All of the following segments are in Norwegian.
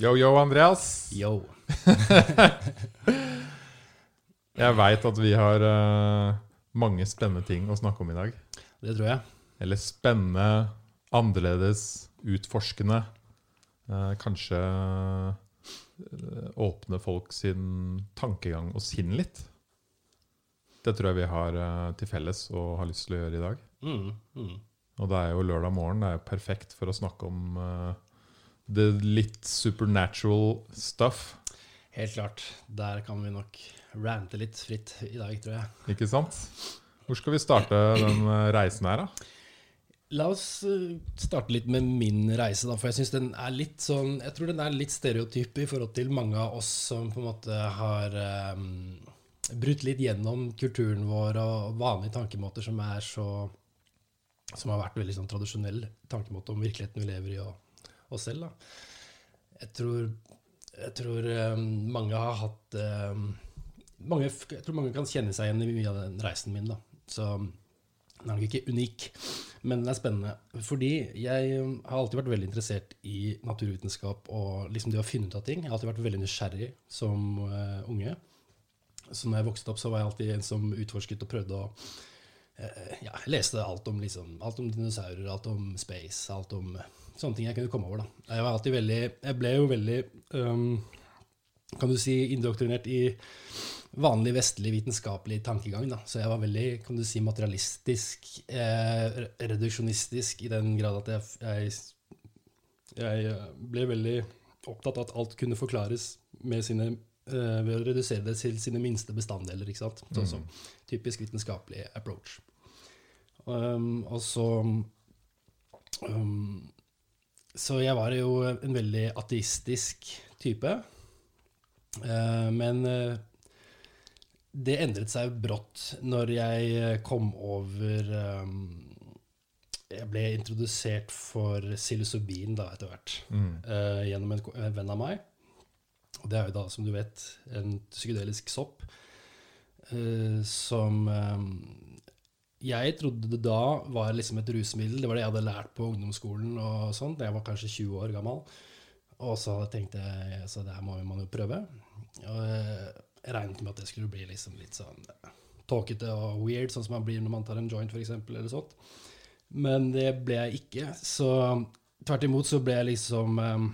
Yo, yo, Andreas. Yo. Jeg veit at vi har uh, mange spennende ting å snakke om i dag. Det tror jeg. Eller spennende, annerledes, utforskende. Uh, kanskje uh, åpne folk sin tankegang og sinn litt. Det tror jeg vi har til felles og har lyst til å gjøre i dag. Mm, mm. Og det er jo lørdag morgen. Det er jo perfekt for å snakke om det litt supernatural stuff. Helt klart. Der kan vi nok rante litt fritt i dag, tror jeg. Ikke sant? Hvor skal vi starte den eh, reisen her, da? La oss eh, starte litt med min reise, da, for jeg syns den er litt sånn Jeg tror den er litt stereotyp i forhold til mange av oss som på en måte har um, brutt litt gjennom kulturen vår og vanlige tankemåter som er så Som har vært veldig sånn tradisjonell tankemåte om virkeligheten vi lever i, og oss selv. da. Jeg tror, jeg tror um, mange har hatt um, mange, Jeg tror mange kan kjenne seg igjen i mye av den reisen min. da. Så den er nok ikke unik, men den er spennende. Fordi jeg har alltid vært veldig interessert i naturvitenskap og liksom det å finne ut av ting. Jeg har alltid vært veldig nysgjerrig som uh, unge. Så når jeg vokste opp, så var jeg alltid en som utforsket og prøvde å uh, Ja, jeg leste alt om, liksom, alt om dinosaurer, alt om space, alt om sånne ting jeg kunne komme over. da. Jeg var alltid veldig Jeg ble jo veldig um, kan du si, indoktrinert i vanlig vestlig vitenskapelig tankegang. Da. Så jeg var veldig kan du si, materialistisk, eh, reduksjonistisk, i den grad at jeg, jeg, jeg, ble veldig opptatt av at alt kunne forklares med sine, eh, ved å redusere det til sine minste bestanddeler. ikke sant? Sånn som typisk vitenskapelig approach. Um, og så um, Så jeg var jo en veldig ateistisk type. Uh, men uh, det endret seg brått når jeg kom over Jeg ble introdusert for psilocybin da etter hvert Mm. gjennom en, venn av meg. Og det er jo da, som du vet, en psykedelisk sopp som jeg trodde det da var liksom et rusmiddel. Det var det jeg hadde lært på ungdomsskolen og sånn. Jeg var kanskje 20 år gammel. Og så tenkte jeg så det her må man jo prøve. Og eh, jeg regnet med at det skulle bli liksom litt sånn eh, tåkete og weird, sånn som man blir når man tar en joint, f.eks., eller sånt. Men det ble jeg ikke. Så tvert imot så ble jeg liksom eh,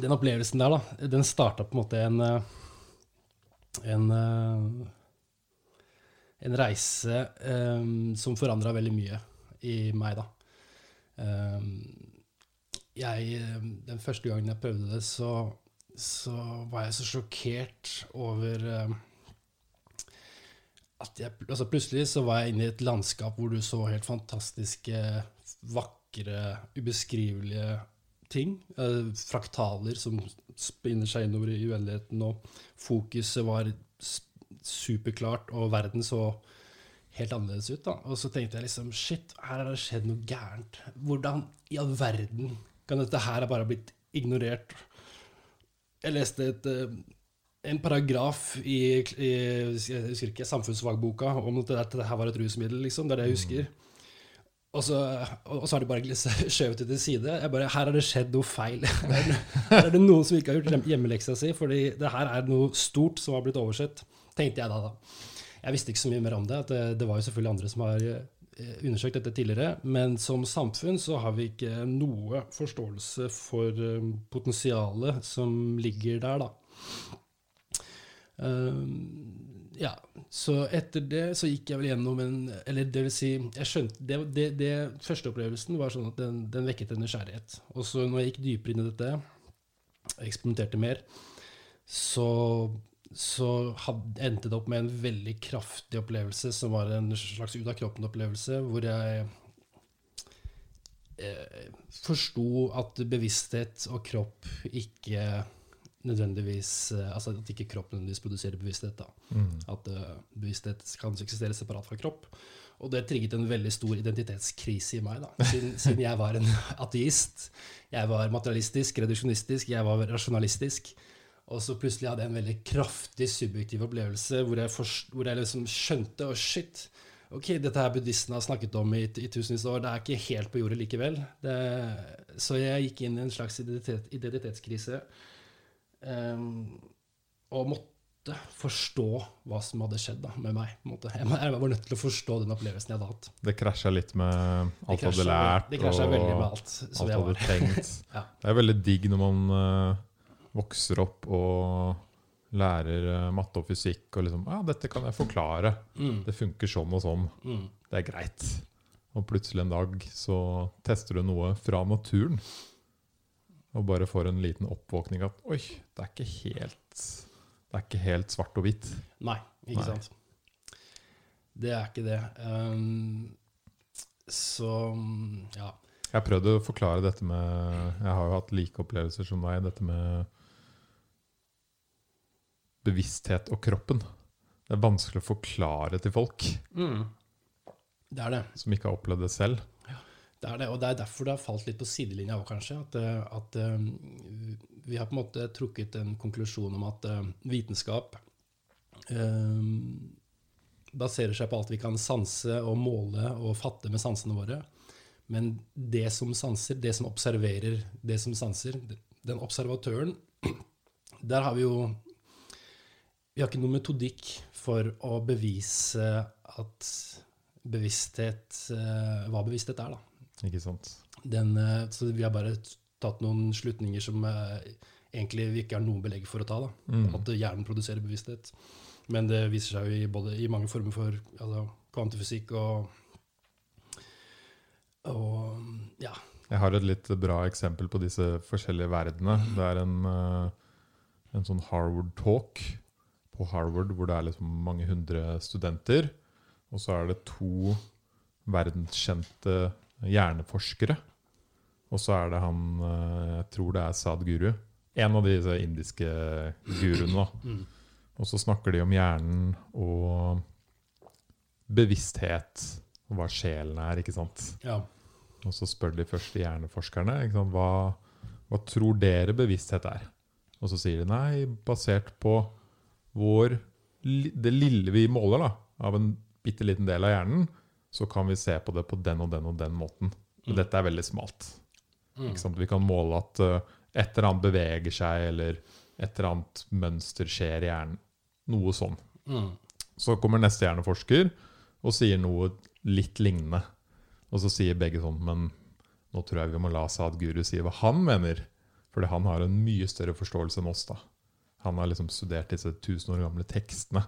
Den opplevelsen der, da, den starta på en måte en en, en reise um, som forandra veldig mye i meg, da. Um, jeg, eh, den første gangen jeg prøvde det, så, så var jeg så sjokkert over um, at jeg, altså Plutselig så var jeg inne i et landskap hvor du så helt fantastiske, vakre, ubeskrivelige ting. Eh, fraktaler som spinner seg innover i uendeligheten, og fokuset var s- superklart, og verden så helt annerledes ut. da. Og så tenkte jeg liksom Shit, her har det skjedd noe gærent. Hvordan i all verden kan dette her bare ha blitt ignorert? Jeg leste et, eh, en paragraf i, i jeg husker ikke, samfunnsfagboka om at dette her var et rusmiddel, liksom. Det er det jeg husker. Og så, og så har de bare skjøvet det til side. Jeg bare, Her har det skjedd noe feil. Her er det noen som ikke har gjort hjemmeleksa si, fordi det her er noe stort som har blitt oversett, tenkte jeg da. da. Jeg visste ikke så mye mer om det. Det, det var jo selvfølgelig andre som har eh, undersøkt dette tidligere. Men som samfunn så har vi ikke noe forståelse for eh, potensialet som ligger der, da. Um, ja, så etter det så gikk jeg vel gjennom en Eller det vil si, jeg skjønte det, det, det første opplevelsen var sånn at den, den vekket en nysgjerrighet. Og så når jeg gikk dypere inn i dette, eksperimenterte mer, så, så hadde, endte det opp med en veldig kraftig opplevelse som var en slags ut av kroppen-opplevelse, hvor jeg eh, forsto at bevissthet og kropp ikke nødvendigvis eh, Altså at ikke kropp nødvendigvis produserer bevissthet. da. Mm. At uh, bevissthet kan eksistere separat fra kropp. Og det trigget en veldig stor identitetskrise i meg, da. Siden, siden jeg var en ateist. Jeg var materialistisk, reduksjonistisk, jeg var rasjonalistisk. Og så plutselig hadde jeg en veldig kraftig subjektiv opplevelse hvor jeg, forst, hvor jeg liksom skjønte oh shit! Ok, dette her buddhistene har snakket om i, i tusenvis av år, det er ikke helt på jordet likevel. Det, så jeg gikk inn i en slags identitet, identitetskrise um, og måtte forstå hva som hadde skjedd da, med meg. Jeg, jeg var nødt til å forstå den opplevelsen jeg hadde hatt. Det krasja litt med alt du hadde lært, Det og alt alt du jeg hadde tenkt. Ja. Det er veldig digg når man eh, vokser opp og lærer eh, matte og fysikk og liksom Ja, dette kan jeg forklare. Mm, Det funker sånn og sånn. mm. Det er greit. Og plutselig en dag så tester du noe fra naturen. Og bare får en liten oppvåkning at oi, det er ikke helt Det er ikke helt svart og hvitt. Nei, ikke Nei. sant. Det er ikke det. Um, så ja. Jeg har prøvd å forklare dette med Jeg har jo hatt like opplevelser som deg. Dette med bevissthet og kroppen. Det er vanskelig å forklare til folk Mm. Det er det. som ikke har opplevd det selv. Det er det, og det er derfor det har falt litt på sidelinja òg, kanskje. At, eh, at eh, vi har på en måte trukket en konklusjon om at eh, vitenskap eh, baserer seg på alt vi kan sanse og måle og fatte med sansene våre. Men det som sanser, det som observerer det som sanser, den observatøren Der har vi jo Vi har ikke noen metodikk for å bevise at bevissthet eh, Hva bevissthet er, da. Ikke sant? Den, eh, så vi har bare tatt noen slutninger som eh, egentlig vi ikke har noe belegg for å ta. Da. Mm. At hjernen produserer bevissthet. Men det viser seg jo i, både, i mange former for altså, kvantefysikk og, og ja. Jeg har et litt bra eksempel på disse forskjellige verdenene. Det er en, en sånn Harvard-talk på Harvard hvor det er liksom mange hundre studenter. Og så er det to verdenskjente hjerneforskere. Og så er det han eh, Jeg tror det er Sadhguru. En av disse indiske guruene. Mm. Og så snakker de om hjernen og bevissthet, og hva sjelen er. ikke sant? ja. Og så spør de først hjerneforskerne? Hva, hva tror dere bevissthet er. Og så sier de nei, basert på vår, det lille vi måler da, av en bitte liten del av hjernen, så kan vi se på det på den og den og den måten. Og Mm. dette er veldig smalt. Mm. Vi kan måle at eh, et eller annet beveger seg, eller et eller annet mønster skjer i hjernen. Noe sånn. Mm. Så kommer neste hjerneforsker og sier noe litt lignende. Og så sier begge sånn, men nå tror jeg vi må la Sadguru si hva han mener. Fordi han har en mye større forståelse enn oss. da. Han har liksom studert disse tusen år gamle tekstene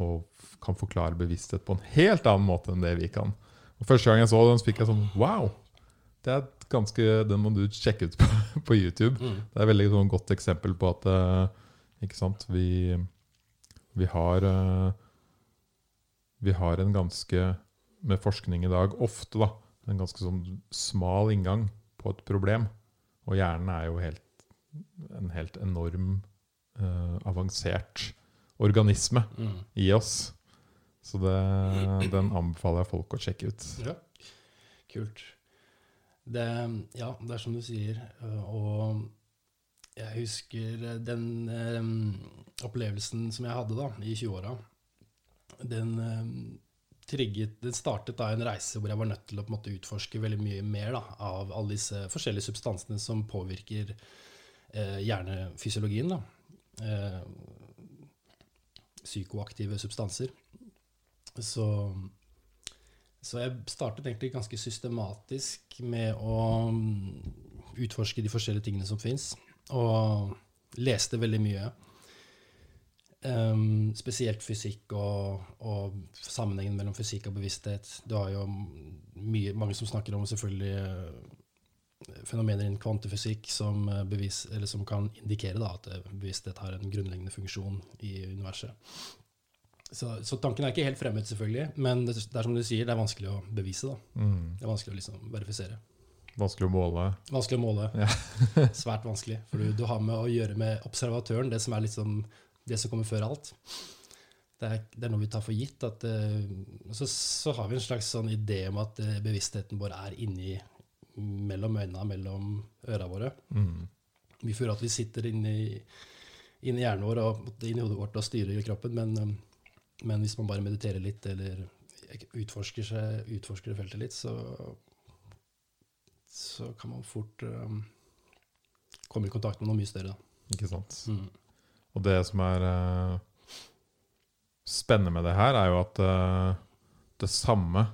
og kan forklare bevissthet på en helt annen måte enn det vi kan. Og Første gang jeg så den, så fikk jeg sånn Wow! Det er ganske, Den må du sjekke ut på, på YouTube. Mm. Det er et veldig sånn godt eksempel på at eh, ikke sant, vi, vi har eh, Vi har en ganske, med forskning i dag, ofte da, en ganske sånn smal inngang på et problem. Og hjernen er jo helt, en helt enorm, eh, avansert organisme Mm. i oss. Så det, den anbefaler jeg folk å sjekke ut. Ja, kult. Det, ja, det er som du sier. øh, Og jeg husker den um, opplevelsen som jeg hadde da, i 20-åra. Den um, trigget Den startet da en reise hvor jeg var nødt til å måte utforske veldig mye mer da, av alle disse forskjellige substansene som påvirker eh, hjernefysiologien. da. Eh, psykoaktive substanser. Så, så jeg startet egentlig ganske systematisk med å mm, utforske de forskjellige tingene som fins, og leste veldig mye. Um, spesielt fysikk og, og sammenhengen mellom fysikk og bevissthet. Du har jo mye, mange som snakker om selvfølgelig fenomener innen kvantefysikk som, eh, bevis, eller som kan indikere da, at eh, bevissthet har en grunnleggende funksjon i universet. Så, så tanken er ikke helt fremmed, selvfølgelig, men det, det er som du sier, det er vanskelig å bevise. Mm. Det er vanskelig å liksom verifisere. Vanskelig å måle. Vanskelig å måle. Ja. Svært vanskelig. For du, du har med å gjøre med observatøren, det som er liksom det som kommer før alt. Det er, det er noe vi tar for gitt. At, uh, så, så har vi en slags sånn idé om at uh, bevisstheten vår er inni mellom øynene, mellom ørene våre. Mm. Vi føler at vi sitter inni, inni hjernen vår og inni hodet vårt og styrer kroppen, men, eh, men hvis man bare mediterer litt eller utforsker, seg, utforsker feltet litt, så, så kan man fort um, komme i kontakt med noe mye større. Da. Ikke sant? Mm. Og det som er uh, spennende med det her, er jo at uh, det samme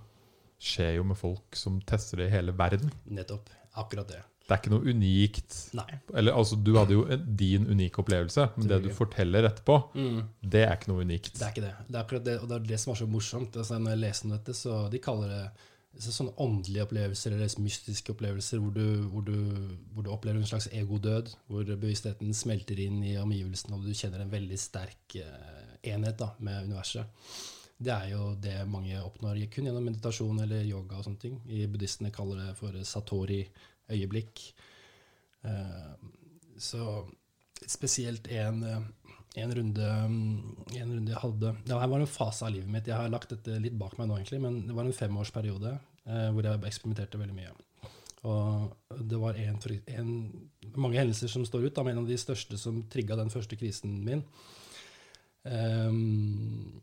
skjer jo med folk som tester det i hele verden. Nettopp. Akkurat det. Det er ikke noe unikt. Nei. Eller altså, Du hadde jo en, din unike opplevelse, men det du forteller etterpå, Mm. det er ikke noe unikt. Det er ikke det. Det er akkurat det, og det er det som er så morsomt. Altså, når jeg leser om dette, så de kaller det så sånne åndelige opplevelser eller mystiske opplevelser hvor du, hvor, du, hvor du opplever en slags egodød, hvor bevisstheten smelter inn i omgivelsene, og du kjenner en veldig sterk eh, enhet da, med universet. Det er jo det mange oppnår kun gjennom meditasjon eller yoga og sånne ting. I buddhistene kaller det for satori-øyeblikk. Eh, så spesielt en, eh, en, runde, mm, en runde jeg hadde Det var en fase av livet mitt. Jeg har lagt dette litt bak meg nå, egentlig, men det var en femårsperiode eh, hvor jeg eksperimenterte veldig mye. Og det var en, en, mange hendelser som står ut, men en av de største som trigga den første krisen min. Um,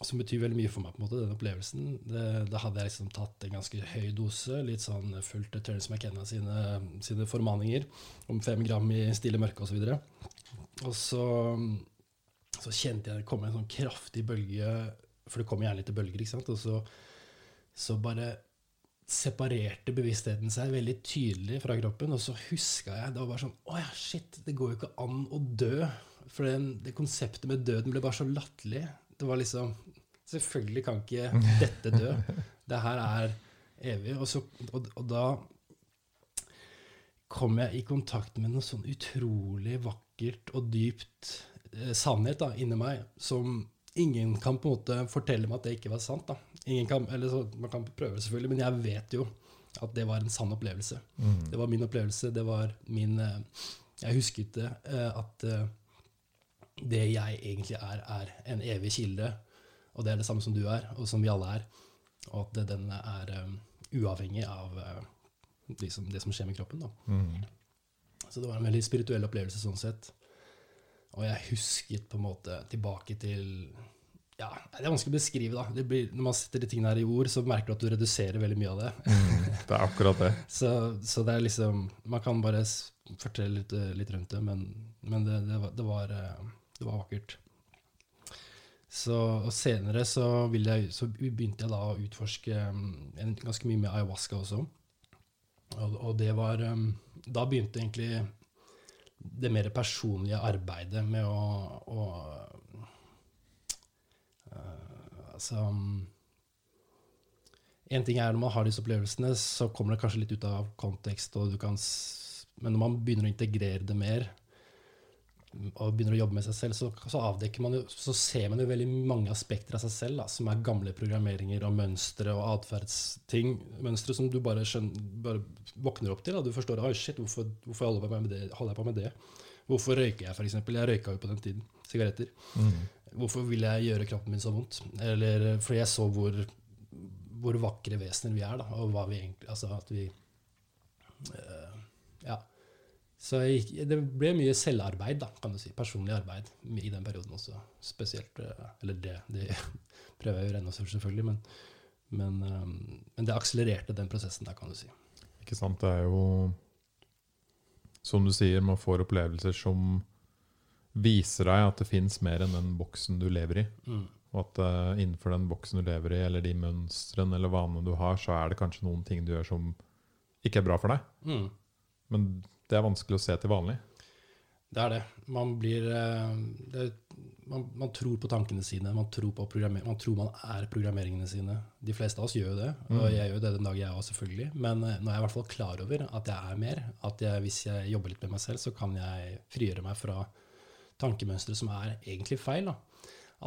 som betyr veldig mye for meg, på en måte, den opplevelsen. Da hadde jeg liksom tatt en ganske høy dose, litt sånn fulgt Terence McKenna sine, sine formaninger om fem gram i stille mørke osv. Og så, så kjente jeg det kom en sånn kraftig bølge, for det kommer gjerne litt bølger, ikke sant. Og så, så bare separerte bevisstheten seg veldig tydelig fra kroppen, og så huska jeg Det var bare sånn Å ja, shit, det går jo ikke an å dø. For den, det konseptet med døden ble bare så latterlig. Det var liksom Selvfølgelig kan ikke dette dø. Det her er evig. Og, så, og, og da kom jeg i kontakt med noe sånn utrolig vakkert og dypt eh, sannhet da, inni meg, som ingen kan på en måte fortelle meg at det ikke var sant. da. Ingen kan, eller så, Man kan prøve, selvfølgelig, men jeg vet jo at det var en sann opplevelse. Mm. Det var min opplevelse. Det var min eh, Jeg husket det. eh, At eh, det jeg egentlig er, er en evig kilde. Og det er det samme som du er, og som vi alle er. Og at det- den er um, uavhengig av eh, liksom det som skjer med kroppen. da. Mm. Så det var en veldig spirituell opplevelse sånn sett. Og jeg husket på en måte tilbake til ja, Det er vanskelig å beskrive. da. Det blir, når man setter de tingene her i ord, så merker du at du reduserer veldig mye av det. Mm. Det er akkurat det. Så, så det er liksom Man kan bare fortelle litt, eh, litt rundt det, men, men det, det, var, det, var, eh, det var vakkert. Så, og senere så, jeg, så begynte jeg da å utforske um, ganske mye med ayahuasca også. Og, og det var um, Da begynte egentlig det mer personlige arbeidet med å, å uh, Altså mm, en ting er når man har disse opplevelsene, så kommer det kanskje litt ut av kontekst, og du kan, men når man begynner å integrere det mer, og begynner å jobbe med seg selv, så, så, avdekker man jo, så ser man jo veldig mange aspekter av seg selv, da, som er gamle programmeringer og mønstre og atferdsting. Mønstre som du bare, skjønner, bare våkner opp til. Da. Du forstår Oi, shit, hvorfor, hvorfor holder, jeg på med det? holder jeg på med det? Hvorfor røyker jeg, f.eks.? Jeg røyka jo på den tiden. Sigaretter. Mm. Hvorfor vil jeg gjøre kroppen min så vondt? Eller fordi jeg så hvor, hvor vakre vesener vi er, da, og hva vi egentlig Altså at vi eh, Ja. Så jeg, det ble mye selvarbeid, da, kan du si. Personlig arbeid i den perioden også. Spesielt eh, Eller det, det prøver jeg gjøre ennå, selvfølgelig, men, men, eh, men det akselererte den prosessen der, kan du si. Ikke sant? Det er jo Som du sier, man får opplevelser som viser deg at det fins mer enn den boksen du lever i. Mm. Og at uh, innenfor den boksen du lever i, eller de mønstrene eller vanene du har, så er det kanskje noen ting du gjør som ikke er bra for deg. Mm. Men det er vanskelig å se til vanlig. Det er det. Man blir eh, det, man, man tror på tankene sine. Man tror, på man tror man er programmeringene sine. De fleste av oss gjør jo det, og Mm. jeg gjør det den dag jeg òg, selvfølgelig. Men eh, nå er jeg i hvert fall klar over at jeg er mer. At jeg, hvis jeg jobber litt med meg selv, så kan jeg frigjøre meg fra tankemønstre som er egentlig feil. Da.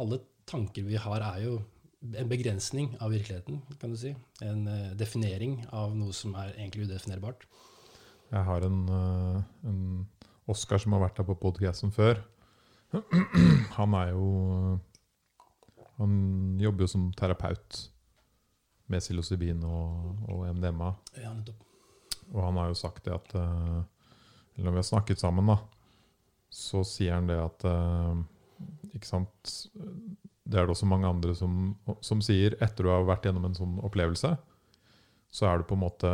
Alle tanker vi har, er jo en begrensning av virkeligheten, kan du si. En eh, definering av noe som er egentlig udefinerbart. Jeg har en, eh, en Oskar som har vært her på podcasten før. Han er jo Han jobber jo som terapeut med psilocybin og, og MDMA. Ja. Og han har jo sagt det at eh, Eller når vi har snakket sammen, da, så sier han det at eh, ikke sant Det er det også mange andre som, som sier. Etter du har vært gjennom en sånn opplevelse, så er du på en måte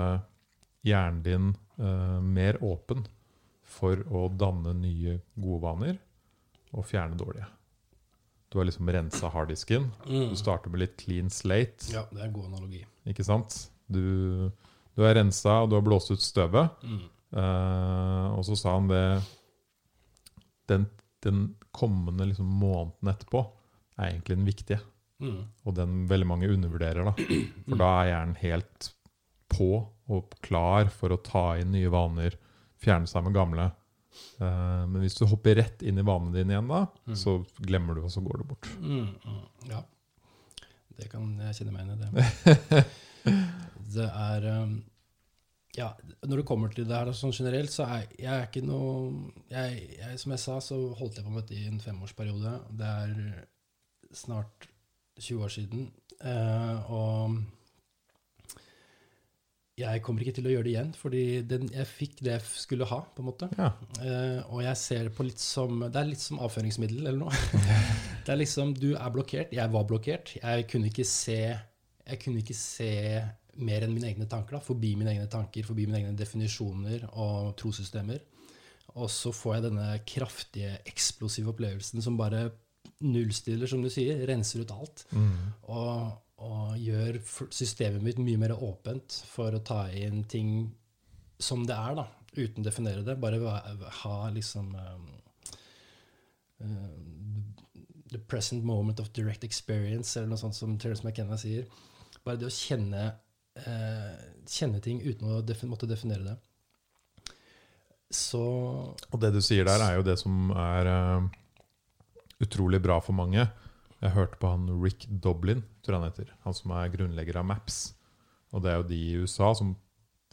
hjernen din eh, mer åpen for å danne nye gode vaner og fjerne dårlige. Du har liksom rensa harddisken. Mm. Du starter med litt clean slate. Ja, det er en god analogi. Ikke sant? Du, du er rensa, og du har blåst ut støvet. Mm. Eh, og så sa han det Den, den kommende liksom måneden etterpå er egentlig den viktige. Mm. Og den veldig mange undervurderer. da. For da er hjernen helt på og klar for å ta inn nye vaner, fjerne seg med gamle. Eh, men hvis du hopper rett inn i vanene dine igjen da, Mm. så glemmer du, og så går du bort. Mm, mm, ja. Det kan jeg kjenne meg igjen i, det. Det er um, Ja, når det kommer til det her sånn generelt, så er jeg er ikke noe jeg, jeg, Som jeg sa, så holdt jeg på med dette i en femårsperiode. Det er snart 20 år siden. Eh, og jeg kommer ikke til å gjøre det igjen, fordi den, jeg fikk det jeg skulle ha, på en måte. Ja. Uh, og jeg ser det på litt som Det er litt som avføringsmiddel eller noe. det er liksom Du er blokkert. Jeg var blokkert. Jeg kunne ikke se Jeg kunne ikke se mer enn mine egne tanker. da, Forbi mine egne tanker, forbi mine egne definisjoner og trossystemer. Og så får jeg denne kraftige, eksplosive opplevelsen som bare nullstiller, som du sier. Renser ut alt. Mm. Og, og gjør systemet mitt mye mer åpent for å ta inn ting som det er, da, uten å definere det. Bare ha liksom um, um, The present moment of direct experience, eller noe sånt som Terence McKenna sier. Bare det å kjenne, uh, kjenne ting uten å defin måtte definere det. Så Og det du sier der, er jo det som er uh, utrolig bra for mange. Jeg hørte på han Rick Doblin, tror jeg han heter. Han som er grunnlegger av Maps. Og det er jo de i USA som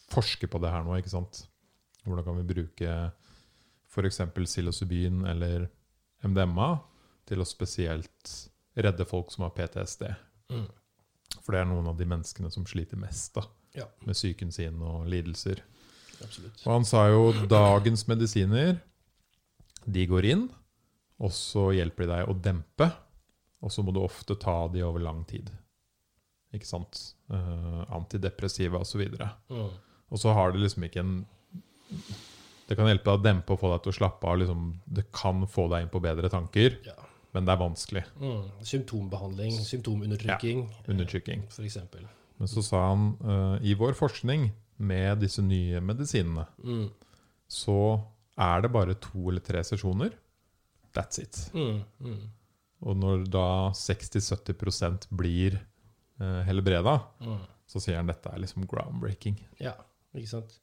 forsker på det her nå. ikke sant? Hvordan kan vi bruke f.eks. psilocybin eller MDMA til å spesielt redde folk som har PTSD? mm, For det er noen av de menneskene som sliter mest da, Ja. med psyken sin og lidelser. absolutt. Og han sa jo dagens medisiner, de går inn, og så hjelper de deg å dempe, og så må du ofte ta de over lang tid. Ikke sant? Uh, antidepressiva osv. Og, så Mm, og så har det liksom ikke en Det kan hjelpe deg å dempe og få deg til å slappe av. Liksom, det kan få deg inn på bedre tanker, ja. men det er vanskelig. Mm, symptombehandling, symptomundertrykking, ja, Undertrykking. for eksempel. Men så sa han uh, i vår forskning med disse nye medisinene, Mm, så er det bare to eller tre sesjoner. That's it. mm, mm, Og når da 60-70% blir eh, helbreda, mm. så sier han dette er liksom groundbreaking. Ja, ikke sant?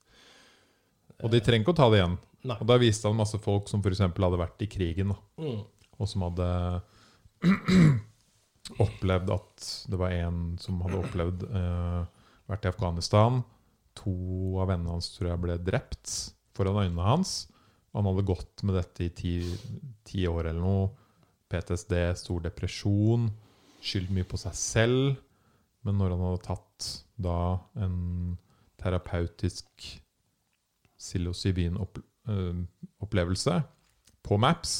Og de trenger ikke å ta det igjen. Nei. Og da viste han masse folk som f.eks. hadde vært i krigen, Mm, og som hadde opplevd at det var en som hadde opplevd eh, vært i Afghanistan. To av vennene hans tror jeg ble drept foran øynene hans. Og han hadde gått med dette i ti, ti år eller noe. PTSD, stor depresjon, skyldt mye på seg selv. Men når han hadde tatt da en terapeutisk psilocybin-opplevelse på Maps,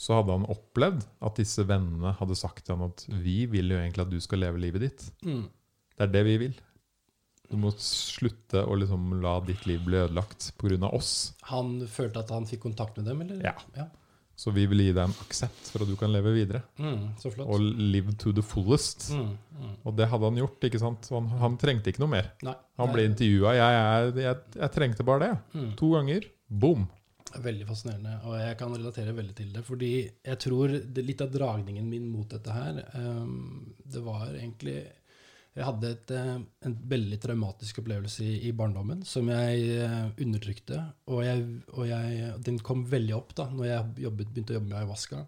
så hadde han opplevd at disse vennene hadde sagt til han at vi vil jo egentlig at du skal leve livet ditt. mm, Det er det vi vil. Du må slutte å liksom la ditt liv bli ødelagt pga. oss. Han følte at han fikk kontakt med dem, eller? Ja. ja. Så vi vil gi deg en aksept for at du kan leve videre. Mm, så flott. Og live to the fullest. Mm, mm. Og det hadde han gjort. ikke sant? Han, han trengte ikke noe mer. Nei. Han nei. ble er intervjua. Jeg, jeg, jeg, jeg trengte bare det. Mm. To ganger. Boom. Veldig fascinerende, og jeg kan relatere veldig til det. Fordi jeg tror det, litt av dragningen min mot dette her, um, det var egentlig Jeg hadde et, eh, en veldig traumatisk opplevelse i, i barndommen som jeg eh, undertrykte. Og, jeg, og jeg, den kom veldig opp da når jeg jobbet, begynte å jobbe med ayahuasca.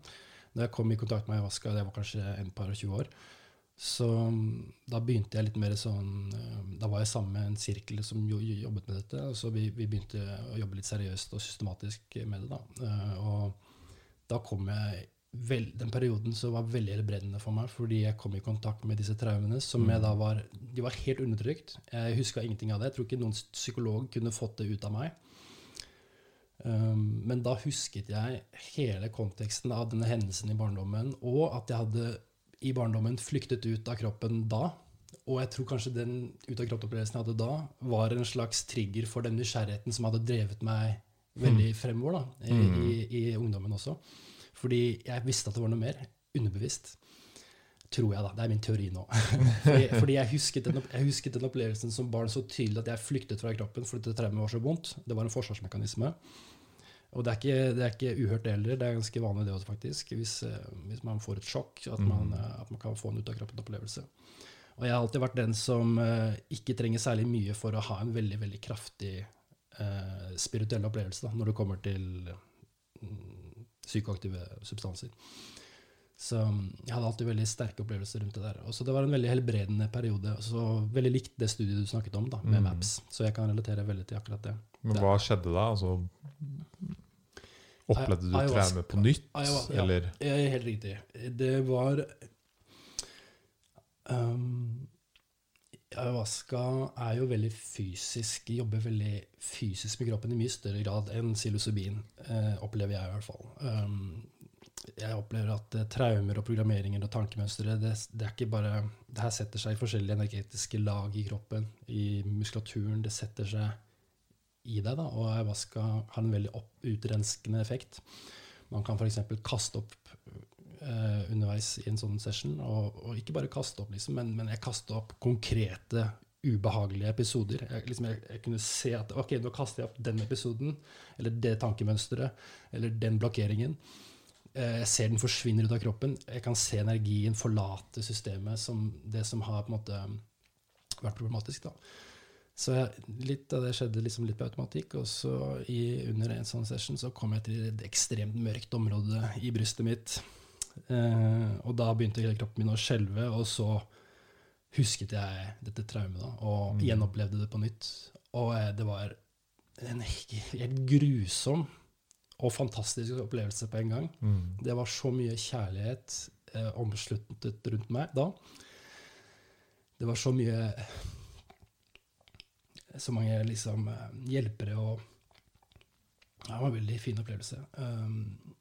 Når jeg kom i kontakt med ayahuasca, det var kanskje en par og tjue år, så mm, da begynte jeg litt mer sånn eh, Da var jeg sammen med en sirkel som jo, jo- jobbet med dette. og Så vi, vi begynte å jobbe litt seriøst og systematisk med det. da. Og da kom jeg vel, Den perioden som var veldig helbredende for meg, fordi jeg kom i kontakt med disse traumene som jeg da var De var helt undertrykt. Jeg huska ingenting av det. Jeg tror ikke noen psykolog kunne fått det ut av meg. Um, men da husket jeg hele konteksten av denne hendelsen i barndommen, og at jeg hadde i barndommen flyktet ut av kroppen da. Og jeg tror kanskje den ut av kroppen-opplevelsen jeg hadde da, var en slags trigger for den nysgjerrigheten som hadde drevet meg veldig fremover da, i, i, i ungdommen også. Fordi jeg visste at det var noe mer. Underbevisst. Tror jeg, da. Det er min teori nå. fordi, fordi jeg, husket den, jeg husket den opplevelsen som barn så tydelig at jeg flyktet fra kroppen fordi det traumet var så vondt. Det var en forsvarsmekanisme. Og det er ikke, det er ikke uhørt det heller. Det er ganske vanlig det også, faktisk. Hvis, eh, hvis man får et sjokk, at man, eh, at man kan få en ut-av-kroppen-opplevelse. Og jeg har alltid vært den som uh, ikke trenger særlig mye for å ha en veldig, veldig kraftig uh, spirituell opplevelse da, når det kommer til mm, psykoaktive substanser. Så mm, jeg hadde alltid veldig sterke opplevelser rundt det der. Og så det var en veldig helbredende periode. Så veldig likt det studiet du snakket om, da, med Mm. MAPS. Så jeg kan relatere veldig til akkurat det. Men hva skjedde da? Altså, opplevde du traume på nytt? Ayahuasca, ja. Eller Ja, helt riktig. Det var um, Ayahuasca er jo veldig fysisk, jobber veldig fysisk med kroppen i mye større grad enn psilocybin, eh, opplever jeg i hvert fall. Um, jeg opplever at eh, traumer og programmeringer og tankemønstre det, det er ikke bare, det her setter seg i forskjellige energetiske lag i kroppen, i muskulaturen. Det setter seg i deg, da, og ayahuasca har en veldig opp, utrenskende effekt. Man kan f.eks. kaste opp eh, underveis i en sånn session, og, og ikke bare kaste opp, liksom, men, men jeg kastet opp konkrete, ubehagelige episoder. Jeg, liksom, jeg, jeg kunne se at ok, nå kaster jeg opp den episoden, eller det tankemønsteret, eller den blokkeringen. Eh, Jeg ser den forsvinner ut av kroppen. Jeg kan se energien forlate systemet som det som har på en måte vært problematisk. da. Så litt av det skjedde liksom litt på automatikk. Og så i, under en sånn session så kom jeg til et ekstremt mørkt område i brystet mitt. Eh, og da begynte hele kroppen min å skjelve, og så husket jeg dette traumet da, og Mm. gjenopplevde det på nytt. Og eh, det var en helt grusom og fantastisk opplevelse på en gang. mm. Det var så mye kjærlighet eh, omsluttet rundt meg da. Det var så mye Så mange liksom eh, hjelpere og ja, Det var en veldig fin opplevelse. Um,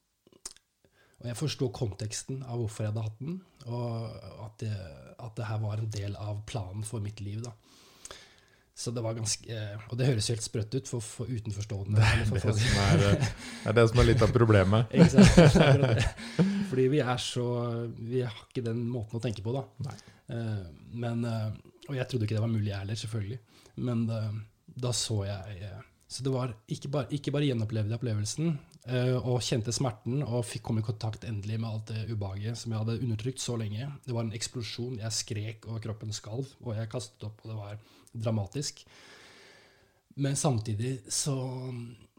og jeg forsto konteksten av hvorfor jeg hadde hatt den, og at det, at det her var en del av planen for mitt liv. da. Så det var ganske, eh, Og det høres helt sprøtt ut for, for utenforstående. eller for Det, er, det er det som er litt av problemet. ikke sant? Det er det. Fordi vi er så Vi har ikke den måten å tenke på, da. Nei. Eh, Men, eh, og jeg trodde ikke det var mulig, jeg heller, selvfølgelig. Men eh, da så jeg eh, Så det var ikke bare, ikke bare gjenopplevde jeg opplevelsen eh, og kjente smerten og fikk komme i kontakt endelig med alt det ubehaget som jeg hadde undertrykt så lenge. Det var en eksplosjon. Jeg skrek, og kroppen skalv, og jeg kastet opp, og det var dramatisk. Men samtidig så,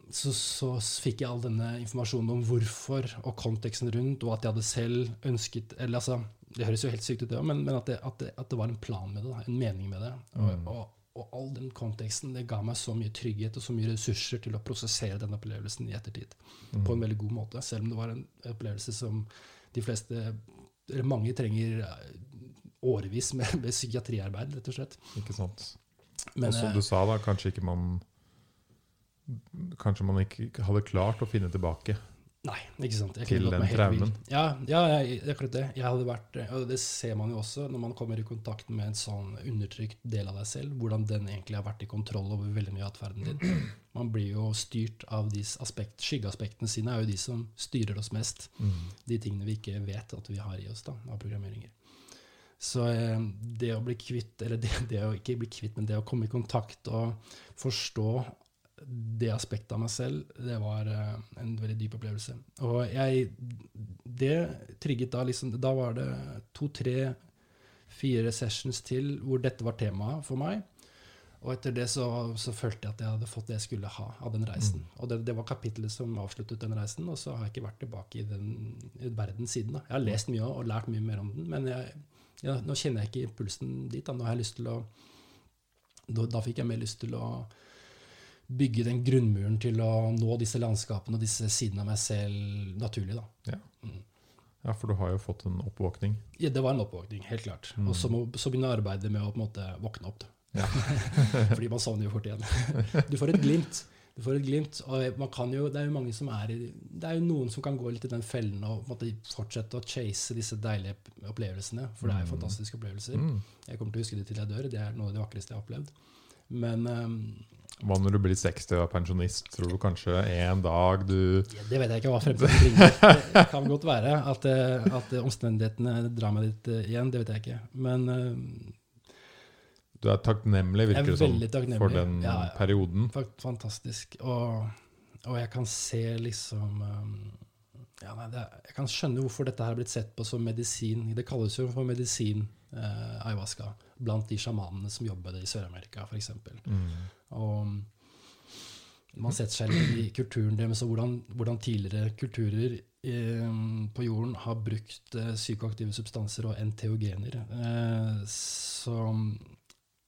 så, så fikk jeg all denne informasjonen om hvorfor og konteksten rundt, og at jeg hadde selv ønsket eller altså, Det høres jo helt sykt ut, det òg, men, men at, det, at, det, at det var en plan med det, en mening med det. Og, Mm. og, og all den konteksten det ga meg så mye trygghet og så mye ressurser til å prosessere den opplevelsen i ettertid Mm. på en veldig god måte. Selv om det var en opplevelse som de fleste, eller mange, trenger eh, årevis med, med psykiatriarbeid, rett og slett. Ikke sant? Men, og som eh, du sa, da, kanskje ikke man Kanskje man ikke hadde klart å finne tilbake. Nei, ikke sant. Jeg Til den traumen. Ja, ja, jeg- akkurat det. Jeg hadde vært, og det ser man jo også når man kommer i kontakt med en sånn undertrykt del av deg selv, hvordan den egentlig har vært i kontroll over veldig mye av atferden din. Man blir jo styrt av de aspekt, skyggeaspektene sine, er jo de som styrer oss mest. De tingene vi ikke vet at vi har i oss da, av programmeringer. Så eh, det å bli kvitt, eller det, det å ikke bli kvitt, men det å komme i kontakt og forstå det aspektet av meg selv, det var eh, en veldig dyp opplevelse. Og jeg Det trigget da liksom Da var det to, tre, fire sessions til hvor dette var temaet for meg. Og etter det så, så følte jeg at jeg hadde fått det jeg skulle ha av den reisen. Og det, det var kapittelet som avsluttet den reisen, og så har jeg ikke vært tilbake i den i verden siden. da. Jeg har lest mye og lært mye mer om den, men jeg, ja, nå kjenner jeg ikke impulsen dit. Da. Nå har jeg lyst til å da, da fikk jeg mer lyst til å bygge den grunnmuren til å nå disse landskapene og disse sidene av meg selv naturlig. da. Ja, for du har jo fått en oppvåkning. Ja, det var en oppvåkning, helt klart. Og så, må, så begynne å arbeide med å på en måte våkne opp. Ja. Fordi man sovner jo fort igjen. Du får et glimt. Du får et glimt. Og man kan jo, det er jo mange som er i Det er jo noen som kan gå litt i den fellen og måte fortsette å chase disse deilige opplevelsene. For det er jo fantastiske opplevelser. Mm. Jeg kommer til å huske det til jeg dør. Det er noe av det vakreste jeg har opplevd. Men ehm, Hva når du blir 60 og er pensjonist? Tror du kanskje en dag du ja, det vet jeg ikke hva fremtiden bringer. Det kan godt være at, eh, at omstendighetene drar meg dit eh, igjen. Det vet jeg ikke. Men ehm, Du er takknemlig, virker er det som, sånn, for den Ja, ja. perioden. Fantastisk. Og, og jeg kan se liksom ja, nei, er- Jeg kan skjønne hvorfor dette her har blitt sett på som medisin. Det kalles jo for medisin, eh, ayahuasca, blant de sjamanene som jobber i Sør-Amerika, f.eks. Mm. Og man setter seg litt i kulturen deres, og hvordan, hvordan tidligere kulturer eh, på jorden har brukt eh, psykoaktive substanser og enteogener. Eh, så,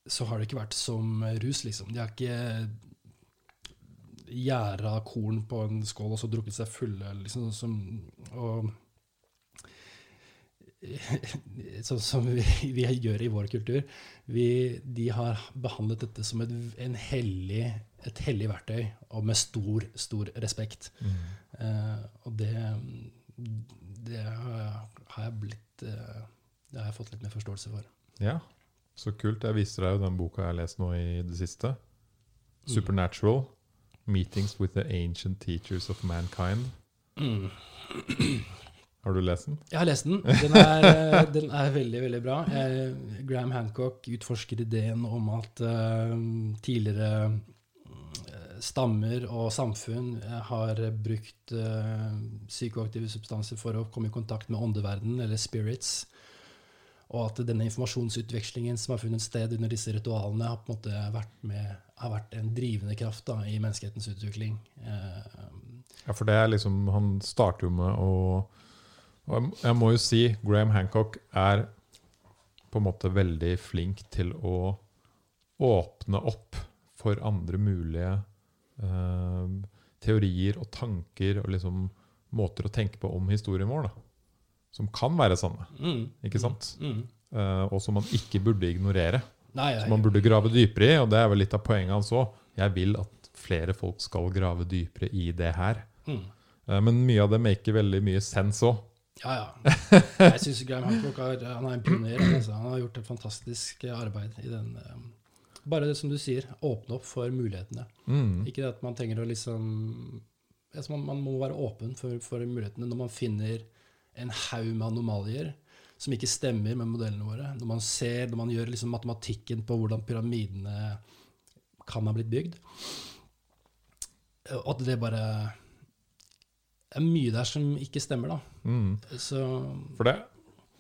så har det ikke vært som rus, liksom. De har ikke gjæra korn på en skål og så drukket seg fulle, liksom, som, og Sånn som vi, vi gjør i vår kultur. Vi, de har behandlet dette som et, en hellig, et hellig verktøy, og med stor, stor respekt. Mm. Eh, og det, det har jeg- blitt eh, Det har jeg fått litt mer forståelse for. Ja, så kult. Jeg viser deg jo den boka jeg har lest nå i det siste. Mm. Supernatural. Meetings with the ancient teachers of mankind. Mm. Har du lest den? Jeg har lest den. Den er, eh, den er veldig, veldig bra. Eh, Graham Hancock utforsker ideen om at eh, tidligere eh, stammer og samfunn har brukt eh, psykoaktive substanser for å komme i kontakt med åndeverdenen, eller spirits. Og at denne informasjonsutvekslingen som har funnet sted under disse ritualene, har på en måte vært, med, har vært en drivende kraft da, i menneskehetens utvikling. Eh, Ja, for det er liksom Han starter jo med å og jeg- må jo si Graham Hancock er på en måte veldig flink til å åpne opp for andre mulige eh, teorier og tanker og liksom måter å tenke på om historien vår, da. Som kan være sanne, mm, ikke sant? Mm. Eh, og som man ikke burde ignorere. Nei, Som man burde grave dypere i, og det er vel litt av poenget hans òg. Jeg vil at flere folk skal grave dypere i det her. mm. Eh, Men mye av det maker veldig mye sens òg. Ja, ja. Jeg syns Graham Hancock er, han er en pioner. Altså. Han har gjort et fantastisk arbeid i den um, Bare det som du sier, åpne opp for mulighetene. Mm. Ikke det at man trenger å liksom altså man, man må være åpen for, for mulighetene når man finner en haug med anomalier som ikke stemmer med modellene våre. Når man ser, når man gjør liksom matematikken på hvordan pyramidene kan ha blitt bygd. Og at det bare er mye der som ikke stemmer, da. Mm. Så For det,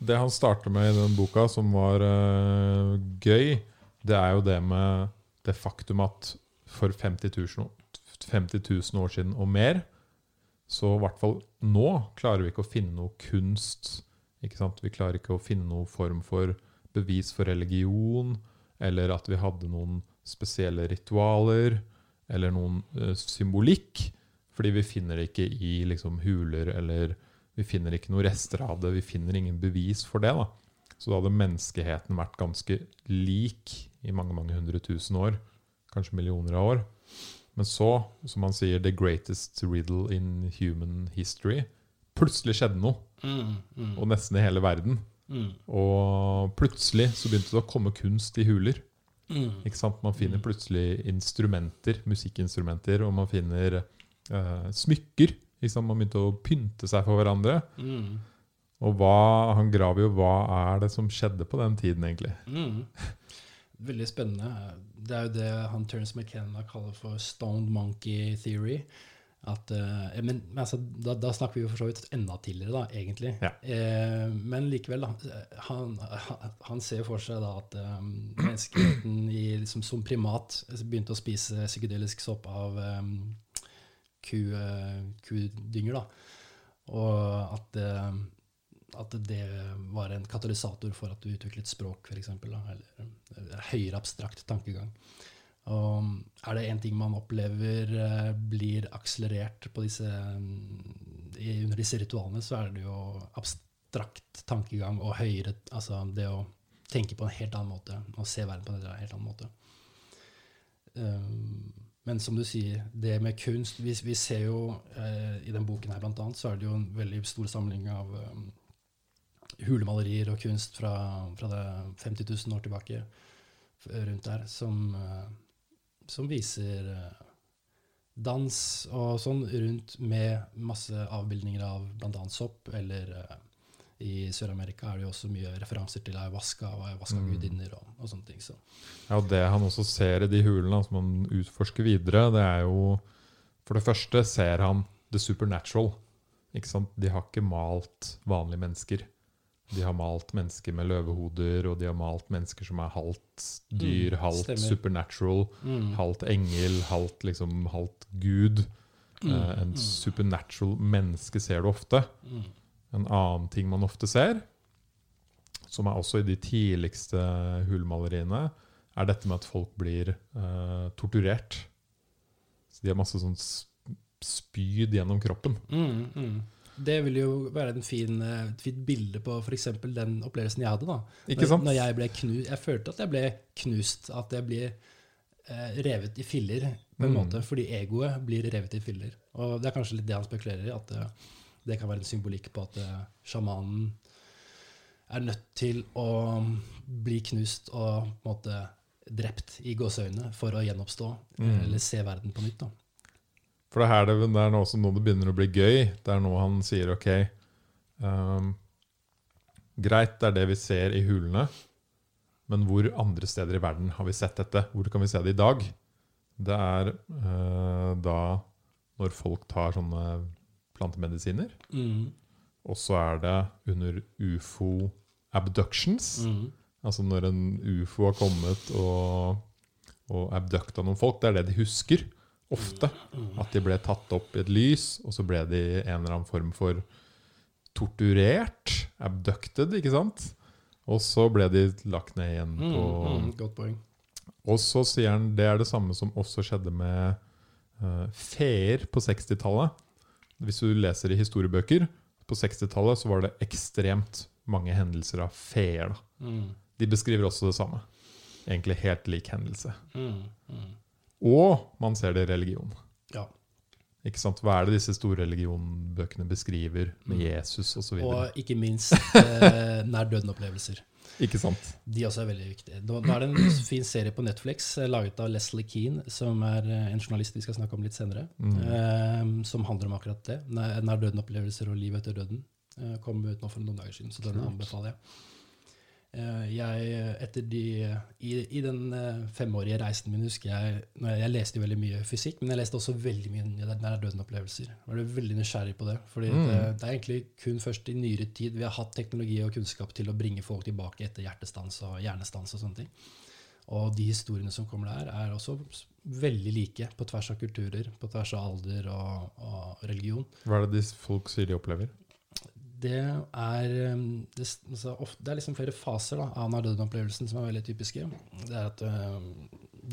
det han starter med i den boka, som var uh, gøy, det er jo det med det faktum at for 50 000, år- 50 000 år siden og mer, så i hvert fall nå klarer vi ikke å finne noe kunst. Ikke sant? Vi klarer ikke å finne noen form for bevis for religion, eller at vi hadde noen spesielle ritualer, eller noen uh, symbolikk. Fordi vi finner det ikke i liksom, huler, eller vi finner ikke noen rester av det. Vi finner ingen bevis for det. da. Så da hadde menneskeheten vært ganske lik i mange mange hundre tusen år. Kanskje millioner av år. Men så, som han sier, 'the greatest riddle in human history'. Plutselig skjedde noe, mm, mm, og nesten i hele verden. mm, Og plutselig så begynte det å komme kunst i huler. mm, Ikke sant? Man finner plutselig instrumenter, musikkinstrumenter, og man finner eh, smykker. Liksom. Man begynte å pynte seg for hverandre. mm, Og hva, han graver jo hva er det som skjedde på den tiden, egentlig. mm. Veldig spennende. Det er jo det han Terence McKenna kaller for stoned monkey theory. At, eh, men men altså, da, da snakker vi jo for så vidt enda tidligere, da, egentlig. Ja. Eh, men likevel, da. Han, han ser for seg da at um, menneskeheten i, liksom, som primat begynte å spise psykedelisk sopp av um, kudynger. Og at, eh, at det var en katalysator for at du utviklet språk, f.eks. Eller høyere abstrakt tankegang. Og er det én ting man opplever eh, blir akselerert disse, under disse ritualene, så er det jo abstrakt tankegang og høyere Altså det å tenke på en helt annen måte og se verden på en helt annen måte. Um, Men som du sier, det med kunst Vi, vi ser jo eh, i den boken her blant annet, så er det jo en veldig stor samling av um, hulemalerier og kunst fra, fra det 50 000 år tilbake rundt der, som, uh, som viser uh, dans og sånn rundt med masse avbildninger av bl.a. sopp eller uh, i Sør-Amerika er det jo også mye referanser til ayahuasca og ayahuasca-gudinner og, og, sånne ting. Så. Ja, og Det han også ser i de hulene, som han utforsker videre, det er jo For det første ser han the supernatural. Ikke sant? De har ikke malt vanlige mennesker. De har malt mennesker med løvehoder, og de har malt mennesker som er halvt dyr, mm, halvt supernatural, mm. halvt engel, halvt, liksom, halvt gud. Mm, uh, en mm. supernatural menneske ser du ofte. Mm. En annen ting man ofte ser, som er også i de tidligste hullmaleriene, er dette med at folk blir eh, torturert. Så de har masse sånn spyd gjennom kroppen. Mm, mm. Det vil jo være et fin, eh, fint bilde på f.eks. den opplevelsen jeg hadde. da. Ikke sant? Når, når jeg ble knust, jeg følte at jeg ble knust. At jeg ble eh, revet i filler, på en mm. måte. Fordi egoet blir revet i filler. Og det er kanskje litt det han spekulerer i. at uh, det kan være en symbolikk på at uh, sjamanen er nødt til å bli knust og på en måte drept i gåseøynene for å gjenoppstå mm. eller se verden på nytt. da. For det, her, det, er nå også nå det begynner å bli gøy. Det er nå han sier OK um, Greit, det er det vi ser i hulene, men hvor andre steder i verden har vi sett dette? Hvor kan vi se det i dag? Det er uh, da når folk tar sånne plantemedisiner. Mm. Og så er det under ufo abductions. Mm. Altså når en ufo har kommet og, og abducta noen folk. Det er det de husker ofte. Mm. At de ble tatt opp i et lys, og så ble de en eller annen form for torturert. Abducted, ikke sant? Og så ble de lagt ned igjen mm, på mm, Godt poeng. Og så sier han det er det samme som også skjedde med uh, feer på 60-tallet. Hvis du leser i historiebøker, på 60-tallet så var det ekstremt mange hendelser av feer. Mm. De beskriver også det samme. Egentlig helt lik hendelse. Mm. Mm. Og man ser det i religion. Ja. Ikke sant? Hva er det disse store religionbøkene beskriver med mm. Jesus osv.? Og, og ikke minst eh, nær døden-opplevelser. Ikke sant? De også er veldig viktige. Nå, er det en fin serie på Netflix eh, laget av Leslie Keane, som er eh, en journalist vi skal snakke om litt senere, mm. eh, som handler om akkurat det. Nær døden-opplevelser og liv etter døden. Eh, kom ut nå for noen dager siden, så den anbefaler jeg. Eh, jeg, etter de, i, i, den eh, femårige reisen min husker jeg jeg, jeg leste veldig mye fysikk, men jeg leste også veldig mye nær døden-opplevelser. Jeg var veldig nysgjerrig på det. fordi mm. det, det, er egentlig kun først i nyere tid vi har hatt teknologi og kunnskap til å bringe folk tilbake etter hjertestans og hjernestans. Og sånne ting. Og de historiene som kommer der, er også veldig like på tvers av kulturer, på tvers av alder og, og religion. Hva er det de folk sier de opplever? Det er, um, det, altså, ofte, det er liksom flere faser da, av nær-døden-opplevelsen som er veldig typiske. Det er at um,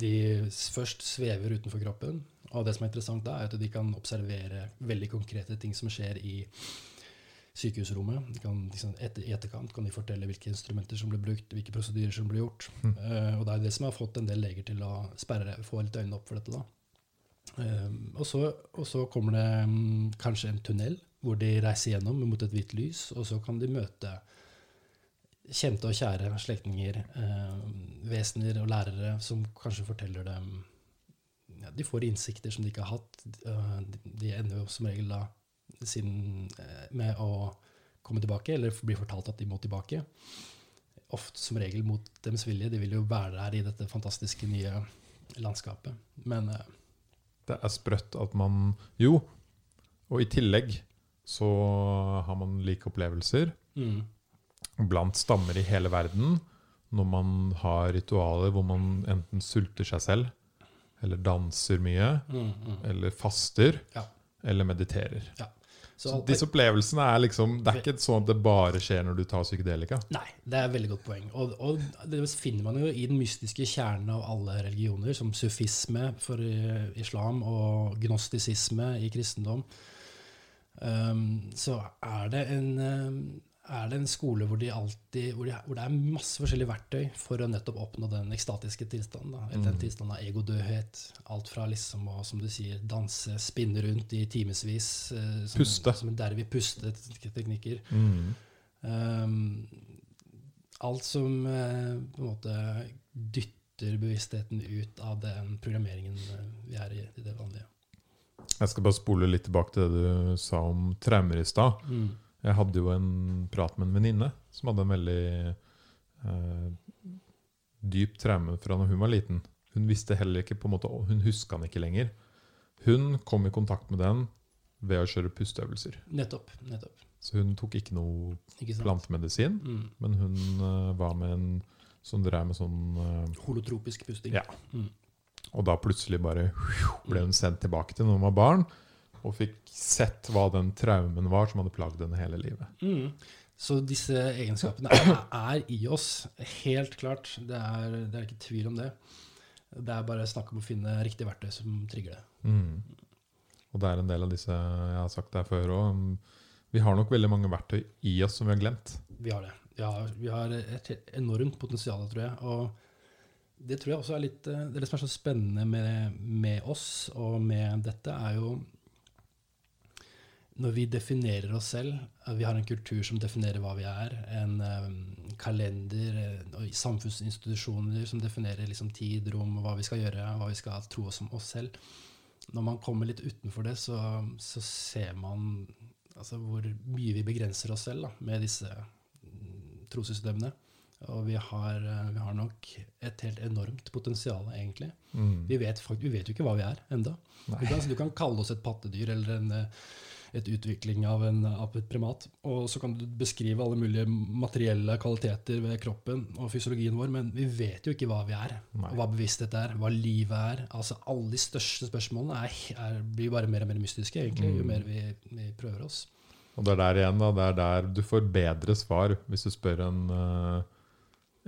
de først svever utenfor kroppen. Og det som er interessant da, er at de kan observere veldig konkrete ting som skjer i sykehusrommet. De kan, liksom, etter, I etterkant kan de fortelle hvilke instrumenter som ble brukt, hvilke prosedyrer som ble gjort. Mm. Uh, og det er det som har fått en del leger til å sperre, få litt øynene opp for dette. da. Uh, og, så, og, så, kommer det um, kanskje en tunnel hvor de reiser gjennom mot et hvitt lys, og så kan de møte kjente og kjære slektninger, eh, vesener og lærere som kanskje forteller dem ja, De får innsikter som de ikke har hatt. De, de ender jo som regel da siden, eh, med å komme tilbake, eller blir fortalt at de må tilbake. Ofte som regel mot deres vilje. De vil jo være der i dette fantastiske nye landskapet. Men eh, Det er sprøtt at man Jo, og i tillegg så har man like opplevelser mm. blant stammer i hele verden når man har ritualer hvor man enten sulter seg selv, eller danser mye, mm, mm. eller faster, ja. eller mediterer. Ja. Så, så disse opplevelsene er liksom Det er ikke sånn at det bare skjer når du tar psykedelika. Nei, det er et veldig godt poeng. Og, og, det finner man jo i den mystiske kjernen av alle religioner, som sufisme for eh, islam og gnostisisme i kristendom så er det en, um, er det en skole hvor, de alltid, hvor, de, hvor det er masse forskjellige verktøy for å nettopp oppnå den ekstatiske tilstanden. Da. Eller den tilstanden av egodødhet. Alt fra liksom å, som du sier, danse, spinne rundt i timevis. Eh, som, Puste. Som en dervig pusteteknikker. Mm. Um, alt som eh, på en måte dytter bevisstheten ut av den programmeringen eh, vi er i, i det vanlige. Jeg skal bare spole litt tilbake til det du sa om traumer i stad. Jeg hadde jo en prat med en venninne som hadde en veldig eh, dyp traume fra da hun var liten. Hun visste heller ikke på en måte, hun huska den ikke lenger. Hun kom i kontakt med den ved å kjøre pusteøvelser. Nettopp. nettopp. Så hun tok ikke noe Ikke plantemedisin, Mm. men hun uh, var med en som drev med sånn uh, Holotropisk pusting. Ja. Mm. Og da plutselig bare ble hun sendt tilbake til når hun var barn, og fikk sett hva den traumen var som hadde plagd henne hele livet. Mm. Så disse egenskapene er, er i oss, helt klart. Det er, det er ikke tvil om det. Det er bare snakk om å finne riktig verktøy som trigger det. Mm. Og det er en del av disse jeg har sagt der før òg. Vi har nok veldig mange verktøy i oss som vi har glemt. Vi har det. Ja, vi har et enormt potensial, tror jeg. Og det tror jeg også er litt eh, Det er det som er så spennende med, med oss og med dette, er jo når vi definerer oss selv, at vi har en kultur som definerer hva vi er, en eh, kalender eh, og samfunnsinstitusjoner som definerer liksom, tid, rom, hva vi skal gjøre, hva vi skal tro oss om oss selv. Når man kommer litt utenfor det, så, så ser man altså, hvor mye vi begrenser oss selv da, med disse mm, trossystemene. Og vi har, eh, vi har nok et helt enormt potensial, egentlig. Mm. Vi vet, vi vet jo ikke hva vi er Nei. kan, du kan kalle oss et pattedyr eller en, eh, et utvikling av, en, av et primat. Og så kan du beskrive alle mulige materielle kvaliteter ved kroppen og fysiologien vår, men vi vet jo ikke hva vi er. Nei. Og hva bevissthet er, hva livet er. Altså Alle de største spørsmålene er, er, blir bare mer og mer mystiske, egentlig, jo Mm. mer vi, vi prøver oss. Og det er der igjen, da. Det er der du får bedre svar hvis du spør en, eh,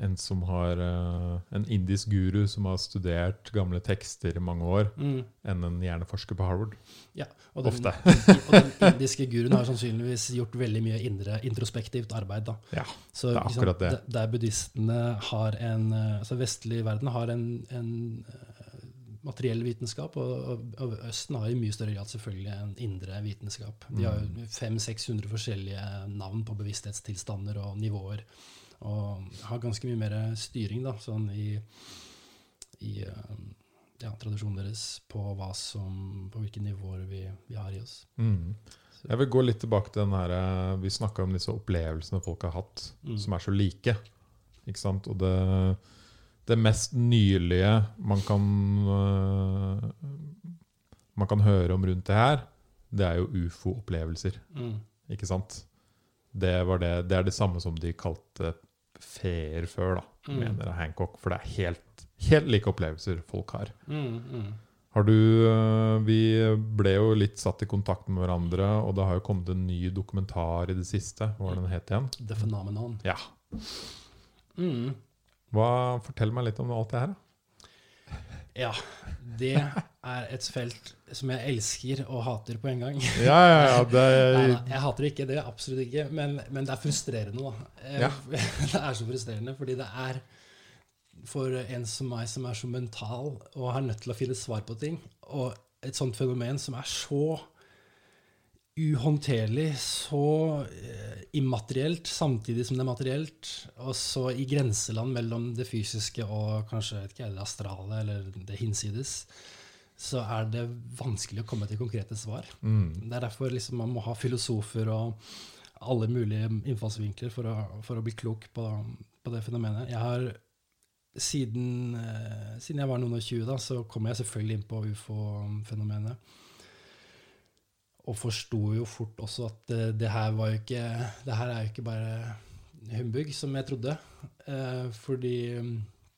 en som har eh, En indisk guru som har studert gamle tekster i mange år, enn en hjerneforsker på Harvard. Ja, og den, Ofte. og den indiske guruen har sannsynligvis gjort veldig mye indre, introspektivt arbeid. da. Ja, Så, det er liksom, akkurat det. der- buddhistene har en eh, Altså vestlig verden har en, en eh, materiell vitenskap, og, og, og Østen har i mye større grad selvfølgelig en indre vitenskap. De har Mm. jo 500-600 forskjellige navn på bevissthetstilstander og nivåer. Og har ganske mye mer styring da, sånn i, i eh, ja, tradisjonen deres på, hva som, på hvilke nivåer vi, vi har i oss. Mm. Jeg vil gå litt tilbake til den her eh, Vi snakka om disse opplevelsene folk har hatt, Mm. som er så like. Ikke sant? Og det, det mest nylige man kan øh, Man kan høre om rundt det her, det er jo ufo-opplevelser. Mm. Ikke sant? Det, var det, det er det samme som de kalte feer før, da, Mm. mener Hancock. For det er helt, helt like opplevelser folk har. Mm, mm. Har du øh, Vi ble jo litt satt i kontakt med hverandre, og det har jo kommet en ny dokumentar i det siste. Hva var den het igjen? The phenomenon. Ja. Mm. Hva, fortell meg litt om alt det her. da. Ja, det er et felt som jeg elsker og hater på en gang. Ja, ja, ja. Det, Nei, nei, jeg hater det ikke, det er absolutt ikke, men, men det er frustrerende, da. Eh, Ja. Det er så frustrerende, fordi det er for en som meg, som er så mental og har nødt til å finne svar på ting, og et sånt fenomen som er så uhåndterlig, så eh, immaterielt samtidig som det er materielt, og så i grenseland mellom det fysiske og kanskje ikke, det astrale eller det hinsides, så er det vanskelig å komme til konkrete svar. mm, Det er derfor liksom man må ha filosofer og alle mulige innfallsvinkler for å, for å bli klok på, på det fenomenet. Jeg har siden, eh, siden jeg var noen og tjue, så kom jeg selvfølgelig inn på ufo-fenomenet. Og forsto jo fort også at det, det her var jo ikke Det her er jo ikke bare humbug, som jeg trodde. Eh, fordi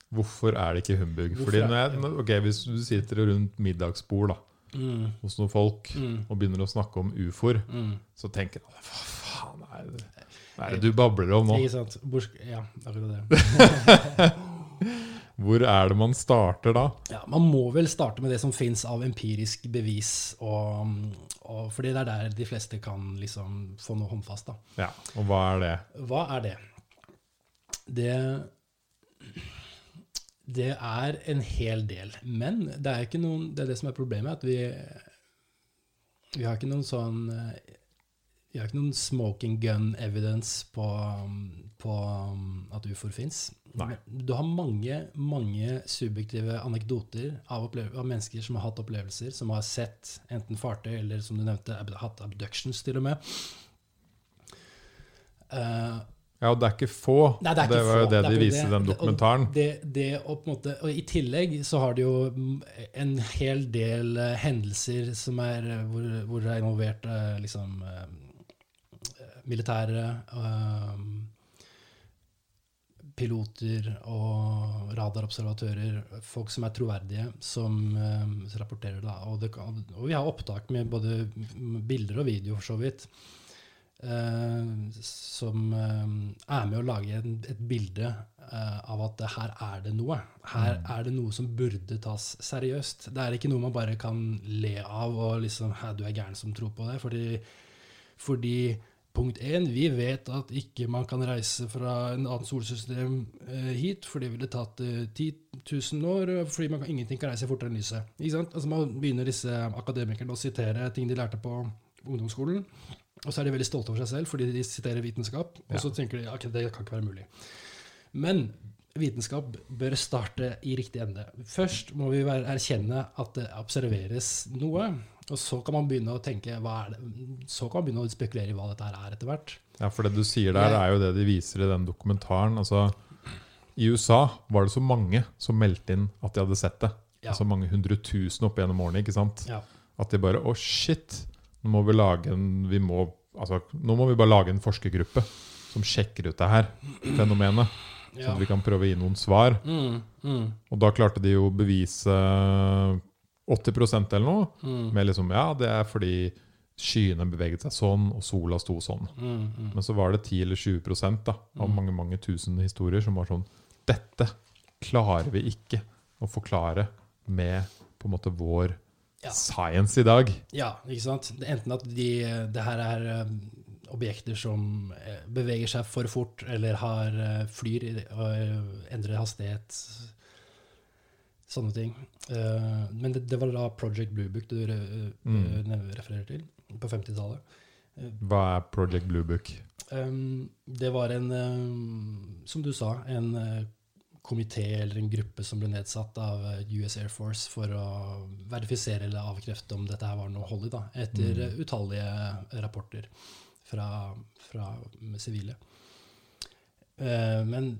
hvorfor er det ikke humbug? Fordi når jeg, når- ok, Hvis du sitter rundt middagsbord da, mm, hos noen folk mm, og begynner å snakke om ufoer, mm. så tenker du hva faen er det, hva er det du babler om nå? Ikke sant? Bors ja, akkurat det. Hvor er det man starter da? Ja, Man må vel starte med det som fins av empirisk bevis og, og fordi det er der de fleste kan liksom få noe håndfast. da. Ja, Og hva er det? Hva er det? Det Det er en hel del. Men det er ikke noen Det er det som er problemet, at vi Vi har ikke noen sånn Vi har ikke noen smoking gun evidence på, på at ufoer fins. Nei. Du har mange, mange subjektive anekdoter av, av mennesker som har hatt opplevelser, som har sett enten fartøy eller, som du nevnte, ab- hatt abductions, til og med. Uh, Ja, og det er ikke få. Nei, det er ikke var jo få. det Det de viste i den dokumentaren. og. Det, det måte, og I tillegg så har du jo mm, en hel del uh, hendelser som er, eh, hvor, hvor det er involvert uh, liksom, militære piloter og radarobservatører, folk som er troverdige, som uh, rapporterer Da. Og, kan, og vi har opptak med både bilder og video, for så vidt, uh, som uh, er med å lage en, et bilde av at her er det noe. Her er det noe som burde tas seriøst. Det er ikke noe man bare kan le av og liksom Hæ, du er gæren som tror på det. Fordi, fordi Punkt én, vi vet at ikke man kan reise fra en annen solsystem eh, hit, for det ville tatt eh, 10 000 år, eh, fordi man kan, ingenting kan reise fortere enn lyset. Altså Man begynner disse akademikerne å sitere ting de lærte på ungdomsskolen, og så er de veldig stolte over seg selv fordi de siterer vitenskap, og så tenker de ok, det kan ikke være mulig. Men vitenskap bør starte i riktig ende. Først må vi erkjenne at det observeres noe, og så kan man begynne å tenke? Så kan man begynne å spekulere i hva dette er etter hvert. Ja, for det du sier der, er jo det de viser i den dokumentaren. Altså, I USA var det så mange som meldte inn at de hadde sett det. Ja. Altså mange hundre tusen opp gjennom årene. ikke sant? Ja. At de bare Å, shit! Nå må vi lage en vi må, altså, Nå må vi bare lage en forskergruppe som sjekker ut det her fenomenet. Ja. Sånn at vi kan prøve å gi noen svar. Mm, mm, Og da klarte de jo å bevise 80% eller noe. mm, Med liksom Ja, det er fordi skyene beveget seg sånn, og sola sto sånn. mm, mm. Men så var det 10 eller 20 da, av mange mange tusen historier som var sånn Dette klarer vi ikke å forklare med på en måte vår Ja. science i dag. Ja, ikke sant? Enten at de, det her er um, objekter som eh, beveger seg for fort, eller har eh, flyr og eh, endrer hastighet. Sånne ting. Uh, Men det, det var da Project Blue Book du eh, Mm. eh, refererer til, på 50-tallet. Hva er Project Blue Book? Um, det var en, um, som du sa, en uh, komité eller en gruppe som ble nedsatt av uh, US Air Force for å verifisere eller avkrefte om dette her var noe hold i, da, etter mm. utallige rapporter fra, fra sivile. Uh, men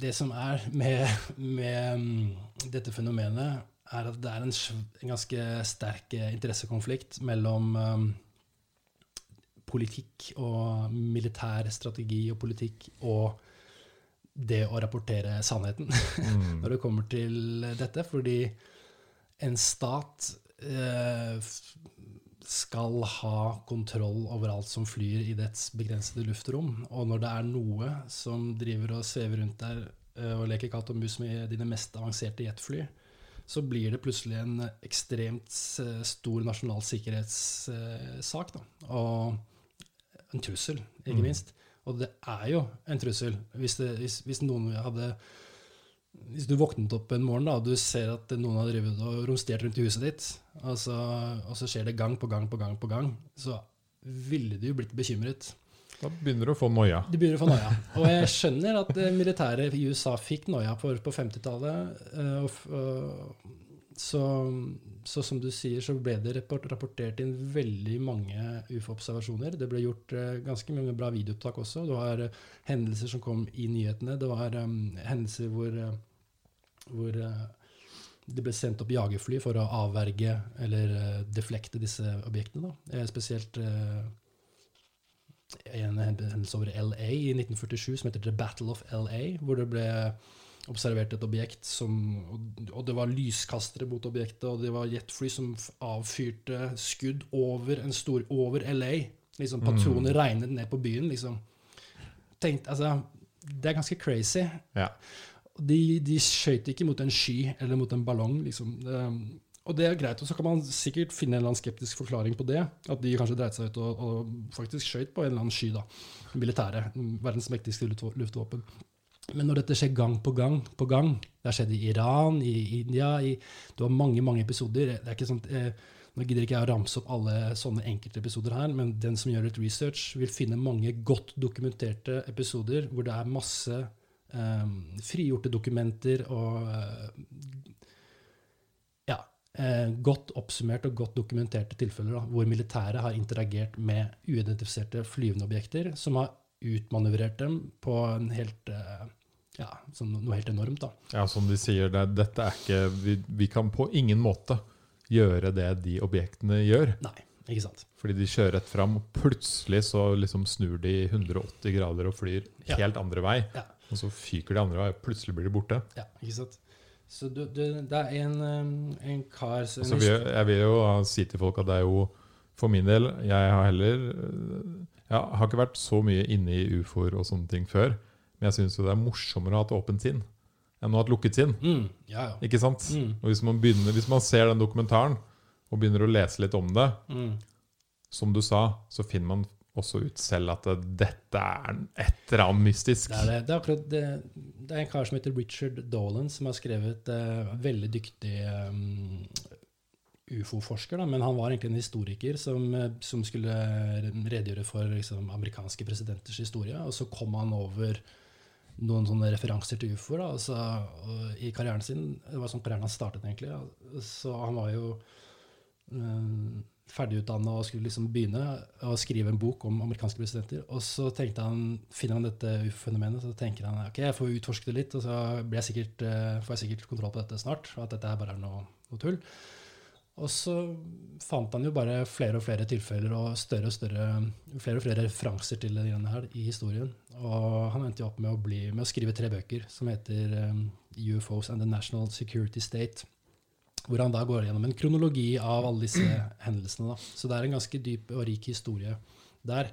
det som er med, med um, dette fenomenet, er at det er en, en ganske sterk uh, interessekonflikt mellom um, politikk og militær strategi og politikk og det å rapportere sannheten Mm. når det kommer til dette, fordi en stat eh, skal ha kontroll over alt som flyr i dets begrensede luftrom. Og når det er noe som driver og svever rundt der eh, og leker katt og mus med dine mest avanserte jetfly, så blir det plutselig en ekstremt eh, stor nasjonal sikkerhetssak. Da. Og en trussel, ikke Mm. minst. Og det er jo en trussel. Hvis, det, hvis, hvis noen hadde Hvis du våknet opp en morgen da, og du ser at noen har drevet og romstert rundt i huset ditt, og så, og så skjer det gang på gang på gang, på gang, så ville du jo blitt bekymret. Da begynner du å få noia. Du begynner å få noia. Og jeg skjønner at militæret i USA fikk noia på, på 50-tallet. eh, Så, så som du sier, så ble det rapportert inn veldig mange ufo-observasjoner. Det ble gjort eh, ganske mange bra videoopptak også. Det var eh, hendelser som kom i nyhetene. Det var um, hendelser hvor, hvor uh, det ble sendt opp jagerfly for å avverge eller uh, deflekte disse objektene. Da. Spesielt uh, en hendelse over LA i 1947 som heter The Battle of LA, hvor det ble observert et objekt som Og det var lyskastere mot objektet, og det var jetfly som avfyrte skudd over en stor Over LA. Liksom Patroner regnet ned på byen, liksom. Tenk, altså, det er ganske crazy. Ja. De, de skøyt ikke mot en sky eller mot en ballong, liksom. Det, og det er greit, og så kan man sikkert finne en eller annen skeptisk forklaring på det. At de kanskje dreit seg ut og, og faktisk skøyt på en eller annen sky, da. Militæret. Verdens mektigste luft- luftvåpen. Men når dette skjer gang på gang på gang Det har skjedd i Iran, i India i, Du har mange mange episoder. Det er ikke sånn, eh, nå gidder ikke jeg å ramse opp alle sånne enkeltepisoder her, men den som gjør litt research, vil finne mange godt dokumenterte episoder hvor det er masse eh, frigjorte dokumenter og eh, ja, eh, godt oppsummert og godt dokumenterte tilfeller da, hvor militæret har interagert med uidentifiserte flyvende objekter, som har utmanøvrert dem på en helt eh, ja, som noe helt enormt. da. Ja, som de sier, det, dette er ikke vi, vi kan på ingen måte gjøre det de objektene gjør. Nei, ikke sant. Fordi de kjører rett fram, og plutselig så liksom snur de 180 grader og flyr Ja. helt andre vei. Ja. Og så fyker de andre vei, og plutselig blir de borte. Ja, ikke sant? Så du, du, det er en, um, en kar som- altså, vi, jeg vil jo si til folk at det er jo For min del, jeg har heller Jeg har ikke vært så mye inne i ufoer og sånne ting før. Men jeg syns jo det er morsommere å ha et åpent sinn enn å ha et lukket sinn. mm, Ja, ja. Ikke sant? Mm, Og hvis man, begynner, hvis man ser den dokumentaren og begynner å lese litt om det, mm, som du sa, så finner man også ut selv at det, dette er et eller annet mystisk. det er det. Det er akkurat det. Det er en kar som heter Richard Dolan, som har skrevet uh, veldig dyktig um, ufo-forsker, men han var egentlig en historiker som, eh, som skulle redegjøre for liksom, amerikanske presidenters historie. Og så kom han over noen sånne referanser til ufoer altså, i karrieren sin. Det var sånn karrieren han startet, egentlig. Så han var jo um, ferdigutdanna og skulle liksom begynne å skrive en bok om amerikanske presidenter. Og så tenkte han, finner han dette ufo-fenomenet, så tenker han ok, jeg får utforske det litt, og så blir jeg sikkert, eh, får jeg sikkert kontroll på dette snart. Og at dette her bare er noe, noe tull. Og så fant han jo bare flere og flere tilfeller og større og større, flere og flere referanser til det greiene her i historien. Og han endte jo opp med å, bli, med å skrive tre bøker som heter um, UFOs and the National Security State. Hvor han da går gjennom en kronologi av alle disse hendelsene. Da. Så det er en ganske dyp og rik historie der.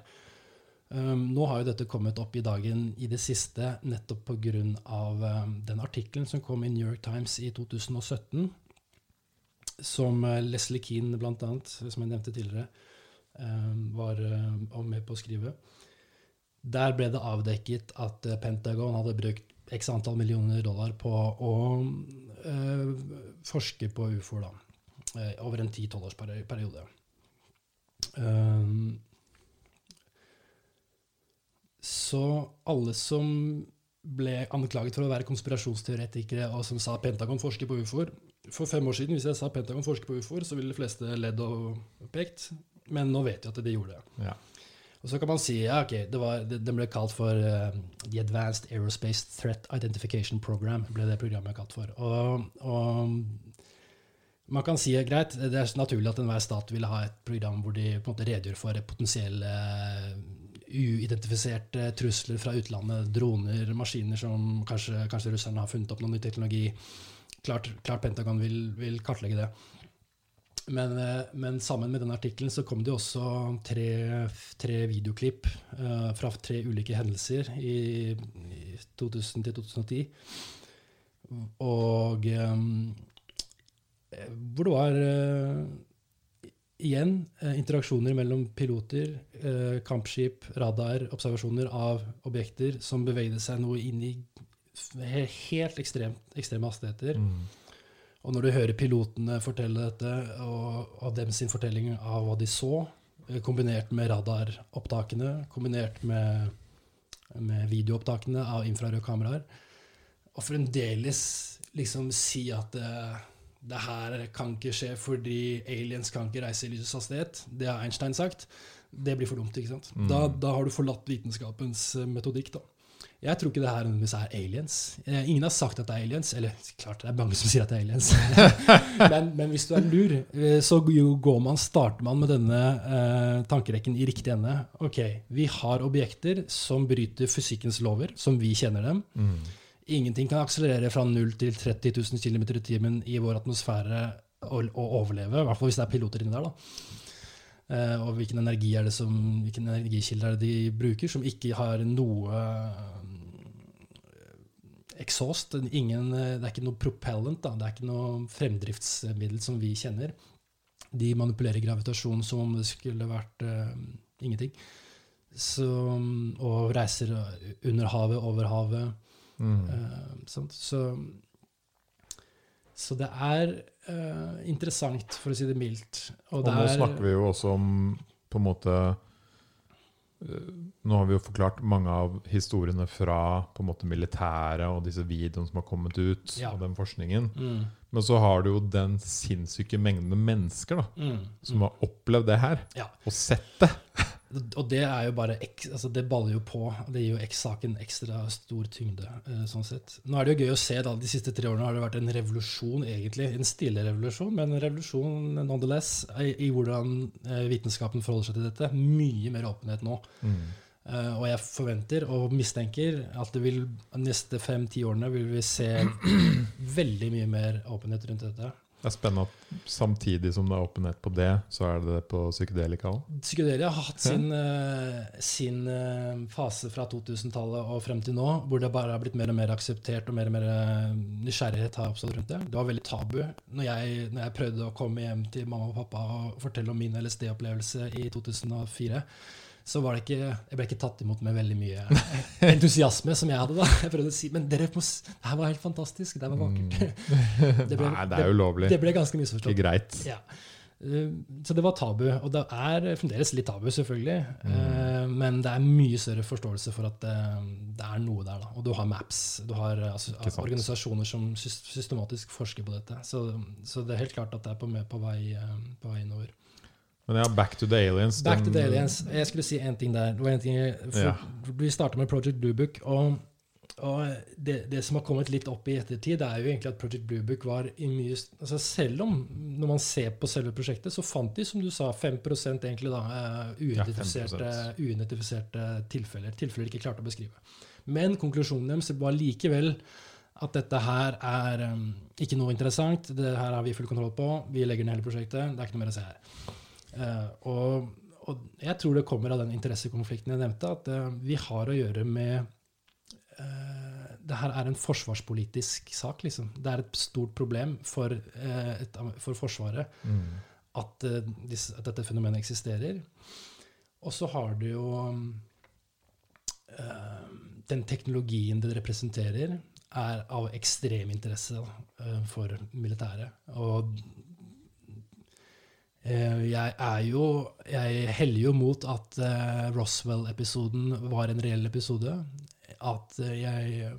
Um, nå har jo dette kommet opp i dagen i det siste nettopp pga. Um, den artikkelen som kom i New York Times i 2017 som eh, Leslie Keane, blant annet, som jeg nevnte tidligere, eh, var eh, med på å skrive. Der ble det avdekket at Pentagon hadde brukt x antall millioner dollar på å forske på ufoer over en 10-12 års periode. Um, så alle som ble anklaget for å være konspirasjonsteoretikere og som sa Pentagon forsker på ufoer, for fem år siden, hvis jeg sa Pentagon forsker på ufoer, så ville de fleste ledd og pekt. Men nå vet vi at de gjorde det. Ja. Og så kan man si ja, ok, det var, det, den ble kalt for uh, The Advanced Aerospace Threat Identification Program. ble det programmet kalt for. Og, og man kan si greit, det er naturlig at enhver stat ville ha et program hvor de på en måte redegjør for potensielle eh, uidentifiserte trusler fra utlandet. Droner, maskiner som kanskje, kanskje russerne har funnet opp noen ny teknologi. Klart, klart Pentagon vil, vil kartlegge det. Men, eh, men sammen med den artikkelen så kom det også tre, tre videoklipp uh, fra tre ulike hendelser i, i 2000 til 2010. Og um, hvor det var uh, igjen interaksjoner mellom piloter, uh, kampskip, radar, observasjoner av objekter som bevegde seg noe inn i helt ekstremt, ekstreme hastigheter. Mm. Og når du hører pilotene fortelle dette, og, og dem sin fortelling av hva de så, eh, kombinert med radaropptakene, kombinert med, med videoopptakene av infrarøde kameraer, og fremdeles liksom si at det, det her kan ikke skje fordi aliens kan ikke reise i lysets hastighet, det har Einstein sagt, det blir for dumt. ikke sant? Da, da har du forlatt vitenskapens eh, metodikk. da. Jeg tror ikke det her er aliens. Eh, Ingen har sagt at det er aliens. Eller klart, det er mange som sier at det er aliens. men, men hvis du er lur, eh, så går man, starter man med denne eh, tankerekken i riktig ende. Ok, vi har objekter som bryter fysikkens lover, som vi kjenner dem. Mm. Ingenting kan akselerere fra 0 til 30 000 km i timen i vår atmosfære og, og overleve. I hvert fall hvis det er piloter inni der. da. Uh, og hvilken energi er det som, hvilken energikilde er det de bruker, som ikke har noe exhaust. Ingen, det er ikke noe propellant. Da. Det er ikke noe fremdriftsmiddel som vi kjenner. De manipulerer gravitasjon som om det skulle vært uh, ingenting. Så, og reiser under havet, over havet. Mm. Uh, så, så, det er uh, interessant, for å si det mildt. Og, og nå er, snakker vi jo også om på en måte nå har vi jo forklart mange av historiene fra på en måte militæret og disse videoene som har kommet ut, ja. og den forskningen. Mm. Men så har du jo den sinnssyke mengden med mennesker da, mm. som har opplevd det her, ja. og sett det. Og det er jo bare altså Det baller jo på. Det gir jo X-saken ekstra stor tyngde. Eh, sånn sett. Nå er det jo gøy å se da, De siste tre årene har det vært en revolusjon, egentlig. En stille revolusjon, men en revolusjon nonetheless i, i hvordan eh, vitenskapen forholder seg til dette. Mye mer åpenhet nå. Mm. Uh, og jeg forventer og mistenker at det vil, de neste fem-ti årene vil vi se veldig mye mer åpenhet rundt dette. Det er spennende at samtidig som det er åpenhet på det, så er det det på psykedelika òg. Psykedelia har hatt sin, uh, sin uh, fase fra 2000-tallet og frem til nå, hvor det bare har blitt mer og mer akseptert, og mer og mer nysgjerrighet har oppstått rundt det. Det var veldig tabu når jeg, når jeg prøvde å komme hjem til mamma og pappa og fortelle om min LSD-opplevelse i 2004 så var det ikke, jeg ble ikke tatt imot med veldig mye entusiasme som jeg hadde. da. Jeg prøvde å si men dere det her var helt fantastisk, det her var vakkert. Mm. Det ble, Nei, det er ulovlig. Det ble ganske misforstått. Ikke greit. Ja. Eh, så det var tabu. Og det er fremdeles litt tabu, selvfølgelig. Mm. Eh, men det er mye større forståelse for at det, det er noe der. da. Og du har MAPS. Du har altså, organisasjoner som systematisk forsker på dette. Så, så, det er helt klart at det er på, på, vei, på vei innover. Men ja, Back to the Aliens. Back to the Aliens. Jeg skulle si én ting der. En ting, ja. Vi starta med Project Bluebook. Og, og det, det, som har kommet litt opp i ettertid, er jo egentlig at Project Bluebook var i mye altså Selv om, når man ser på selve prosjektet, så fant de, som du sa, 5 egentlig da, uh, uidentifiserte, ja, uidentifiserte tilfeller. Tilfeller de ikke klarte å beskrive. Men konklusjonen deres var likevel at dette her er um, ikke noe interessant. Det her har vi full kontroll på. Vi legger ned hele prosjektet. Det er ikke noe mer å se her. Uh, og, og, jeg tror det kommer av den interessekonflikten jeg nevnte, at uh, vi har å gjøre med uh, Det her er en forsvarspolitisk sak, liksom. Det er et stort problem for, et, for Forsvaret mm. at, at, dette fenomenet eksisterer. Og så har du jo Den teknologien det representerer, er av ekstrem interesse for militæret. Og Eh, jeg er jo Jeg heller jo mot at uh, Roswell-episoden var en reell episode. At uh, jeg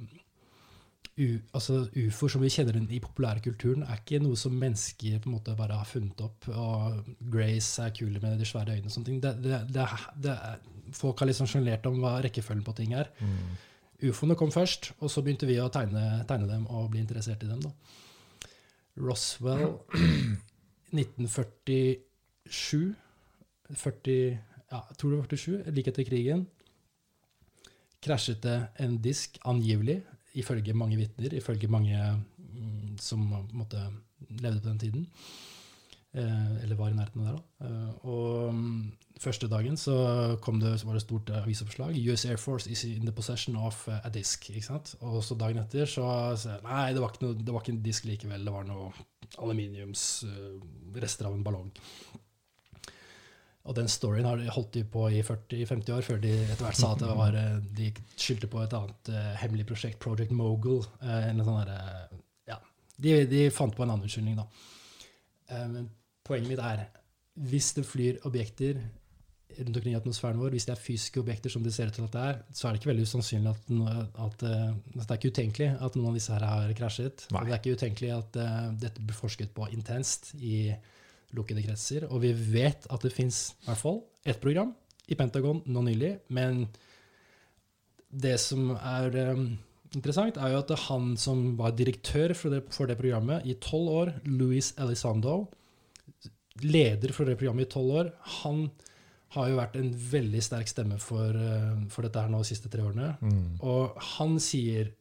u, Altså ufoer som vi kjenner den i populærkulturen, er ikke noe som mennesker på en måte bare har funnet opp. Og Grace er kule med de svære øynene og sånne ting. Det, det, det, det folk har liksom sjonglert om hva rekkefølgen på ting er. Mm. Ufoene kom først, og så begynte vi å tegne, tegne dem og bli interessert i dem. da. Roswell 1947 40, ja, jeg tror det var 47, like etter krigen, krasjet det en disk, angivelig, ifølge mange vitner, ifølge mange mm, som måtte, levde på den tiden. Eh, eller var i nærheten av det. da. Eh, og um, første dagen så, det, så var det stort avisoppslag. US Air Force is in the possession of a disk. ikke sant? Og så dagen etter så, så Nei, det var, ikke noe, det var ikke en disk likevel. Det var noe aluminiumsrester av en ballong. Og den storyen har de holdt de på i 40-50 år, før de etter hvert sa at det var, eh, de skyldte på et annet uh, hemmelig prosjekt, Project Mogul. Uh, eller sånn der, uh, ja, de, de, fant på en annen unnskyldning, da. men poenget mitt er hvis det flyr objekter rundt omkring i atmosfæren vår, hvis det er fysiske objekter som det ser ut til at det er, så er det ikke veldig usannsynlig at, at, at, det er ikke utenkelig at noen av disse her har krasjet. Og det er ikke utenkelig at uh, dette blir forsket på intenst i lukkede kretser. Og vi vet at det fins i hvert fall ett program i Pentagon nå nylig, men det som er um, interessant, er jo at han som var direktør for det, for det programmet i tolv år, Louis Elizondo, leder for det programmet i tolv år, han har jo vært en veldig sterk stemme for, eh, for dette her nå de siste tre årene. Mm. Og han sier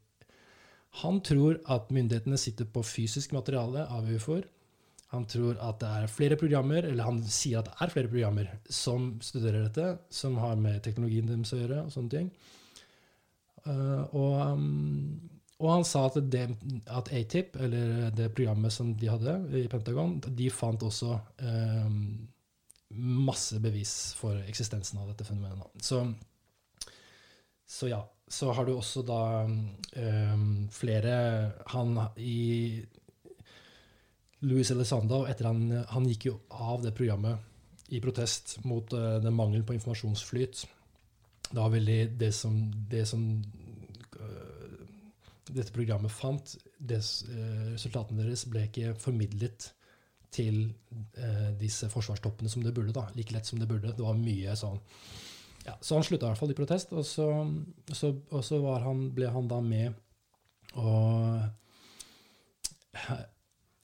han tror at myndighetene sitter på fysisk materiale av ufoer. Han tror at det er flere programmer, eller han sier at det er flere programmer som studerer dette, som har med teknologien deres å gjøre. og sånne ting. Uh, og, um, og han sa at, det, at ATIP, eller det programmet som de hadde i Pentagon, de fant også eh, masse bevis for eksistensen av dette fenomenet. Så, så ja. Så har du også da um, flere Han i Louis Elizondo, etter han, han gikk jo av det programmet i protest mot uh, den mangelen på informasjonsflyt. Det var veldig det som, det som dette programmet fant, des, uh, resultatene deres ble ikke formidlet til eh, disse forsvarstoppene som det burde. da, Like lett som det burde. Det var mye sånn ja, Så han slutta i hvert fall i protest, og så, så, og så han, ble han da med og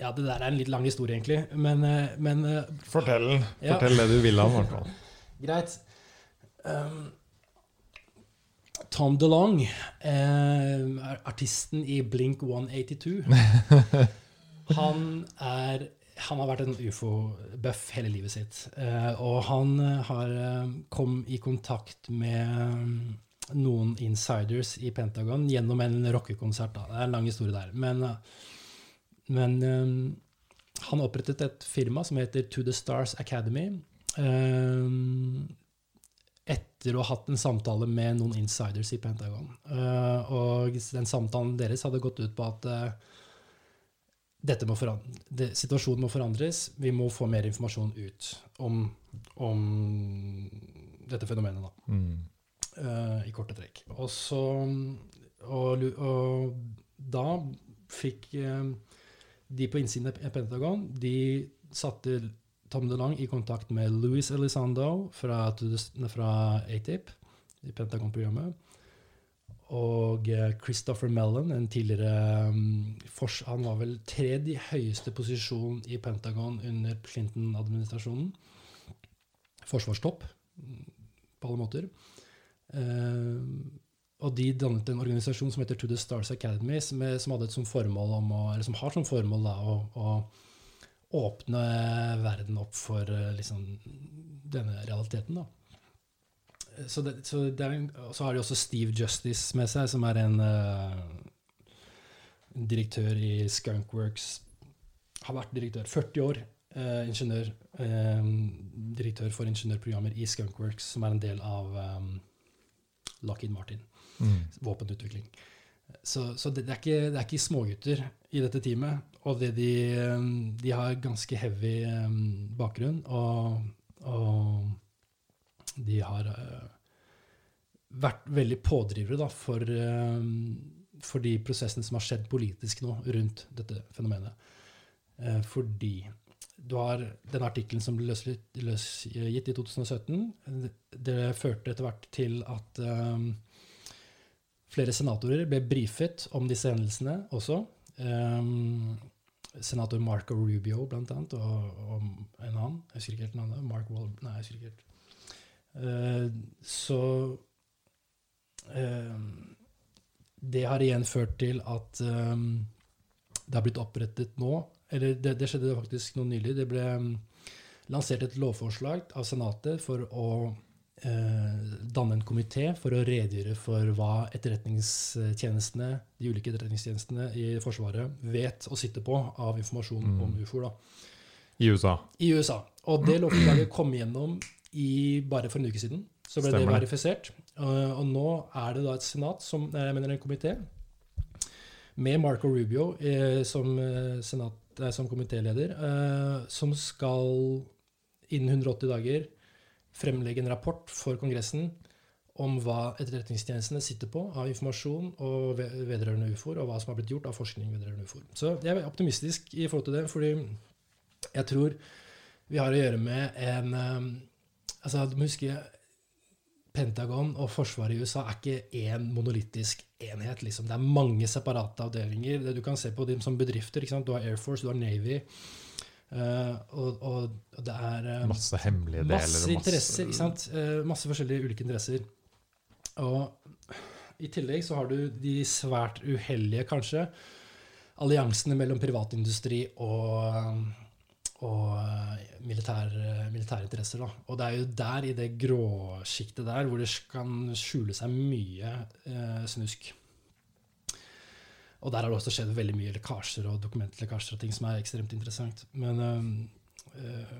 Ja, det der er en litt lang historie, egentlig, men, eh, men eh, Fortell, ja. Fortell det du vil av, i hvert fall. Greit. Um, Tom DeLong, eh, artisten i Blink 182 Han er han har vært en ufo-buff hele livet sitt. Eh, og han har eh, kom i kontakt med mm, noen insiders i Pentagon gjennom en rockekonsert. Det er en lang historie der. Men, eh, men han opprettet et firma som heter To The Stars Academy. Etter å ha hatt en samtale med noen insiders i Pentagon. Og den samtalen deres hadde gått ut på at dette må det, situasjonen må forandres. Vi må få mer informasjon ut om, om dette fenomenet, da. Mm. Uh, I korte trekk. Og så og, og da fikk de på innsiden av Pentagon De satte Tom DeLong i kontakt med Louis Elizondo fra, fra ATIP, i Pentagon-programmet. Og eh, Christopher Mellon, en tidligere um, Han var vel tredje høyeste posisjon i Pentagon under Clinton-administrasjonen. Forsvarstopp på alle måter. Uh, og de dannet en organisasjon som heter To the Stars Academy, som, hadde som formål om å, eller som har som formål da, å, å åpne verden opp for eh, liksom, denne realiteten. da. Så, det, så, er, så, har de også Steve Justice med seg, som er en uh, direktør i Skunkworks. Har vært direktør 40 år. Uh, ingeniør. um, direktør for ingeniørprogrammer i Skunkworks, som er en del av um, Lockheed Martin. Mm. Våpenutvikling. Så, så det, det, er ikke, det er ikke smågutter i dette teamet. Og det de, de har ganske heavy bakgrunn, og, og de har uh, vært veldig pådrivere da, for, um, for, de prosessene som har skjedd politisk nå rundt dette fenomenet. Uh, fordi du har den artikkelen som ble løsgitt løsgitt i 2017. Det førte etter hvert til at um, flere senatorer ble brifet om disse hendelsene også. Um, senator Marco Rubio, blant annet, og, og en annen. Jeg husker ikke helt navnet. Mark Wall... Nei, jeg husker ikke helt. Uh, så uh, Det har igjen ført til at um, det har blitt opprettet nå Eller det, det skjedde faktisk noe nylig. Det ble lansert et lovforslag av Senatet for å Eh, danne en komité for å redegjøre for hva etterretningstjenestene, de ulike etterretningstjenestene i Forsvaret vet å sitte på av informasjon mm. om ufoer. I USA. I USA. Og det lovforslaget kom gjennom i, bare for en uke siden. Så ble Stemmer. det verifisert. Uh, og nå er det da et senat, som, jeg mener en komité, med Marco Rubio eh, som, senat, eh, som komitéleder, eh, som skal innen 180 dager fremlegge en rapport for Kongressen om hva etterretningstjenestene sitter på av informasjon og vedrørende ufoer, og hva som har blitt gjort av forskning vedrørende ufoer. Så jeg er optimistisk i forhold til det, fordi jeg tror vi har å gjøre med en um, altså Du må huske Pentagon og forsvaret i USA er ikke én monolittisk enhet. Liksom. Det er mange separate avdelinger. Det du kan se på dem som bedrifter. Du har Air Force, du har Navy. Uh, og, og, det er uh, Masse hemmelige deler. Masse interesser. sant? Uh, masse forskjellige ulike interesser. Og i tillegg så har du de svært uheldige, kanskje, alliansene mellom privatindustri og, og militær, militære interesser. Da. Og det er jo der, i det gråsjiktet der, hvor det kan skjule seg mye snusk. Og der har det også skjedd veldig mye lekkasjer og dokumentlekkasjer og ting som er ekstremt interessant. Men, øh,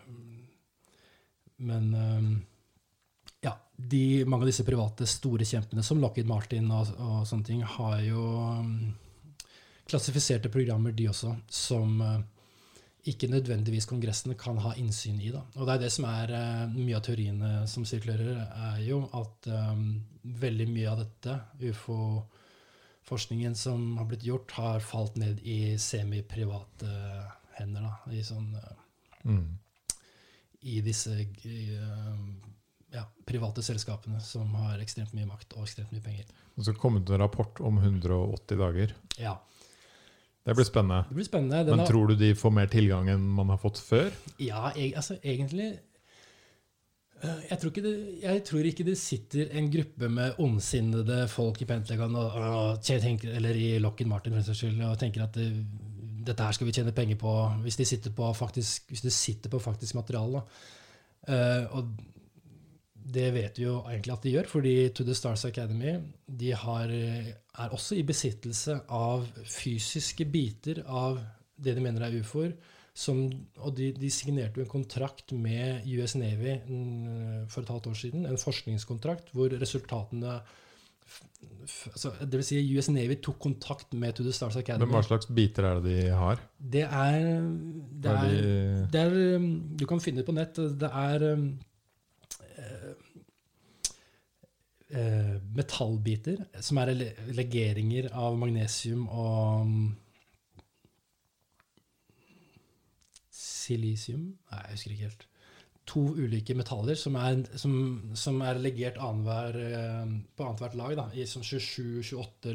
men øh, ja, de, mange av disse private store kjempene, som Lockheed Martin og, og sånne ting, har jo klassifiserte programmer, de også, som ikke nødvendigvis kongressene kan ha innsyn i. Da. Og det er det som er uh, mye av teoriene som sirkulerer, er jo at um, veldig mye av dette, ufo-forskningen som har blitt gjort, har falt ned i semiprivate hender. Da, i sånn uh, mm. I disse uh, ja, private selskapene som har ekstremt mye makt og ekstremt mye penger. Og så kom det en rapport om 180 dager. Ja. Det blir spennende. Det blir spennende. Den Men tror du de får mer tilgang enn man har fått før? Ja, jeg, altså egentlig øh, jeg tror, det, jeg tror, ikke det, sitter en gruppe med ondsinnede folk i Pentagon og, og tenker, eller i Lockheed Martin skyld, og tenker at det, dette her skal vi tjene penger på hvis de sitter på faktisk, hvis de sitter på faktisk materiale. Uh, og det vet vi jo egentlig at de gjør, fordi To The Stars Academy de har, er også i besittelse av fysiske biter av det de mener er ufoer. og de, de, signerte jo en kontrakt med US Navy for et halvt år siden, en forskningskontrakt hvor resultatene altså, det vil si US Navy tok kontakt med To The Stars Academy. Men hva slags biter er det de har? Det er, det er, det er Du kan finne det på nett. Det er eh, metallbiter, som er legeringer av magnesium og um, silisium Nei, jeg husker ikke helt. To ulike metaller som er, som, som er legert annenhver, eh, på annethvert lag, da, i sånn 27-28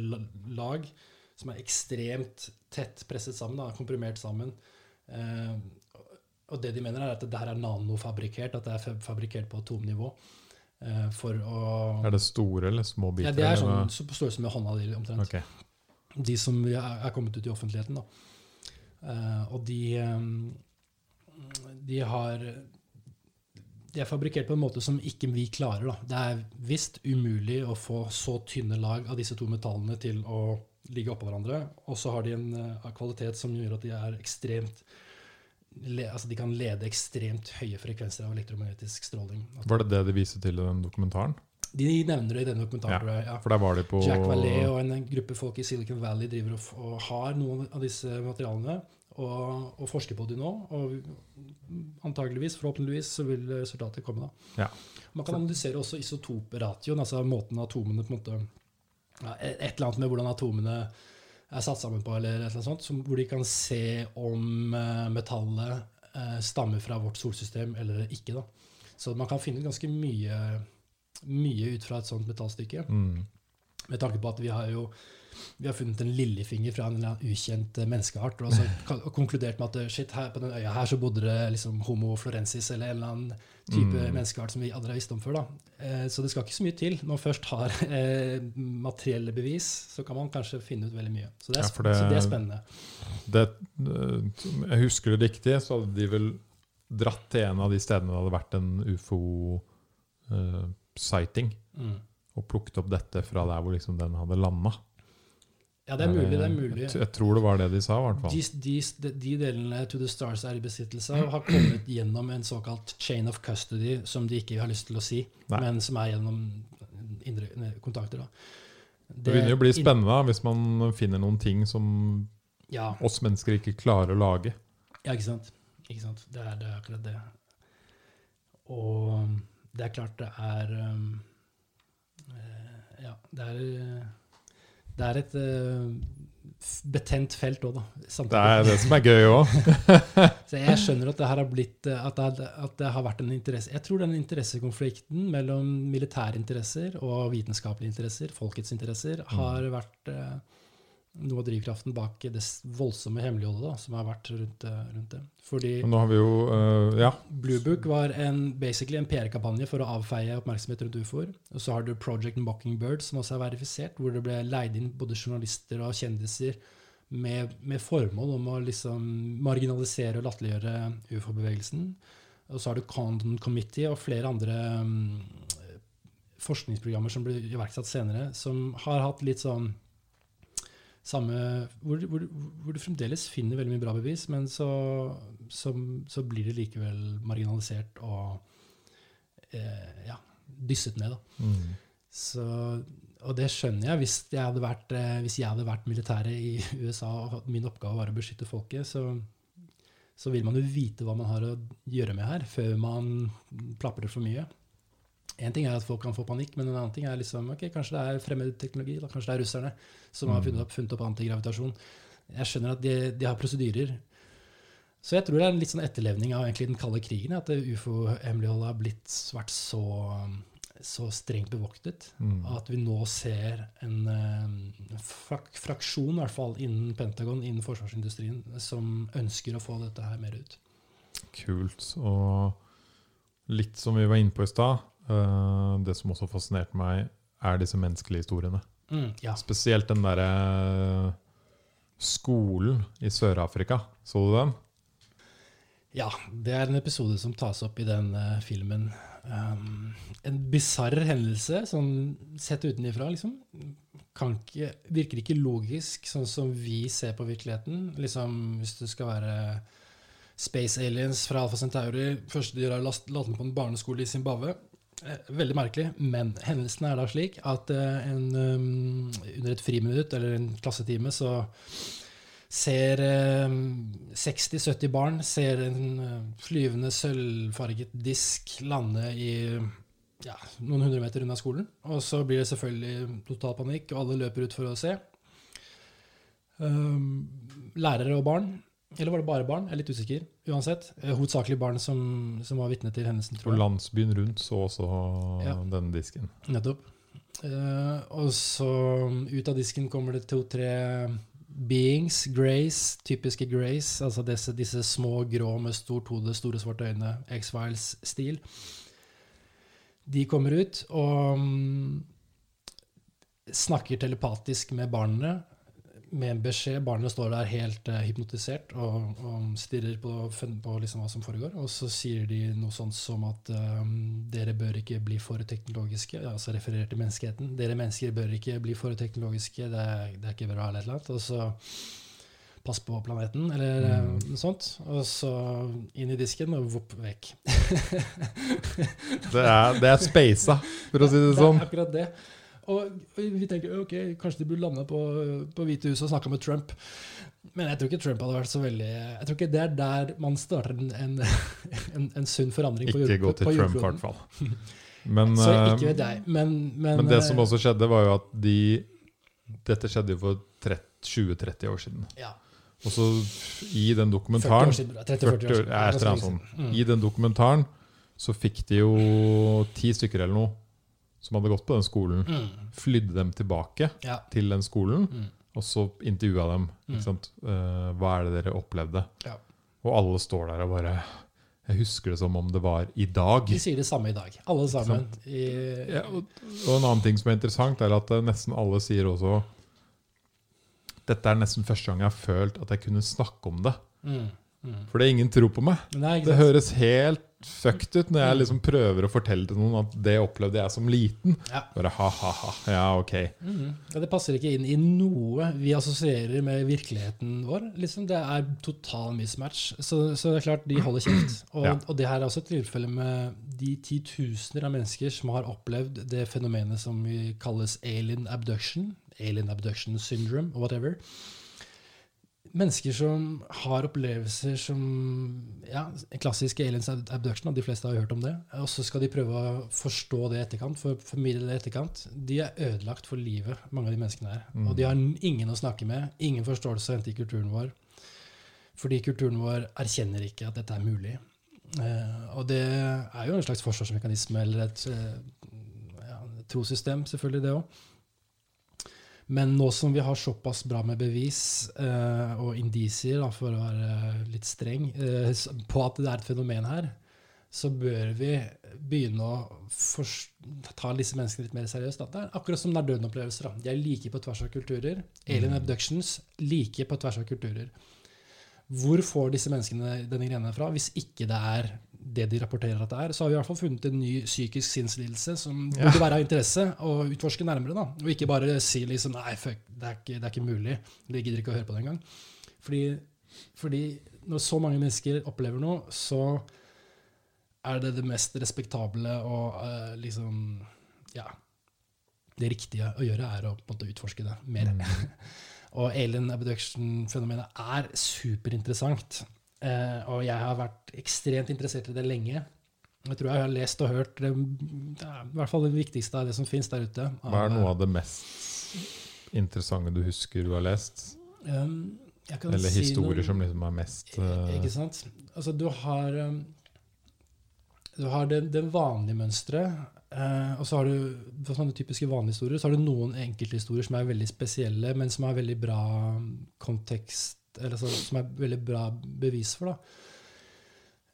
lag, som er ekstremt tett presset sammen, da, komprimert sammen. Eh, og det de mener, er at det her er nanofabrikkert, at det er fabrikkert på atomnivå. Eh, for å Er det store eller små biter? Ja, det er sånn så på størrelse med hånda di omtrent. Okay. De som er kommet ut i offentligheten. da. Uh, og de, um, de har De er fabrikkert på en måte som ikke vi klarer. da. Det er visst umulig å få så tynne lag av disse to metallene til å ligge oppå hverandre. Og så har de en kvalitet som gjør at de er ekstremt altså de kan lede ekstremt høye frekvenser av elektromagnetisk stråling. Var det det de viste til i den dokumentaren? De nevner det i denne dokumentaren. Ja, for der var de på... Jack Vallée og en gruppe folk i Silicon Valley driver og, og har noen av disse materialene og, og, forsker på dem nå. Og antageligvis, forhåpentligvis, så vil resultatet komme da. Ja. Man kan analysere også isotoperatioen, altså måten atomene på en måte ja, Et eller annet med hvordan atomene er satt sammen på, eller annet sånt, hvor de kan se om uh, metallet uh, stammer fra vårt solsystem eller ikke. Da. Så man kan finne ganske mye, mye ut fra et sånt metallstykke. Mm. Med tanke på at vi har jo vi har funnet en lillefinger fra en ukjent menneskeart og, så, og konkludert med at shit, her på den øya her så bodde det liksom Homo florensis eller en eller annen type mm. menneskeart som vi aldri har visst om før. Eh, så det skal ikke så mye til. Når man først har eh, materielle bevis, så kan man kanskje finne ut veldig mye. Så det er, ja, det, så det er spennende. Det, eh, jeg husker det riktig, så hadde de vel dratt til en av de stedene det hadde vært en ufo-sighting, eh, mm. og plukket opp dette fra der hvor liksom den hadde landa. Ja, det er mulig. det er mulig. Jeg, tror det var det de sa. hvert fall. De, de, de, delene To The Stars er i besittelse av, har kommet gjennom en såkalt chain of custody, som de ikke har lyst til å si, Nei. men som er gjennom indre kontakter. da. Det, det begynner å bli spennende da, hvis man finner noen ting som ja. oss mennesker ikke klarer å lage. Ja, ikke sant. Ikke sant? Det, er, det er akkurat det. Og det er klart det er um, Ja, det er det er et uh, betent felt òg, da. Samtidig. Det er det som er gøy òg. så jeg skjønner at det, har blitt, at det, at det, har vært en interesse Jeg tror den interessekonflikten mellom militære interesser og vitenskapelige interesser, folkets interesser, mm. har vært uh, noe av drivkraften bak det voldsomme hemmeligholdet som har vært rundt, eh, rundt det. Fordi nå har vi jo, uh, ja. Blue Book var en, basically en PR-kampanje for å avfeie oppmerksomhet rundt ufoer. Og så har du Project Mockingbird, som også er verifisert, hvor det ble leid inn både journalister og kjendiser med, med formål om å liksom marginalisere og latterliggjøre ufo-bevegelsen. Og så har du Condon Committee og flere andre um, forskningsprogrammer som ble iverksatt senere, som har hatt litt sånn samme hvor, hvor, hvor, du fremdeles finner veldig mye bra bevis, men så, så, så blir det likevel marginalisert og eh, ja, dysset ned. Mm. Så, og det skjønner jeg. Hvis jeg hadde vært, eh, hvis jeg hadde vært militæret i USA og min oppgave var å beskytte folket, så, så vil man jo vite hva man har å gjøre med her, før man plaprer for mye. En ting er at folk kan få panikk, men en annen ting er liksom, ok, kanskje det er fremmed teknologi. Da, kanskje det er russerne som har funnet opp, funnet opp antigravitasjon. Jeg skjønner at de, de har prosedyrer. Så jeg tror det er en litt sånn etterlevning av egentlig den kalde krigen. At ufo-hemmeligholdet har blitt, vært så, så strengt bevoktet. Mm. At vi nå ser en en frak fraksjon, i hvert fall innen Pentagon, innen forsvarsindustrien, som ønsker å få dette her mer ut. Kult. Og litt som vi var inne på i stad, eh, det som også fascinerte meg, er disse menneskelige historiene. Mm, ja. Spesielt den derre skolen i Sør-Afrika. Så du den? Ja, det er en episode som tas opp i den uh, filmen. Um, en bisarr hendelse, sånn sett utenifra, liksom. Kan ikke, virker ikke logisk, sånn som vi ser på virkeligheten. Liksom, hvis du skal være Space Aliens fra Alfa Centauri, første de gjør er den på en barneskole i Zimbabwe. Eh, Veldig merkelig, men hendelsen er da slik at eh, en, um, under et friminutt eller en klassetime så ser eh, 60-70 barn ser en eh, flyvende sølvfarget disk lande i ja, noen hundre meter unna skolen. Og så blir det selvfølgelig total panikk, og alle løper ut for å se. Um, lærere og barn, eller var det bare barn? Jeg er litt usikker. Uansett. eh, Hovedsakelig barn som, som var vitne til hendelsen, tror Og jeg. landsbyen rundt så også Ja. denne disken. Nettopp. Eh, og så um, ut av disken kommer det to-tre beings, Grace, typiske Grace, altså disse, disse små grå med stort hode, store svarte øyne, X-Files-stil. De kommer ut og um, snakker telepatisk med barna med en beskjed. Barnet står der helt eh, hypnotisert og, og stirrer på, på liksom hva som foregår. Og så sier de noe sånt som at um, dere bør ikke bli for teknologiske. Altså refererer til menneskeheten. Dere mennesker bør ikke bli for teknologiske. Det er, det er ikke bra eller et eller annet. Og så pass på planeten, eller eh, Mm. noe sånt. Og så inn i disken og vopp vekk. Det er, det er speisa, for å si det sånn. Det er akkurat det. Og og vi tenker ok, kanskje de burde lande på, på Hvite hus og snakke med Trump. Men jeg tror ikke Trump hadde vært så veldig Jeg tror ikke det er der man starter en, en, en, en sunn forandring på, Ikke jord, gå til Trump, i hvert fall. Men, Så eh, ikke vet jeg. Men, men, men det som eh, også skjedde, var jo at de Dette skjedde jo for 20-30 år siden. ja, Og så i den 40 dokumentaren år siden. 30-40 år 40 år, siden. ja, sånn. siden. I den dokumentaren så fikk de jo ti stykker eller noe som hadde gått på den skolen. Mm. Flydde dem tilbake Ja. til den skolen, Mm. og så intervjua dem. Mm. Eh, hva er det dere opplevde? Ja. Og alle står der og bare Jeg husker det som om det var i dag. De sier det samme i dag. Alle sammen. I, Ja, og, og en annen ting som er interessant, er at eh, nesten alle sier også Dette er nesten første gang jeg har følt at jeg kunne snakke om det. mm. Mm. For det er ingen tro på meg. Nei, Det høres helt fucked ut når jeg Mm. liksom prøver å fortelle til noen at det opplevde jeg som liten. Ja. Bare ha-ha-ha. Ja, ok. Mm. Ja, det passer ikke inn i noe vi assosierer med virkeligheten vår. Liksom, det er total mismatch. Så, så det er klart, de holder kjeft. Og, Ja. og det her er også et tilfelle med de titusener av mennesker som har opplevd det fenomenet som vi kalles alien abduction. Alien abduction syndrome, whatever. Mennesker som har opplevelser som ja, klassiske klassisk aliens abduction, de fleste har hørt om det. Og så skal de prøve å forstå det i etterkant, for, formidle det i etterkant. De er ødelagt for livet, mange av de menneskene her. Mm. Og de har ingen å snakke med, ingen forståelse å hente i kulturen vår. Fordi kulturen vår erkjenner ikke at dette er mulig. Eh, og det er jo en slags forsvarsmekanisme, eller et, eh, ja, trossystem, selvfølgelig, det òg. Men nå som vi har såpass bra med bevis eh, og indisier, for å være litt streng, eh, på at det er et fenomen her, så bør vi begynne å ta disse menneskene litt mer seriøst. Da. Det er akkurat som nær-døden-opplevelser. De er like på tvers av kulturer. Alien abductions like på tvers av kulturer. Hvor får disse menneskene denne greia fra, hvis ikke det er det de rapporterer at det er, så har vi i hvert fall funnet en ny psykisk sinnslidelse som Ja. burde være av interesse å utforske nærmere. da, Og ikke bare si liksom nei, fuck, det er ikke, det er ikke mulig. det gidder ikke å høre på det engang. Fordi, fordi når så mange mennesker opplever noe, så er det det mest respektable og uh, liksom Ja. Det riktige å gjøre er å på en måte utforske det mer. og alien abduction-fenomenet er superinteressant. Eh, og jeg har vært ekstremt interessert i det lenge. Jeg tror jeg har lest og hørt det, i hvert fall det viktigste av det som fins der ute. Hva er noe av det mest interessante du husker du har lest? Um, Eller si historier noen, som liksom er mest uh, Ikke sant? Altså, du har um, Du har det, det vanlige mønsteret, eh, og så har du sånne typiske vanlige historier, så har du noen enkelthistorier som er veldig spesielle, men som har veldig bra kontekst, eller så, som er veldig bra bevis for. da.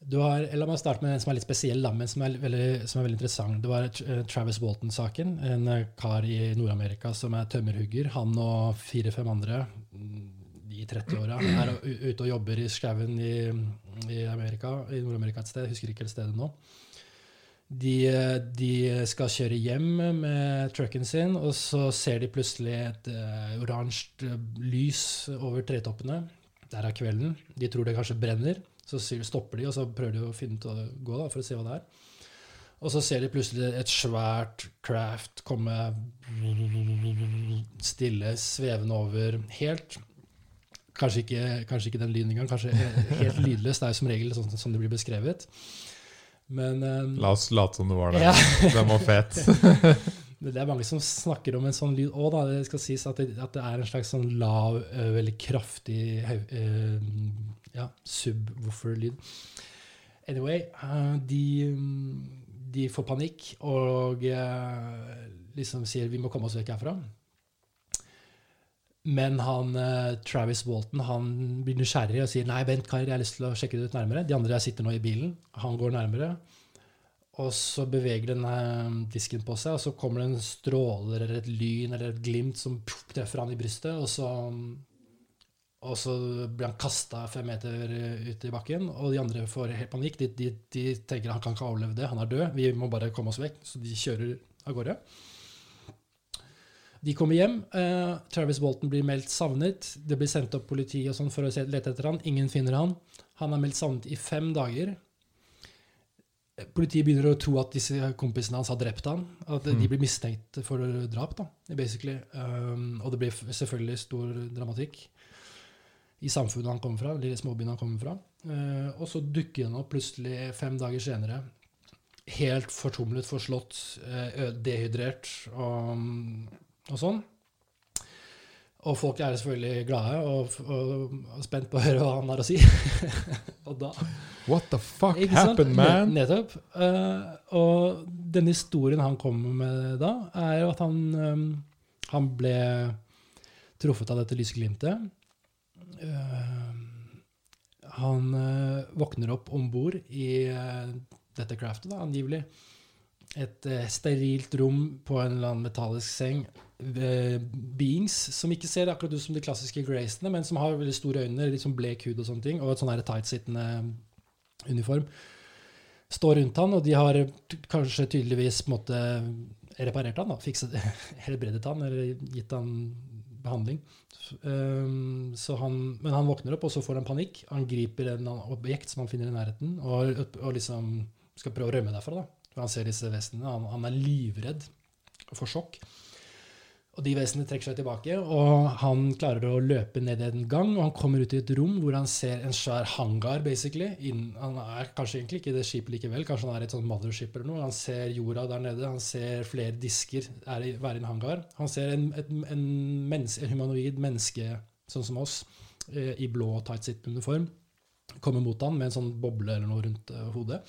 Har, La meg starte med en som er litt spesiell, da, men som er veldig, som er veldig interessant. Det var eh, Travis Walton-saken. En eh, kar i Nord-Amerika som er tømmerhugger. Han og fire-fem andre mm, i 30-åra er ute og jobber i skauen i, i i Nord-Amerika et sted. Jeg husker ikke helt stedet nå. De, de skal kjøre hjem med trucken sin, og så ser de plutselig et uh, oransje lys over tretoppene. Der er kvelden. De tror det kanskje brenner. Så stopper de, og så prøver de å finne ut å gå da, for å se hva det er. Og så ser de plutselig et svært craft komme stille, svevende over. Helt Kanskje ikke, kanskje ikke den lyden engang. Kanskje helt lydløst. Det er jo som regel sånn som det blir beskrevet. Men um, La oss late som det var det. Ja. Den var fet. Det er mange som snakker om en sånn lyd òg. Det skal sies at det, at det er en slags sånn lav, veldig kraftig eh, ja, subwoofer-lyd. Anyway, uh, de, de får panikk og uh, liksom sier vi må komme oss vekk herfra. Men han, eh, Travis Walton han blir nysgjerrig og sier nei, vent, Kari, jeg har lyst til å sjekke det ut nærmere. De andre sitter nå i bilen. Han går nærmere. Og så beveger den eh, disken på seg, og så kommer det en stråler eller et lyn eller et glimt som treffer han i brystet, og så, og så blir han kasta fem meter eh, ut i bakken, og de andre får helt panikk. De, de, de tenker han kan ikke overleve det, han er død, vi må bare komme oss vekk. Så de kjører av gårde. De kommer hjem. Uh, Travis Walton blir meldt savnet. Det blir sendt opp politi og sånn for å lete etter han. Ingen finner han. Han er meldt savnet i fem dager. Politiet begynner å tro at disse kompisene hans har drept han. At de Mm. blir mistenkt for drap. da, basically. Um, og det blir selvfølgelig stor dramatikk i samfunnet han kommer fra, eller småbyen han kommer fra. Uh, og så dukker han opp plutselig fem dager senere. Helt fortumlet, forslått, dehydrert og, og sånn. Og folk er selvfølgelig glade og, og, og spent på å høre hva han har å si. og da What the fuck happened, man? Nettopp. Uh, og den historien han kommer med da, er jo at han, um, han ble truffet av dette lysglimtet. Uh, han uh, våkner opp om bord i eh, dette craftet, da, angivelig. Et eh, sterilt rom på en eller annen metallisk seng. Eh, beings som ikke ser akkurat ut som de klassiske gracene, men som har veldig store øyne, litt sånn blek hud og sånne ting, og et sånn tightsittende uniform står rundt han, og de har kanskje tydeligvis på en måte reparert han, da, fikset, helbredet han, eller gitt han behandling. Så han, men han våkner opp, og så får han panikk. Han griper en objekt som han finner i nærheten, og, og liksom skal prøve å rømme derfra. da. For han ser disse vesenene. Han, han er livredd og får sjokk. Og de vesenene trekker seg tilbake, og han klarer å løpe ned en gang. Og han kommer ut i et rom hvor han ser en svær hangar, basically. Inn, han er kanskje egentlig ikke i det skipet likevel, kanskje han er i et sånt mothership eller noe. Han ser jorda der nede, han ser flere disker er i, være i en hangar. Han ser en, et, en, menneske, en humanoid menneske, sånn som oss, eh, i blå tightsit-uniform, komme mot han med en sånn boble eller noe rundt eh, hodet.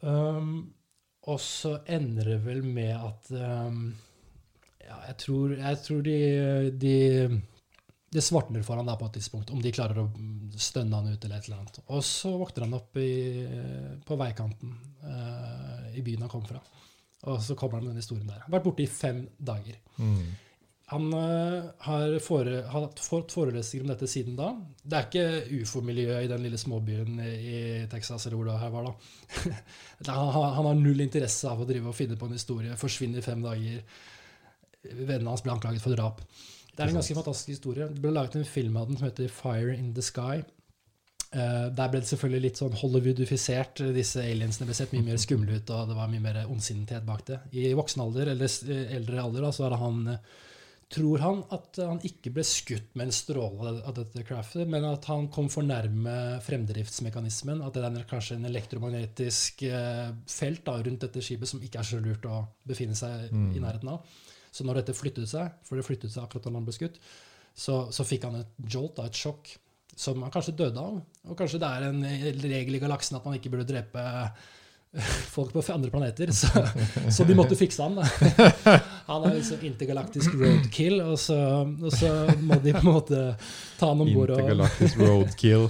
Um, og så ender det vel med at um, ja, jeg tror, jeg tror de, de Det svartner for han der på et tidspunkt, om de klarer å stønne han ut eller et eller annet. Og så våkner han opp i, på veikanten uh, i byen han kom fra. Og så kommer han med den historien der. Han har vært borte i fem dager. Mm. Han uh, har, fore, har, fått forelesninger om dette siden da. Det er ikke ufo-miljø i den lille småbyen i Texas eller hvor det her var. da. han, han, har null interesse av å drive og finne på en historie. Forsvinner i fem dager. Vennene hans ble anklaget for drap. Det er en ganske fantastisk historie. Det ble laget en film av den som heter Fire in the Sky. Uh, der ble det selvfølgelig litt sånn Hollywoodifisert. Disse aliensene ble sett mye mer skumle ut, og det var mye mer ondsinnethet bak det. I voksen alder, eller eldre alder, da, så er han, tror han at han ikke ble skutt med en stråle av dette craftet, men at han kom for nærme fremdriftsmekanismen. At det er kanskje en elektromagnetisk felt da, rundt dette skipet som ikke er så lurt å befinne seg mm. i nærheten av. Så når dette flyttet seg, for det flyttet seg akkurat da han ble skutt, så, så fikk han et jolt, et sjokk, som han kanskje døde av. Og kanskje det er en regel i galaksen at man ikke burde drepe folk på andre planeter. Så, så de måtte fikse han. Da. Han er liksom intergalaktisk roadkill, og så, og så må de på en måte ta han om bord. Intergalaktisk roadkill.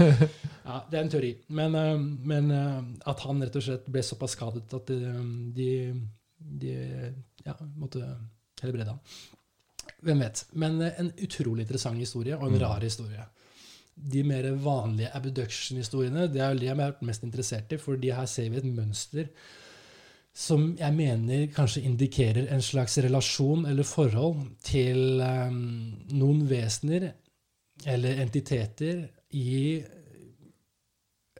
ja, det er en teori. Men, eh, men, eh, at han rett og slett ble såpass skadet at de, de, de ja, måtte helbrede han. Hvem vet. Men eh, en utrolig interessant historie, og en mm. rar historie. De mer vanlige abduction-historiene det er de jeg er mest interessert i, for de her ser vi et mønster som jeg mener kanskje indikerer en slags relasjon eller forhold til um, noen vesener eller entiteter i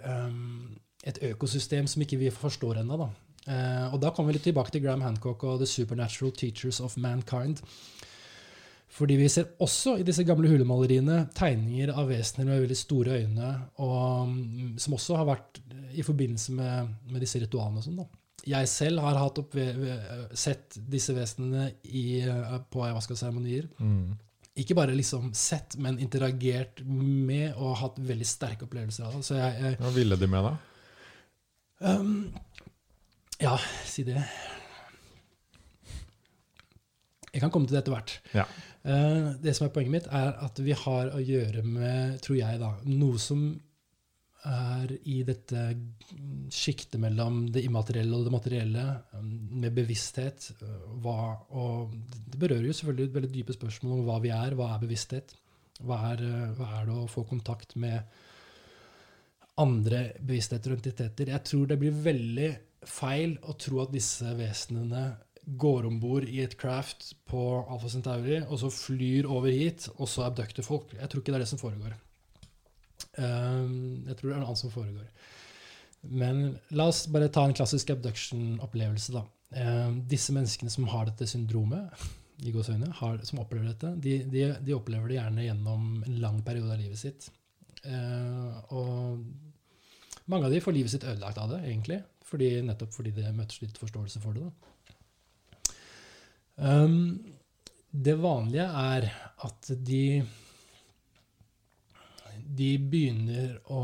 um, et økosystem som ikke vi forstår ennå. Uh, og da kommer vi litt tilbake til Graham Hancock og The Supernatural Teachers of Mankind. Fordi vi ser også i disse gamle hulemaleriene tegninger av vesener med veldig store øyne, og, um, som også har vært i forbindelse med, med disse ritualene. og sånn da. Jeg selv har opp, sett disse vesenene i, uh, på ayahuasca-seremonier. Mm. Ikke bare liksom sett, men interagert med og hatt veldig sterke opplevelser av det. Hva ville de med, da? Um, ja, si det. Jeg kan komme til det etter hvert. Ja. Uh, det som er Poenget mitt, er at vi har å gjøre med, tror jeg, da, noe som er i dette sjiktet mellom det immaterielle og det materielle, um, med bevissthet. Uh, hva, og det berører jo selvfølgelig et veldig dype spørsmål om hva vi er. Hva er bevissthet? Hva er, uh, hva er det å få kontakt med andre bevisstheter og identiteter? Jeg tror det blir veldig feil å tro at disse vesenene går om bord i et craft på Alfa Centauri, og så flyr over hit, og så abducter folk. Jeg tror ikke det er det som foregår. Um, jeg tror det er noe annet som foregår. Men la oss bare ta en klassisk abduction-opplevelse. da. Um, disse menneskene som har dette syndromet, i gåsøgne, som opplever dette, de, de, de, opplever det gjerne gjennom en lang periode av livet sitt. Uh, og mange av de får livet sitt ødelagt av det, egentlig. Fordi, nettopp fordi det møter litt forståelse for det. Um, det vanlige er at de de begynner å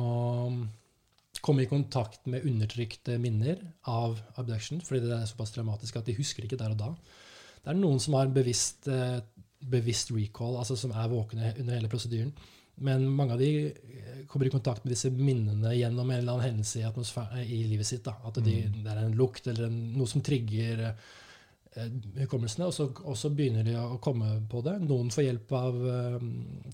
komme i kontakt med undertrykte minner av abduction, fordi det er såpass traumatisk at de husker ikke der og da. Det er noen som har bevisst, eh, bevisst recall, altså som er våkne under hele prosedyren. Men mange av de eh, kommer i kontakt med disse minnene gjennom en eller annen hendelse i, i livet sitt. Da. At de, mm. det er en lukt eller en, noe som trigger eh, hukommelsene, og så, og så, begynner de å komme på det. Noen får hjelp av uh,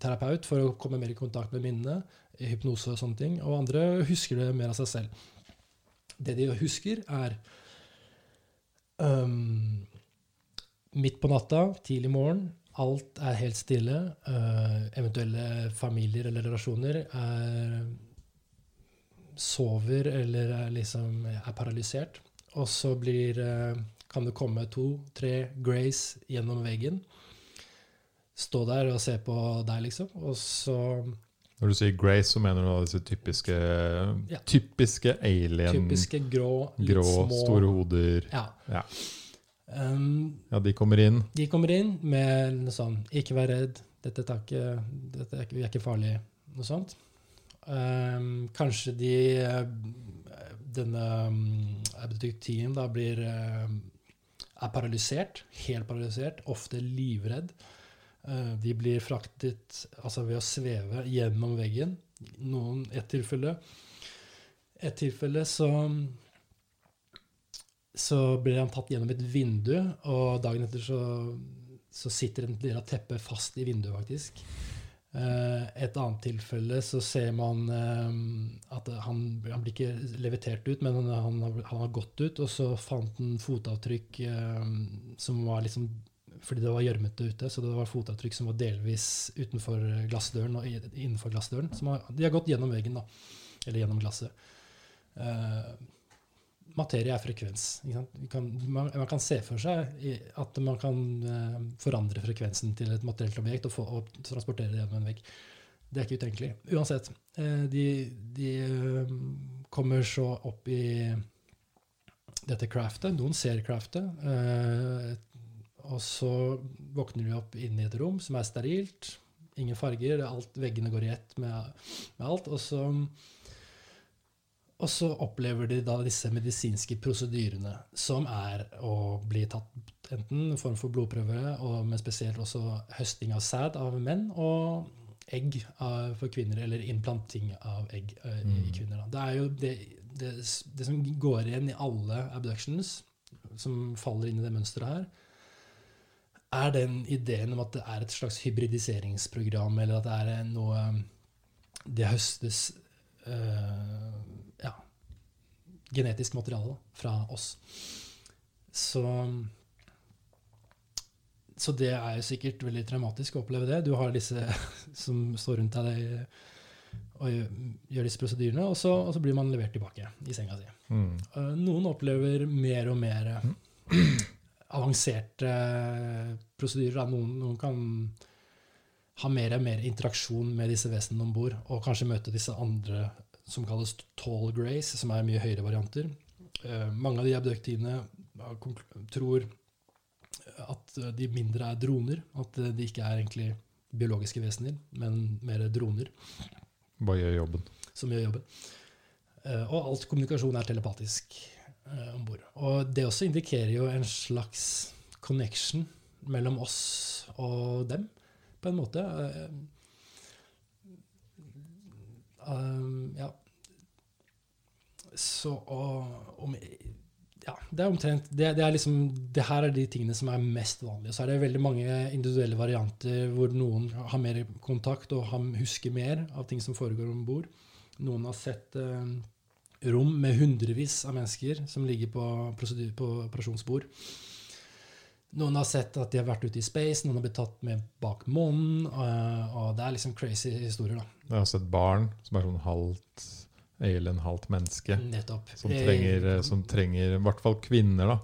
terapeut for å komme mer i kontakt med minnene, hypnose og sånne ting, og andre husker det mer av seg selv. Det de husker, er um, midt på natta, tidlig morgen, Alt er helt stille. Uh, eventuelle familier eller relasjoner er, sover eller er, liksom, er paralysert. Og så blir, uh, kan det komme to-tre Grace gjennom veggen. Stå der og se på deg, liksom. Og så Når du sier Grace, så mener du disse typiske, ja. typiske alien Typiske grå, grå små Store hoder. Ja. ja. Um, ja, de kommer inn? De kommer inn med noe sånn 'Ikke vær redd. Dette, ikke, dette er, er ikke farlig.' Noe sånt. Um, kanskje de Denne abduktien da blir er paralysert. Helt paralysert. Ofte livredd. Uh, de blir fraktet altså ved å sveve gjennom veggen. Noen, et tilfelle Et tilfelle så så blir han tatt gjennom et vindu, og dagen etter så så sitter en del av teppet fast i vinduet, faktisk. Eh, et annet tilfelle så ser man eh, at han, han blir ikke levitert ut, men han, han, har, gått ut, og så fant han fotavtrykk eh, som var liksom fordi det var gjørmete ute, så det var fotavtrykk som var delvis utenfor glassdøren og innenfor glassdøren. Har, de har gått gjennom veggen, da. Eller gjennom glasset. Materie er frekvens. Kan, man, man, kan se for seg at man kan uh, forandre frekvensen til et materielt objekt og, få, og, transportere det gjennom en vegg. Det er ikke utenkelig. Uansett. Uh, de, de uh, kommer så opp i dette craftet. Noen ser craftet. og så våkner de opp inne i et rom som er sterilt. Ingen farger. Alt, veggene går i ett med, med alt. Og så og så opplever de da disse medisinske prosedyrene, som er å bli tatt enten en form for blodprøve, og, men spesielt også høsting av sæd av menn, og egg for kvinner, eller implanting av egg uh, i, mm. kvinner. Da. Det er jo det, det, det, som går igjen i alle abductions, som faller inn i det mønsteret her, er den ideen om at det er et slags hybridiseringsprogram, eller at det er noe Det høstes uh, genetisk materiale fra oss. Så, så det er jo sikkert veldig traumatisk å oppleve det. Du har disse som står rundt deg og gjør disse prosedyrene, og så, og så, blir man levert tilbake i senga si. Mm. Eh, noen opplever mer og mer avanserte prosedyrer. Noen, noen, kan ha mer og mer interaksjon med disse vesenene om bord, og kanskje møte disse andre som kalles tall grace, som er mye høyere varianter. Eh, mange av de abductiene tror at de mindre er droner. At de ikke er egentlig biologiske vesener, men mer droner. Bare gjør jobben. Som gjør jobben. Eh, og alt kommunikasjon er telepatisk eh, om bord. Og det også indikerer jo en slags connection mellom oss og dem, på en måte. Um, ja. Så og, om, ja, det er omtrent det, det, er liksom, det her er de tingene som er mest vanlige. Så er det veldig mange individuelle varianter hvor noen har mer kontakt og husker mer av ting som foregår om bord. Noen har sett eh, rom med hundrevis av mennesker som ligger på, på operasjonsbord. Noen har sett at de har vært ute i space, noen har blitt tatt med bak månen. Og, og det er liksom crazy historier. da. Jeg har sett barn som er sånn halvt alien, halvt menneske. Nettopp. Som trenger, eh, som trenger, i hvert fall kvinner, da,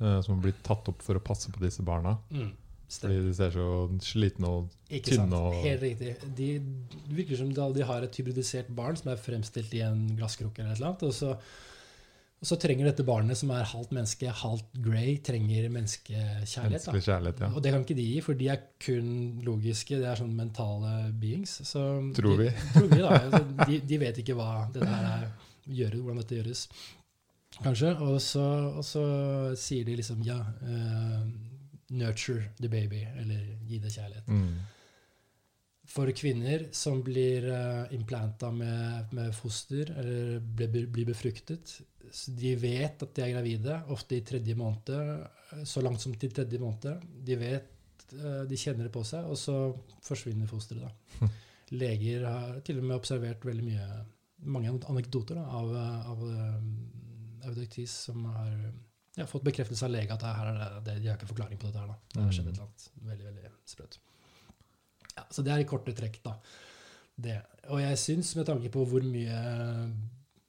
eh, som blitt tatt opp for å passe på disse barna. Mm, Fordi de ser så slitne og Ikke tynne sant. Helt riktig. De, det virker som de har et hybridisert barn som er fremstilt i en glasskrukke eller et eller annet. og så og så trenger dette barnet, som er halvt menneske, halvt grey, trenger menneskekjærlighet. Menneske ja. Og det kan ikke de gi, for de er kun logiske. Det er sånn mentale beings. Så tror vi. De, tror vi da. Altså, de, de, vet ikke hva dette her er, gjør, hvordan dette gjøres. Kanskje. Og så, og så sier de liksom ja, uh, nurture the baby, eller gi det kjærlighet. Mm. For kvinner som blir uh, implanta med, med, foster, eller blir, blir befruktet, de vet at de er gravide, ofte i tredje måned, så langt som til tredje måned. De vet, eh, de kjenner det på seg, og så forsvinner fosteret. da. Leger har til og med observert veldig mye, mange anekdoter da, av, av audektis eh, som har ja, fått bekreftelse av lege at her er det, de har ikke forklaring på dette. her da. Det har skjedd et eller annet veldig veldig sprøtt. Ja, så det er i korte trekk, da. Det. Og jeg syns, med tanke på hvor mye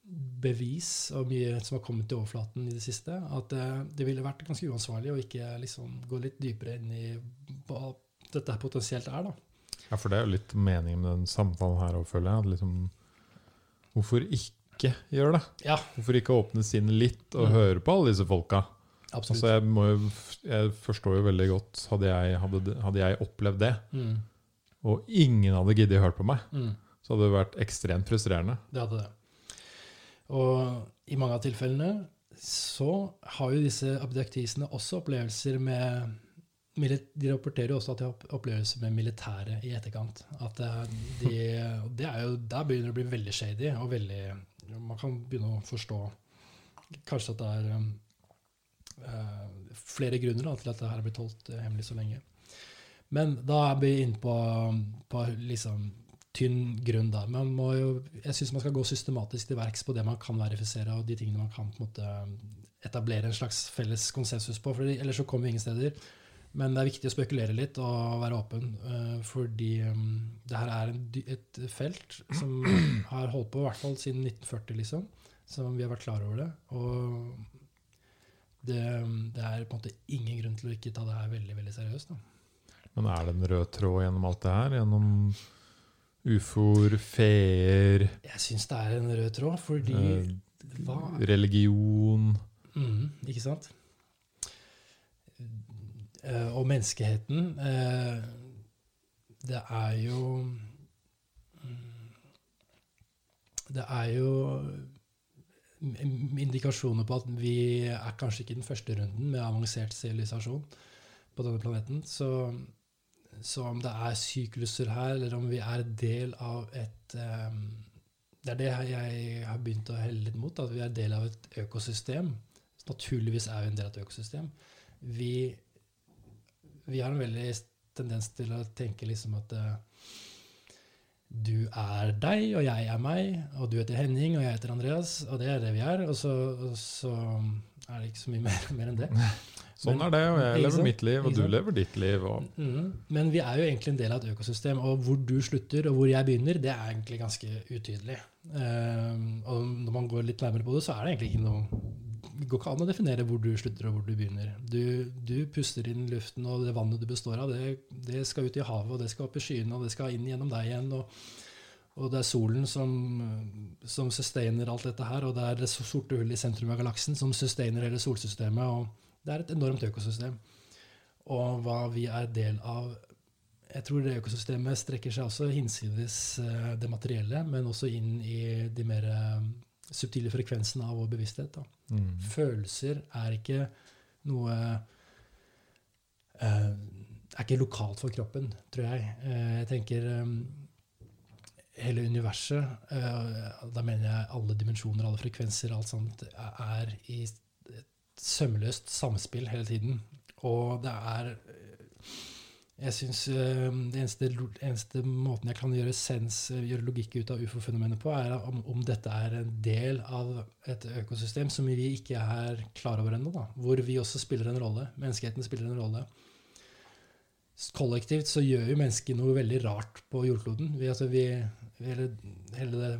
bevis og mye som har kommet til overflaten i det siste, at det, det ville vært ganske uansvarlig å ikke liksom gå litt dypere inn i hva dette potensielt er. da. Ja, for det er jo litt meningen med den samtalen her òg, føler jeg. Liksom, hvorfor ikke gjøre det? Ja. Hvorfor ikke åpne sinnet litt og mm. høre på alle disse folka? Absolutt. Altså, jeg, jo, jeg, forstår jo veldig godt Hadde jeg, hadde, hadde jeg opplevd det, mm. og ingen hadde giddet å høre på meg, mm. så hadde det vært ekstremt frustrerende. Det hadde det. Og i mange av tilfellene så har jo disse abdaktisene også opplevelser med De rapporterer jo også at de har opplevelser med militæret i etterkant. At de, det er jo, Der begynner det å bli veldig shady. og veldig, Man kan begynne å forstå kanskje at det er uh, flere grunner da, til at det her har blitt holdt hemmelig så lenge. Men da er vi inne på, på liksom tynn grunn, da. Man må jo, jeg syns man skal gå systematisk til verks på det man kan verifisere, og de tingene man kan på en måte etablere en slags felles konsensus på, for ellers så kommer vi ingen steder. Men det er viktig å spekulere litt og være åpen, uh, fordi um, det her er et felt som har holdt på i hvert fall siden 1940, liksom. Som vi har vært klar over det. Og det, det, er på en måte ingen grunn til å ikke ta det her veldig veldig seriøst. Da. Men er det en rød tråd gjennom alt det her? Gjennom ufoer, feer Jeg syns det er en rød tråd, fordi eh, Religion mm, Ikke sant? Eh, og menneskeheten eh, Det er jo mm, Det er jo indikasjoner på at vi er kanskje ikke den første runden med avansert sivilisasjon på denne planeten. Så så om det er sykluser her, eller om vi er del av et um, Det er det jeg har begynt å helle litt mot, at vi er del av et økosystem. Naturligvis er vi en del av et økosystem. Vi, vi har en veldig tendens til å tenke liksom at uh, du er deg, og jeg er meg, og du heter Henning, og jeg heter Andreas, og det er det vi er. Og så, og så er det ikke så mye mer, mer enn det. Sånn er det, og jeg lever mitt liv, og du lever ditt liv. Mm, men vi er jo egentlig en del av et økosystem, og hvor du slutter og hvor jeg begynner, det er egentlig ganske utydelig. Um, og når man går litt nærmere på det, så er det egentlig ikke noe Det går ikke an å definere hvor du slutter og hvor du begynner. Du, du puster inn luften, og det vannet du består av, det, det, skal ut i havet, og det skal opp i skyene, og det skal inn gjennom deg igjen. og og det er solen som, som sustainer alt dette her, og det er det sorte hullet i sentrum av galaksen som sustainer hele solsystemet. og det er et enormt økosystem. Og hva vi er del av Jeg tror det økosystemet strekker seg også hinsides eh, det materielle, men også inn i de mer eh, subtile frekvensene av vår bevissthet. Mm. Følelser er ikke noe uh, er ikke lokalt for kroppen, tror jeg. Jeg tenker hele universet, da mener jeg alle dimensjoner, alle frekvenser, alt sånt, er i sømløst samspill hele tiden. Og det er Jeg syns eh, den eneste, eneste, måten jeg kan gjøre sens, gjøre logikk ut av ufo-fenomenet på, er om, om, dette er en del av et økosystem som vi ikke er klar over ennå. Hvor vi også spiller en rolle. Menneskeheten spiller en rolle. Kollektivt så gjør jo mennesket noe veldig rart på jordkloden. Vi, altså vi, hele, hele det,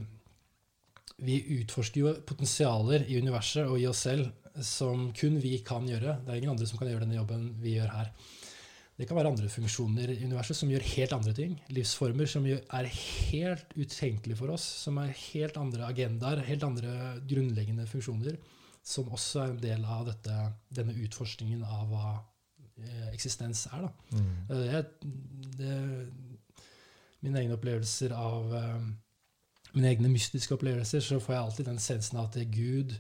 vi utforsker jo potensialer i universet og i oss selv som kun vi kan gjøre. Det er ingen andre som kan gjøre denne jobben vi gjør her. Det kan være andre funksjoner i universet som gjør helt andre ting. Livsformer som er helt utenkelige for oss, som er helt andre agendaer, helt andre grunnleggende funksjoner, som også er en del av dette, denne utforskningen av hva eh, eksistens er. Mm. Det, det, mine egne opplevelser av eh, Mine egne mystiske opplevelser, så får jeg alltid den sensen av at Gud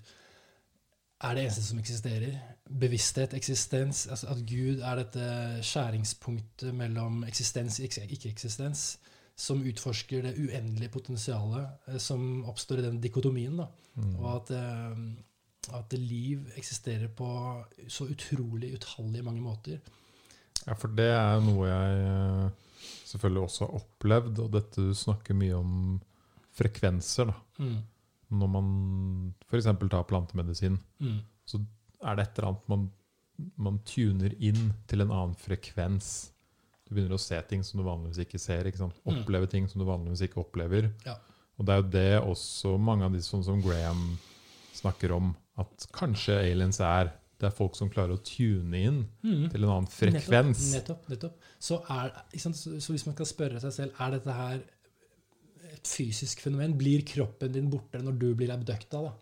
er det eneste som eksisterer. Bevissthet, eksistens. Altså at Gud er dette skjæringspunktet mellom eksistens og ikke-eksistens. Som utforsker det uendelige potensialet eh, som oppstår i den dikotomien. Mm. Og at, eh, at liv eksisterer på så utrolig utallige mange måter. Ja, for det er noe jeg eh, selvfølgelig også har opplevd, og dette du snakker mye om frekvenser. da. Mm når man f.eks. tar plantemedisin, mm. så er det et eller annet man, man, tuner inn til en annen frekvens. Du begynner å se ting som du vanligvis ikke ser. Ikke mm. Oppleve mm. ting som du vanligvis ikke opplever. Ja. Og det er jo det også mange av de sånn som Graham snakker om, at kanskje aliens er. Det er folk som klarer å tune inn mm. til en annen frekvens. Nettopp. nettopp, nettopp. Så, er, så, så, hvis man skal spørre seg selv er dette her fysisk fenomen. Blir kroppen din borte når du blir abducta? da?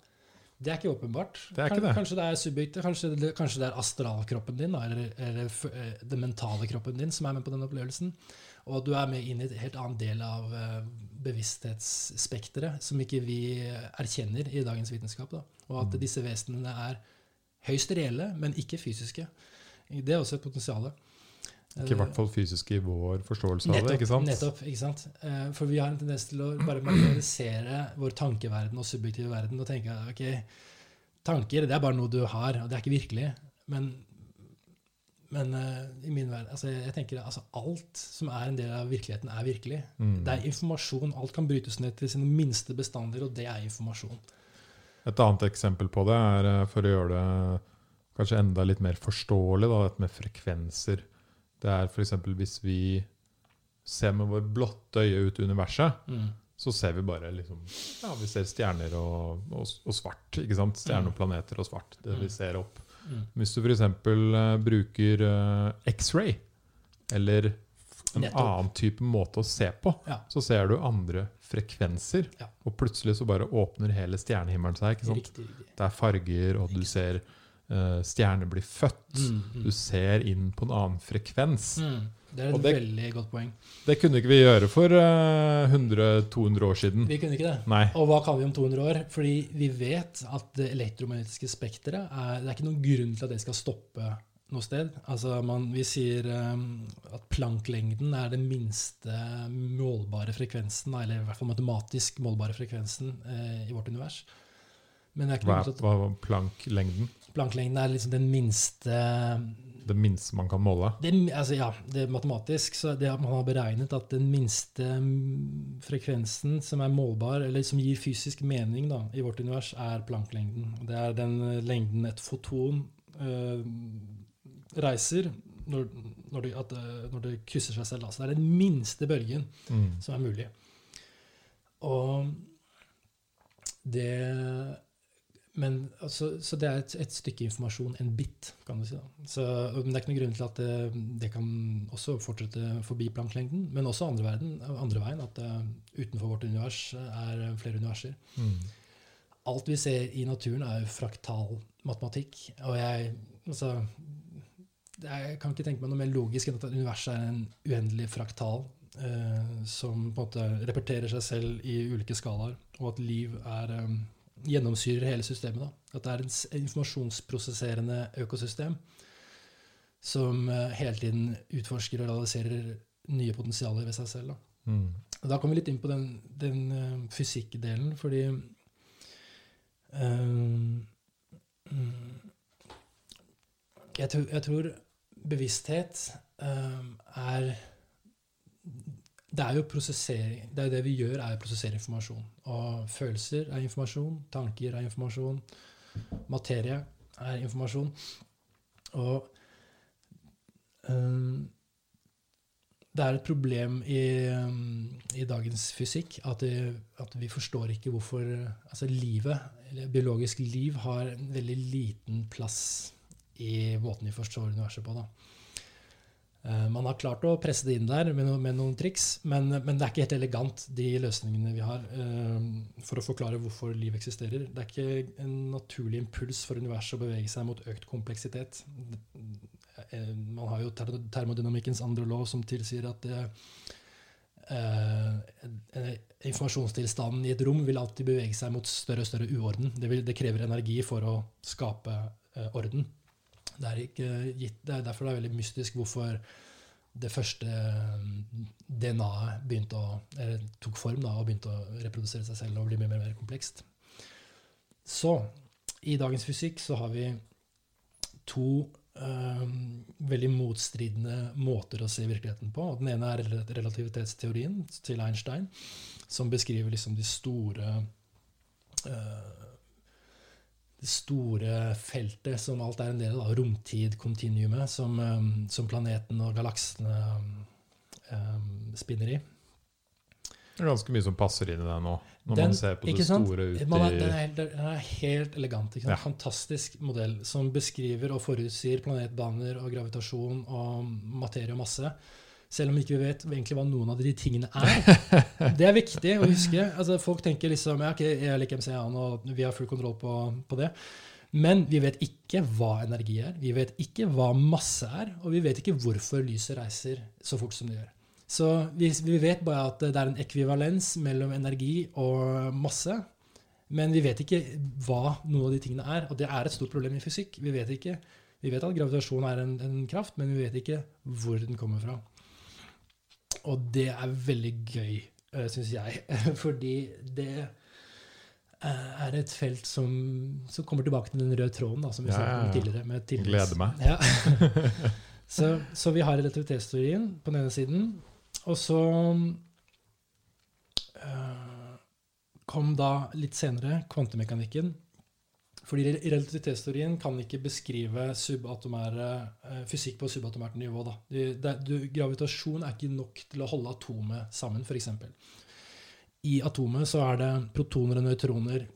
Det er ikke åpenbart. Det er ikke det. Kanskje det er subjektivt, kanskje, kanskje det er astralkroppen din da, eller, eller, eh, den mentale kroppen din som er med på den opplevelsen. Og du er med inn i et helt annen del av uh, bevissthetsspekteret som ikke vi erkjenner i dagens vitenskap. Da. Og at mm. disse vesenene er høyst reelle, men ikke fysiske. Det er også et potensial. Ikke i hvert fall fysisk i vår forståelse nettopp, av det. ikke sant? Nettopp, ikke sant? Eh, for vi har en tendens til å bare materialisere vår tankeverden og subjektive verden og tenke ok, tanker det er bare noe du har, og det er ikke virkelig. Men Men eh, i min verden, altså, jeg tenker altså, alt som er en del av virkeligheten, er virkelig. Mm. Det er informasjon. Alt kan brytes ned til sine minste bestander, og det er informasjon. Et annet eksempel på det er eh, for å gjøre det kanskje enda litt mer forståelig, da, dette med frekvenser. Det er f.eks. hvis vi ser med vår blotte øye ut i universet, Mm. så ser vi bare liksom Ja, vi ser stjerner og, og, og svart. ikke sant? Stjerner og planeter og svart. Det vi Mm. ser opp. Mm. Hvis du f.eks. Uh, bruker uh, X-ray, eller en Nettopp. annen type måte å se på, Ja. så ser du andre frekvenser. Ja. Og plutselig så bare åpner hele stjernehimmelen seg. Riktig. riktig. Det er farger, og du ser eh, stjerner blir født. Mm, mm. Du ser inn på en annen frekvens. Mm. Det er et det- veldig godt poeng. Det kunne ikke vi gjøre for uh, 100-200 år siden. Vi kunne ikke det. Nei. Og hva kan vi om 200 år? Fordi vi vet at det elektromagnetiske spekteret er, Det er ikke noen grunn til at det skal stoppe noe sted. Altså man, Vi sier um, at planklengden er den minste målbare frekvensen, eller i hvert fall matematisk målbare frekvensen uh, i vårt univers. Men det er ikke Hva noe grunn hva planklengden? At planklengden er liksom den minste Det minste man kan måle? det, altså ja, det er matematisk, så det man har beregnet at den minste mm, frekvensen som er målbar, eller som gir fysisk mening da, i vårt univers, er planklengden. Det er den eh, lengden et foton øh, reiser når, når, det, at, eh, når det krysser seg selv. Da. Så det er den minste bølgen Mm. som er mulig. Og det men, altså, så det er et, et stykke informasjon, en bit, kan du si. da. Så, men det er ikke noen grunn til at det, det kan også fortsette forbi planklengden, men også andre, verden, andre veien, at det, utenfor vårt univers er flere universer. Mm. Alt vi ser i naturen, er jo fraktal matematikk. Og jeg, altså, jeg kan ikke tenke meg noe mer logisk enn at universet er en uendelig fraktal eh, som på en måte repeterer seg selv i ulike skalaer, og at liv er eh, gjennomsyrer hele systemet. Da. At det er en informasjonsprosesserende økosystem som eh, hele tiden utforsker og realiserer nye potensialer ved seg selv. Da. Mm. Da kommer vi litt inn på den, den uh, fysikkdelen, fordi mm, jeg, tror, jeg tror bevissthet uh, er Det er jo prosessering. Det er det vi gjør, er å prosessere informasjon. Og følelser er informasjon, tanker er informasjon, materie er informasjon. Og um, det er et problem i, um, i dagens fysikk at, det, at vi forstår ikke hvorfor altså livet, eller biologisk liv, har en veldig liten plass i måten vi forstår universet på. Da. Eh, man har klart å presse det inn der med, no, med noen triks, men, men det er ikke helt elegant, de løsningene vi har, eh, for å forklare hvorfor liv eksisterer. Det er ikke en naturlig impuls for universet å bevege seg mot økt kompleksitet. Eh, Man har jo termodynamikkens andre lov som tilsier at det, eh, informasjonstilstanden i et rom vil alltid bevege seg mot større og større uorden. Det, vil, det krever energi for å skape eh, orden. Det er, ikke gitt, det er derfor det er veldig mystisk hvorfor det første eh, DNA-et tok form da, og begynte å reprodusere seg selv og bli mer og mer komplekst. Så i dagens fysikk så har vi to øh, veldig motstridende måter å se virkeligheten på. Den ene er relativitetsteorien til Einstein, som beskriver liksom de store Det store feltet som alt er en del av, romtid-kontinuumet, som, eh, som planeten og galaksene um, spinner i. Det er ganske mye som passer inn i det nå, når Den- man ser på det store ut i den, er den er helt elegant. Ja. Fantastisk modell som beskriver og forutsier planetbaner og gravitasjon og materie og masse. Selv om ikke vi vet egentlig hva noen av de tingene er. Det er viktig å huske. Altså, folk tenker liksom ja, okay, jeg liker MCA-en, og vi har full kontroll på, på det. Men vi vet ikke hva energi er, vi vet ikke hva masse er, og vi vet ikke hvorfor lyset reiser så fort som det gjør. Så vi, vi vet bare at det er en ekvivalens mellom energi og masse. Men vi vet ikke hva noen av de tingene er, og det er et stort problem i fysikk. Vi vet, ikke, vi vet at gravitasjon er en, en kraft, men vi vet ikke hvor den kommer fra. Og det er veldig gøy, syns jeg, fordi det eh, er et felt som, som kommer tilbake til den røde tråden, da, som vi Ja, snakket om tidligere. Med. Gleder meg. Ja. Så, så vi har relativitetsteorien på den ene siden. Og så eh, kom da litt senere kvantemekanikken. Fordi relativitetsteorien kan ikke beskrive eh, fysikk på subatomært nivå. Det, det, du, gravitasjon er ikke nok til å holde atomet sammen, f.eks. I atomet så er det protoner og nøytroner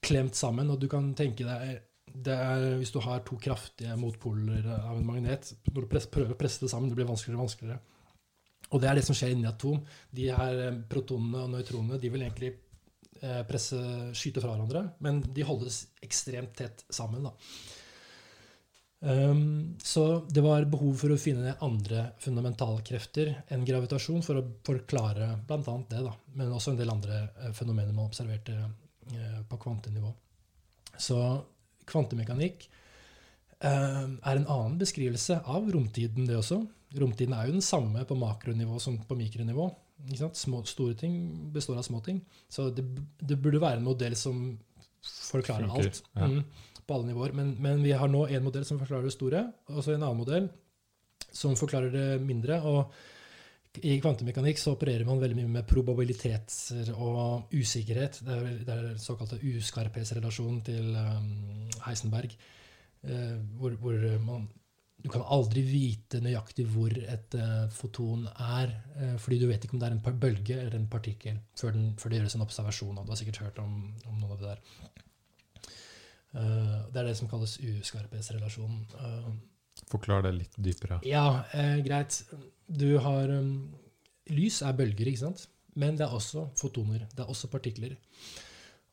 klemt sammen, og du kan tenke deg det er, Hvis du har to kraftige motpoler av en magnet, når du prøver å presse det sammen, det blir vanskeligere og vanskeligere. Og det er det som skjer inni atom. De her eh, protonene og nøytronene de vil egentlig eh, presse, skyte fra hverandre, men de holdes ekstremt tett sammen. Um, så det var behov for å finne andre fundamentalkrefter enn gravitasjon for å forklare bl.a. det, da, men også en del andre eh, fenomener man observerte uh, på kvantenivå. Så kvantemekanikk uh, er en annen beskrivelse av romtiden, det også. Romtiden er jo den samme på makronivå som på mikronivå. Små, store ting består av små ting. Så det, det burde være en modell som forklarer Funker, alt. ja. Mm, på alle nivåer. Men, men vi har nå en modell som forklarer det store, og så en annen modell som forklarer det mindre. og i kvantemekanikk så opererer man veldig mye med probabiliteter og usikkerhet. Det er, det er den såkalte uskarphetsrelasjonen til um, Heisenberg. uh, hvor, hvor man Du kan aldri vite nøyaktig hvor et eh, foton er, eh, fordi du vet ikke om det er en bølge eller en partikkel før, den, før det gjøres en observasjon. og Du har sikkert hørt om, om noe av det der. Eh, det er det som kalles uskarphetsrelasjonen. Forklar det litt dypere. ja, greit. Du har Lys er bølger, ikke sant? Men det er også fotoner. Det er også partikler.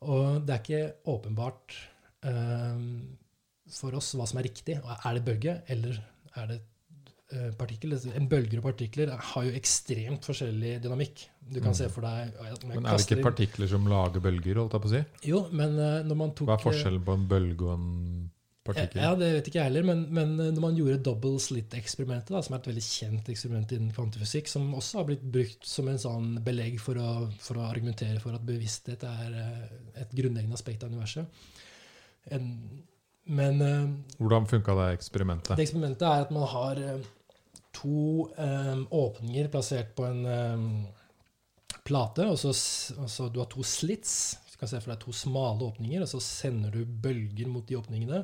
Og det er ikke åpenbart for oss hva som er riktig. Er det bølge, eller er det eh, partikkel? En bølger og partikler har jo ekstremt forskjellig dynamikk. Du kan Mm. se for deg Men er det ikke partikler som lager bølger? holdt jeg på å si? Jo, men eh, når man tok Hva er forskjellen på en bølge og en partikkel? Ja, Det vet ikke jeg heller, men, men når man gjorde double slit-eksperimentet, som er et veldig kjent eksperiment innen kvantefysikk, som også har blitt brukt som en sånn belegg for å, for å argumentere for at bevissthet er eh, et grunnleggende aspekt av universet. En, men eh, Hvordan funka det eksperimentet? det eksperimentet er at man har eh, to eh, åpninger plassert på en plate, og så, og så du har to slits. Du kan se for deg to smale åpninger, og så sender du bølger mot de åpningene.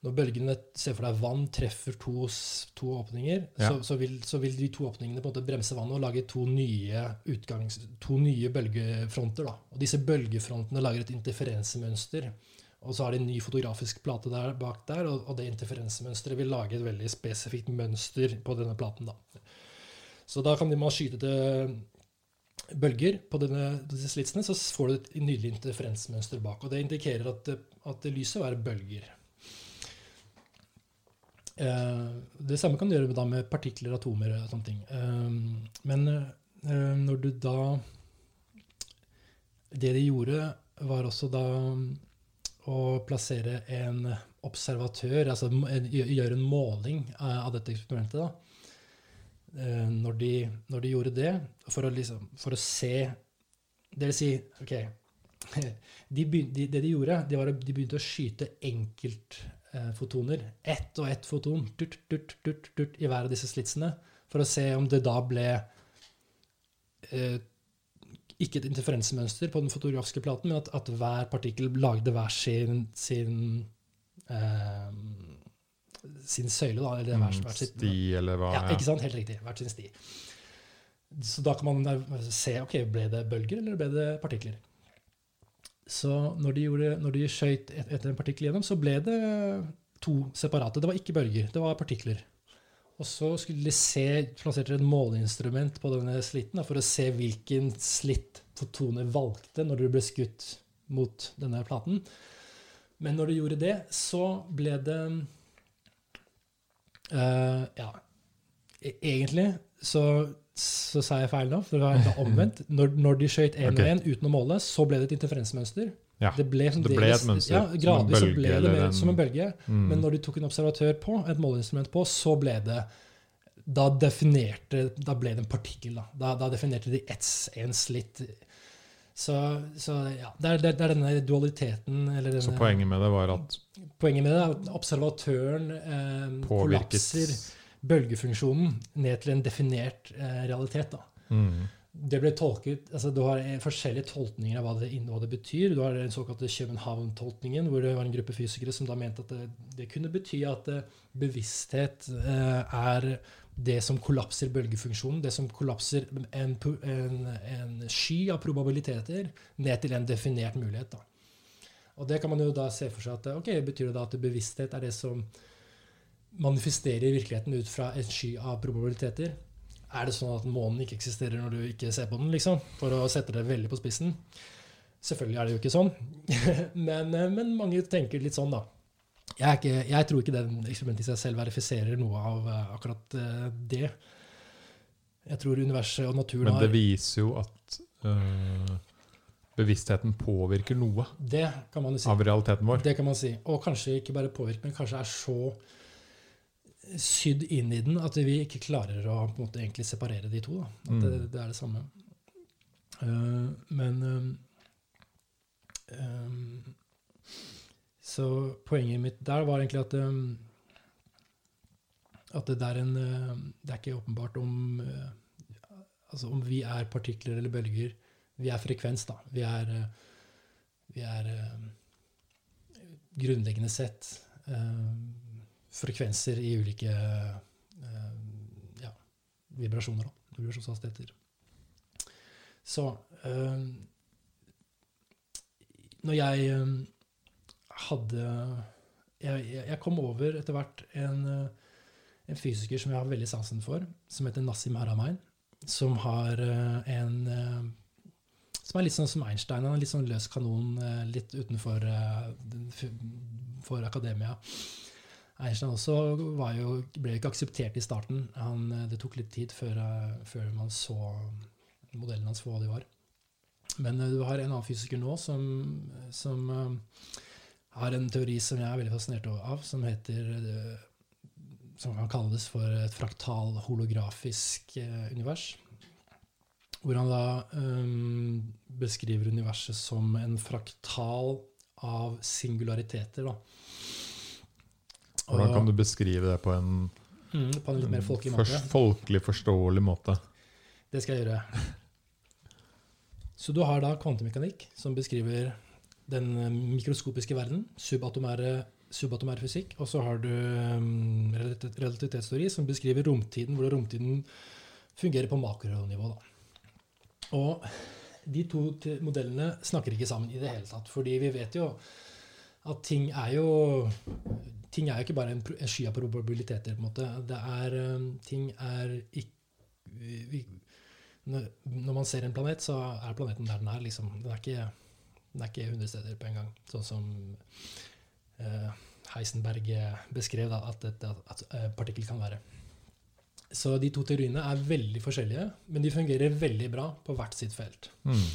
Når bølgene ser for deg vann treffer to, to åpninger, Ja. så, så, vil, så vil de to åpningene på en måte bremse vannet og lage to nye, utgangs, to nye bølgefronter. Da. Og disse bølgefrontene lager et interferensemønster. Og så har de en ny fotografisk plate der, bak der, og, og det interferensemønsteret vil lage et veldig spesifikt mønster på denne platen. Da. Så da kan man skyte til bølger på denne, disse slitsene, så får du et nydelig interferensmønster bak. Og det indikerer at, at lyset er bølger. Eh, det samme kan du gjøre med partikler, atomer og sånne ting. Eh, men eh, når du da Det de gjorde, var også da å plassere en observatør, altså gjøre en måling eh, av dette eksperimentet. da. Eh, Når de, når de gjorde det, for å, liksom, for å se Det vil si, OK de begynte, de, Det de gjorde, det var at de begynte å skyte enkeltfotoner. Ett og ett foton turt, turt, turt, turt, i hver av disse slitsene. For å se om det da ble eh, ikke et interferensemønster på den fotografiske platen, men at, at hver partikkel lagde hver sin, sin eh, sin søyle, da. Eller hver, hver sitt, Sti, eller hva? ja, ikke sant? Helt riktig. Hvert sin sti. Så da kan man se ok, ble det bølger eller ble det partikler. Så når de, gjorde, når de skjøt et, etter en partikkel gjennom, så ble det to separate. Det var ikke bølger, det var partikler. Og så skulle de se, plasserte et måleinstrument på denne slitten da, for å se hvilken slitt fotoner valgte når de ble skutt mot denne platen. Men når de gjorde det, så ble det uh, Ja, e- egentlig så, så sa jeg feil nå, for det var omvendt. Når, når de skjøt én okay. og én uten å måle, så ble det et interferensmønster. Ja, Det ble, det ble et mønster, Ja, som en gradvis så bølge ble det mer en- som en bølge. Mm. Men når de tok en observatør på, et måleinstrument på, så ble det da definerte, da ble det en partikkel. Da, da, da definerte de ett, en slitt. Så, så ja, det er, det er denne dualiteten eller denne, Så poenget med det var at poenget med det er at observatøren eh, kollapser bølgefunksjonen ned til en definert eh, realitet. da. Mm. Det ble tolket, altså Du har eh, forskjellige tolkninger av hva det, hva det betyr. Du har den såkalte København-tolkningen, hvor det var en gruppe fysikere som da mente at det, det kunne bety at eh, bevissthet eh, er det som kollapser bølgefunksjonen, det som kollapser en, en, en sky av probabiliteter ned til en definert mulighet. da. Og det kan man jo da se for seg at ok, betyr det da at bevissthet er det som manifesterer virkeligheten ut fra en sky av probabiliteter? Er det sånn at månen ikke eksisterer når du ikke ser på den, liksom? For å sette det veldig på spissen. Selvfølgelig er det jo ikke sånn, men, eh, men mange tenker litt sånn, da. Jeg, ikke, jeg tror ikke den eksperimentet i seg selv verifiserer noe av eh, akkurat eh, det. Jeg tror universet og naturen har Men det viser jo at øh, bevisstheten påvirker noe Det kan man jo si. av realiteten vår. Det kan man si. Og kanskje ikke bare påvirker, men kanskje er så sydd inn i den at vi ikke klarer å på en måte egentlig separere de to. Da. At Mm. det, det er det samme. Uh, men um, um, Så poenget mitt der var egentlig at um, at det er en Det er ikke åpenbart om altså om vi er partikler eller bølger. Vi er frekvens, da. Vi er, vi er grunnleggende sett frekvenser i ulike uh, ja, vibrasjoner, da. Vibrasjonshastigheter. Så uh, Når jeg um, hadde jeg, jeg kom over etter hvert en, en fysiker som jeg har veldig sansen for, som heter Nassim Haramein, som har en som er litt sånn som Einstein. Er litt sånn løs kanon, litt utenfor for akademia. Einstein også jo, ble ikke akseptert i starten. Han, uh, det tok litt tid før, uh, før man så modellen hans for hva de var. Men uh, du har en annen fysiker nå som, som har en teori som jeg er veldig fascinert av, som heter som kan kalles for et fraktal holografisk eh, univers. Hvor han da um, beskriver universet som en fraktal av singulariteter. Da. Hvordan kan du beskrive det på en, Mm, på en litt mer folkelig måte. folkelig forståelig måte? Det skal jeg gjøre. Så du har da kvantemekanikk, som beskriver den eh, mikroskopiske verden, subatomære, subatomære fysikk, og så har du um, relativitetsteori, som beskriver romtiden, hvordan romtiden fungerer på makronivå. Da. Og de to modellene snakker ikke sammen i det hele tatt, fordi vi vet jo at ting er jo Ting er jo ikke bare en, en sky av probabiliteter. på en måte. Det er, um, ting er ikke vi, når, man ser en planet, så er planeten der den er. Liksom. Den, er ikke, den er ikke 100 steder på en gang. Sånn som eh, Heisenberg beskrev da, at et at, at partikkel kan være. Så de to teoriene er veldig forskjellige, men de fungerer veldig bra på hvert sitt felt. Mm.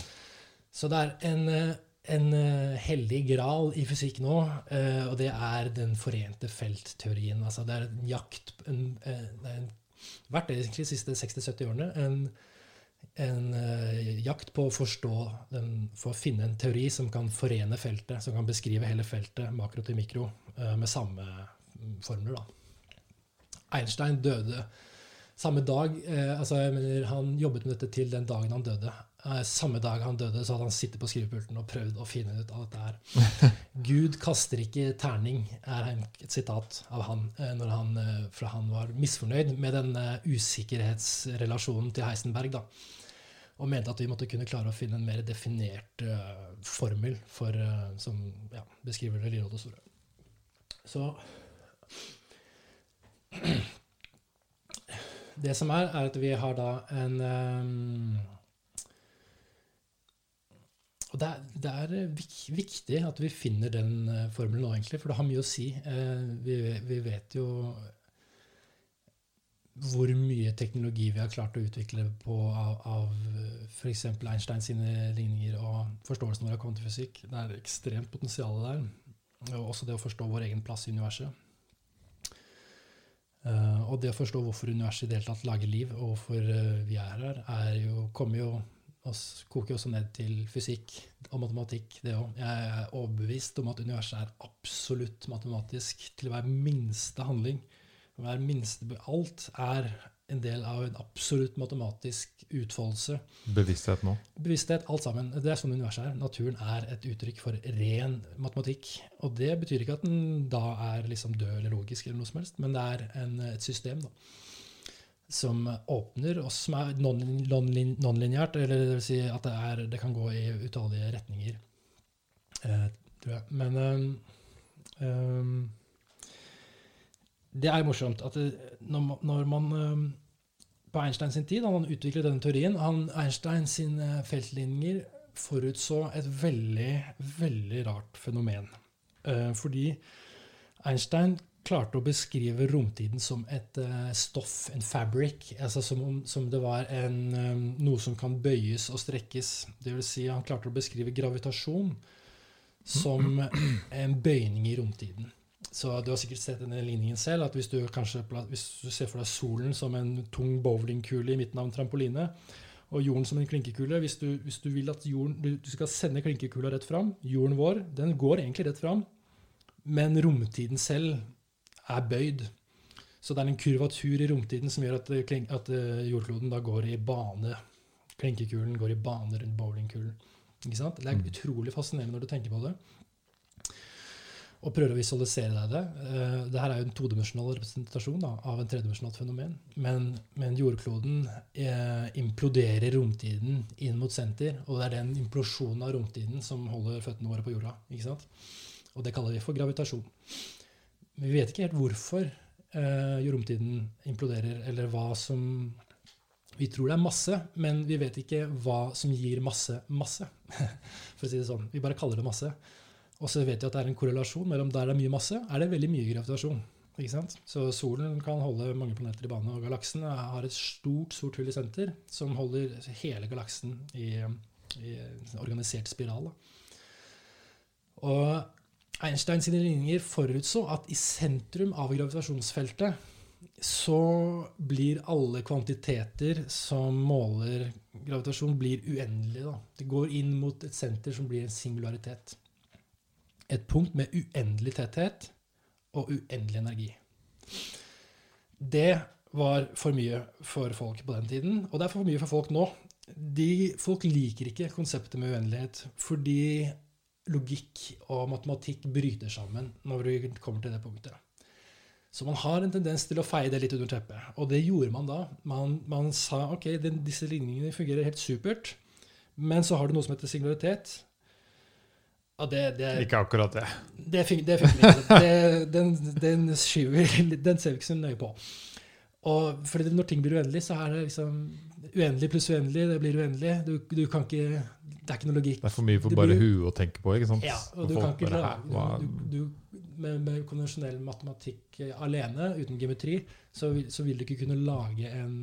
Så det er en, eh, en eh, hellig gral i fysikk nå, eh, og det er den forente felt-teorien. Altså det er en jakt en, eh, det er Vært det de siste 60-70 årene. En, en jakt på å forstå for å finne en teori som kan forene feltet, som kan beskrive hele feltet, makro til mikro, med samme mm, formler. Da. Einstein døde samme dag. Altså jeg mener, Han jobbet med dette til den dagen han døde. Eh, samme dag han døde, så hadde han sittet på skrivepulten og prøvd å finne ut av dette her. Gud kaster ikke terning, er et sitat av han. eh, når han fra for han var misfornøyd med den eh, usikkerhetsrelasjonen til Heisenberg. da, Og mente at vi måtte kunne klare å finne en mer definert uh, formel for, uh, som ja, beskriver det lille og det store. Så Det som er, er at vi har da en ehm, Og det er, det er viktig at vi finner den eh, formelen nå, egentlig, for det har mye å si. Eh, vi, vi vet jo hvor mye teknologi vi har klart å utvikle på av, av f.eks. Einstein sine ligninger og forståelsen vår av kvantefysikk. Det er ekstremt potensial der. Og også det å forstå vår egen plass i universet. Eh, og det å forstå hvorfor universet i det hele tatt lager liv, og hvorfor eh, vi er her, er jo, kommer jo oss, koker også ned til fysikk og matematikk, det òg. Jeg er overbevist om at universet er absolutt matematisk til hver minste handling. Hver minste Alt er en del av en absolutt matematisk utfoldelse. Bevissthet nå. Bevissthet, alt sammen. Det er sånn universet er. Naturen er et uttrykk for ren matematikk. Og det betyr ikke at den da er liksom død eller logisk, eller noe som helst, men det er en, et system da, som åpner, og som er non-lineært, non eller det vil si at det, er, det kan gå i utallige retninger. Eh, tror jeg. Men um, um, det er morsomt at det, når, når, man um, På Einstein sin tid, han utviklet denne teorien han, Einstein sine feltlinjer forutså et veldig, veldig rart fenomen. Uh, fordi Einstein klarte å beskrive romtiden som et uh, stoff, en fabric. altså Som om som det var en, um, noe som kan bøyes og strekkes. Det vil si, han klarte å beskrive gravitasjon som en bøyning i romtiden. Så Du har sikkert sett denne ligningen selv. at Hvis du, kanskje, hvis du ser for deg solen som en tung bowlingkule i midten av en trampoline, og jorden som en klinkekule Hvis du, hvis du vil at jorden, du, du, skal sende klinkekula rett fram Jorden vår den går egentlig rett fram, men romtiden selv er bøyd. Så det er en kurvatur i romtiden som gjør at, at eh, jordkloden da går i bane. Klinkekulen går i bane rundt bowlingkulen. Ikke sant? Det er mm. utrolig fascinerende når du tenker på det. Og prøver å visualisere deg det. Dette det her er jo en todimensjonal representasjon da, av en tredimensjonalt fenomen. Men, men jordkloden eh, imploderer romtiden inn mot senter. Og det er den implosjonen av romtiden som holder føttene våre på jorda. ikke sant? Og det kaller vi for gravitasjon. Vi vet ikke helt hvorfor eh, romtiden imploderer, eller hva som vi tror det er masse, men vi vet ikke hva som gir masse masse. For å si det sånn. Vi bare kaller det masse. Og så vet vi at det er en korrelasjon mellom der det er mye masse, er det veldig mye gravitasjon. Ikke sant? Så solen kan holde mange planeter i bane, og galaksen har et stort sort hull i senter som holder hele galaksen i, i organisert spiral. Og Einstein sine ligninger forutså at i sentrum av gravitasjonsfeltet så blir alle kvantiteter som måler gravitasjon, blir uendelige. Da. Det går inn mot et senter som blir en singularitet. Et punkt med uendelig tetthet og uendelig energi. Det var for mye for folk på den tiden, og det er for mye for folk nå. De, folk liker ikke konseptet med uendelighet fordi logikk og matematikk bryter sammen når vi kommer til det punktet. Så man har en tendens til å feie det litt under teppet. Og det gjorde man da. Man, man sa ok, den, disse ligningene fungerer helt supert, men så har du noe som heter singularitet. Ja, det, det, ikke akkurat det. Det, det funker ikke. den, den, skyver, den ser vi ikke så nøye på. Og fordi Når ting blir uendelig, så er det liksom uendelig pluss uendelig. Det blir uendelig. Du, du kan ikke, det er ikke noe logikk. Det er for mye for bare huet å tenke på. ikke sant? Ja, og du kan ikke lage, du, du, med, med, konvensjonell matematikk eh, alene, uten geometri, så, så, vil du ikke kunne lage en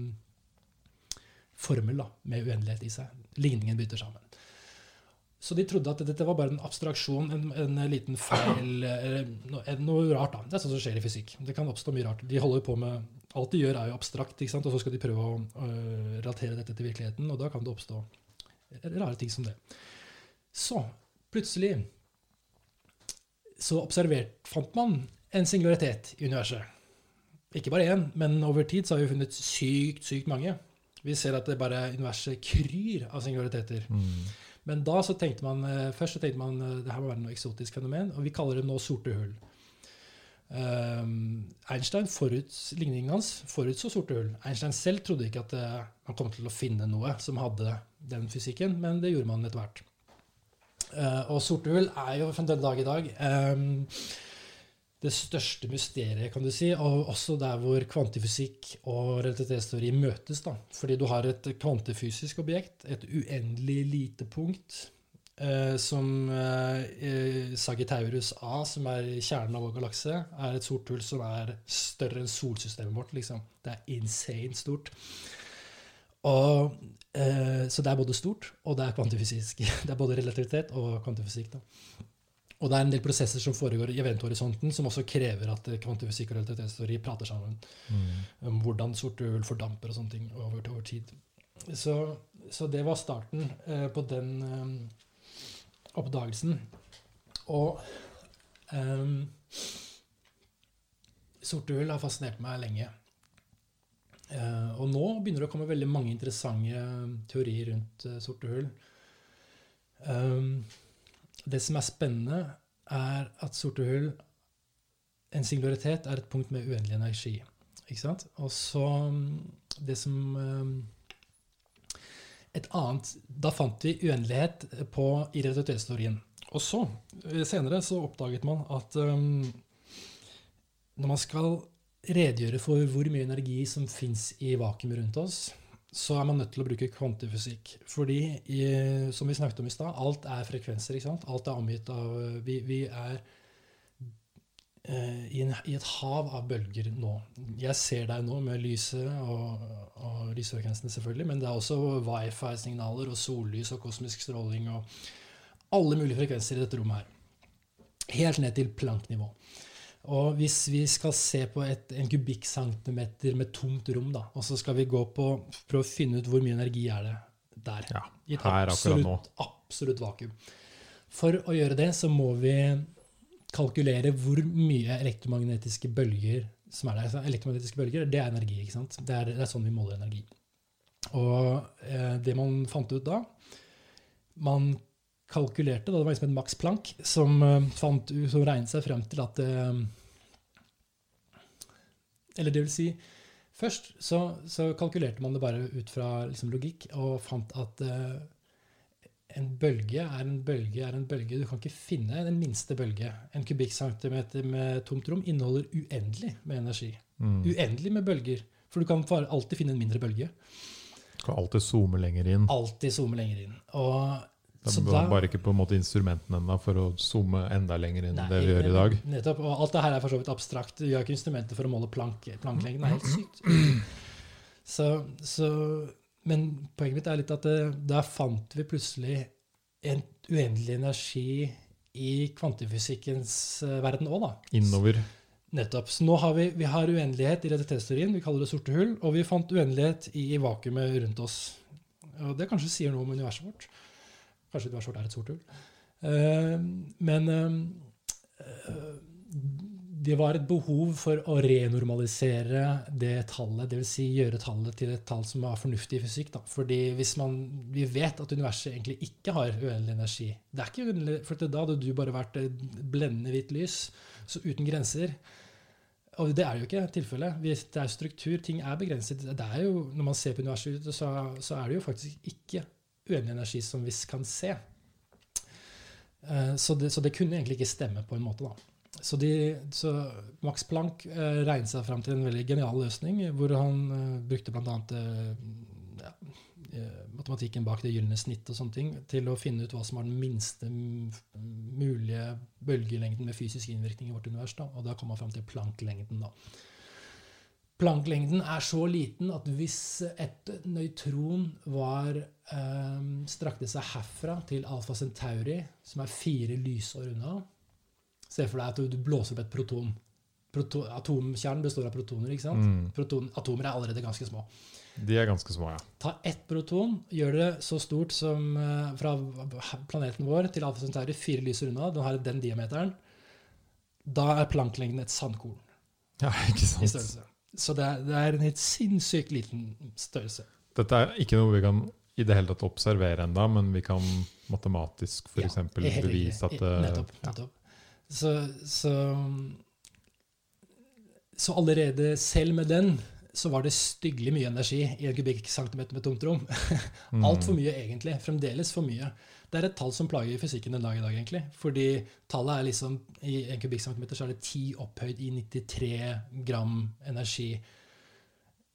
formel da, med uendelighet i seg. Ligningen bytter sammen. Så de trodde at dette var bare en abstraksjon, en, en liten feil noe, noe, rart. da. Det er sånn som skjer i fysikk. Det kan oppstå mye rart. De holder på med, Alt de gjør, er jo abstrakt, og så skal de prøve å uh, relatere dette til virkeligheten, og da kan det oppstå rare ting som det. Så plutselig så observert, fant man en singularitet i universet. Ikke bare én, men over tid så har vi funnet sykt, sykt mange. Vi ser at det bare universet kryr av singulariteter. Mm. Men da så tenkte man eh, først så tenkte man eh, det her må være noe eksotisk fenomen, og vi kaller det nå sorte hull. Um, Einstein forut, ligningen hans forutså sorte hull. Einstein selv trodde ikke at uh, man kom til å finne noe som hadde den fysikken, men det gjorde man etter hvert. Uh, og sorte hull er jo fra den dag i dag det største mysteriet, kan du si, og også der hvor kvantifysikk og relativitetsteori møtes. da. Fordi du har et kvantefysisk objekt, et uendelig lite punkt, uh, som uh, Sagittarius A, som er kjernen av vår galakse, er et sort hull som er større enn solsystemet vårt. liksom. Det er insane stort. Og uh, så det er både stort og det er kvantifysisk. Det er både relativitet og kvantifysikk. Da. Og det er en del prosesser som foregår i eventhorisonten, som også krever at kvantifysikk og relativitetsteori prater sammen. Mm. Om hvordan sorte hull fordamper og sånne ting over, over tid. Så, så, det var starten på den oppdagelsen. Og um, sorte hull har fascinert meg lenge. Uh, og nå begynner det å komme veldig mange interessante teorier rundt uh, sorte hull. Um, det som er spennende, er at sorte hull, en singularitet, er et punkt med uendelig energi. Ikke sant? Og så det som um, Et annet Da fant vi uendelighet på, i relativitetsteorien. Og så, senere, så oppdaget man at um, når man skal redegjøre for hvor mye energi som fins i vakuumet rundt oss, så er man nødt til å bruke kvantifysikk. Fordi, i, som vi snakket om i stad, alt er frekvenser. ikke sant? Alt er omgitt av Vi, vi er eh, i, en, i, et hav av bølger nå. Jeg ser deg nå med lyset og, og lysfrekvensene, selvfølgelig, men det er også wifi-signaler og sollys og kosmisk stråling og alle mulige frekvenser i dette rommet her. Helt ned til planknivå. Og hvis vi skal se på et, en kubikkcentimeter med tomt rom, da, og så skal vi gå på, prøve å finne ut hvor mye energi er det der, ja, i et absolutt, absolutt vakuum. For å gjøre det så må vi kalkulere hvor mye elektromagnetiske bølger som er der. Elektromagnetiske bølger, det er energi. ikke sant? Det er, det er sånn vi måler energi. Og eh, det man fant ut da Man kalkulerte, da det var liksom en Max Planck, som, uh, fant, som regnet seg frem til at eh, Eller det vil si Først så, så, kalkulerte man det bare ut fra liksom, logikk og fant at uh, en bølge er en bølge er en bølge. Du kan ikke finne den minste bølge. En kubikkcentimeter med tomt rom inneholder uendelig med energi. Mm. Uendelig med bølger. For du kan alltid finne en mindre bølge. Du kan alltid zoome lenger inn. Alltid zoome lenger inn. Og det da, bare ikke på en måte instrumentene ennå for å zoome enda lenger inn enn det vi gjør i dag. Nettopp, og Alt det her er for så vidt abstrakt. Vi har ikke instrumenter for å måle plank, planklengden. Det er helt sykt. Så, så, men poenget mitt er litt at det, der fant vi plutselig en uendelig energi i kvantifysikkens eh, verden òg, da. Innover. Nettopp. Så nå har vi, vi har uendelighet i realitetsteorien, vi kaller det sorte hull, og vi fant uendelighet i, i vakuumet rundt oss. Og det kanskje sier noe om universet vårt. Kanskje universet vårt er et sort hull. Uh, men uh, det var et behov for å renormalisere det tallet, dvs. Si gjøre tallet til et tall som er fornuftig i fysikk. Da. Fordi hvis man, Vi vet at universet egentlig ikke har uendelig energi. Det er ikke uendelig, for Da hadde du bare vært blendende hvitt lys, så uten grenser. Og det er jo ikke tilfellet. Det er struktur. Ting er begrenset. Det er jo, Når man ser på universet så, så er det jo faktisk ikke uendelig energi som vi kan se. Eh, så det, så det, kunne egentlig ikke stemme på en måte. da. Så, de, så Max Planck eh, regnet seg fram til en veldig genial løsning, hvor han eh, brukte bl.a. Eh, ja, eh, matematikken bak det gylne snitt og sånne ting, til å finne ut hva som var den minste mulige bølgelengden med fysisk innvirkning i vårt univers. Da. Og da kom han fram til Planck-lengden. da. Planklengden er så liten at hvis et nøytron var, eh, strakte seg herfra til Alfa Centauri, som er fire lysår unna Se for deg at du blåser opp et proton. Proto atomkjernen består av protoner. ikke sant? Mm. Proton atomer er allerede ganske små. De er ganske små, ja. Ta ett proton, gjør det så stort som uh, fra planeten vår til Alfa Centauri, fire lyser unna, den har den diameteren. Da er planklengden et sandkorn. Ja, ikke sant? I størrelse. Så det er, det er, en helt sinnssykt liten størrelse. Dette er ikke noe vi kan i det hele tatt observere enda, men vi kan matematisk f.eks. Ja, bevise at det, Nettopp. nettopp. Så, så, så, allerede selv med den så var det styggelig mye energi i en kubikkcentimeter med tomt rom. Altfor mye, egentlig. Fremdeles for mye. Det er et tall som plager fysikken en dag i dag, egentlig. Fordi tallet er liksom I en kubikkcentimeter så er det 10 opphøyd i 93 gram energi.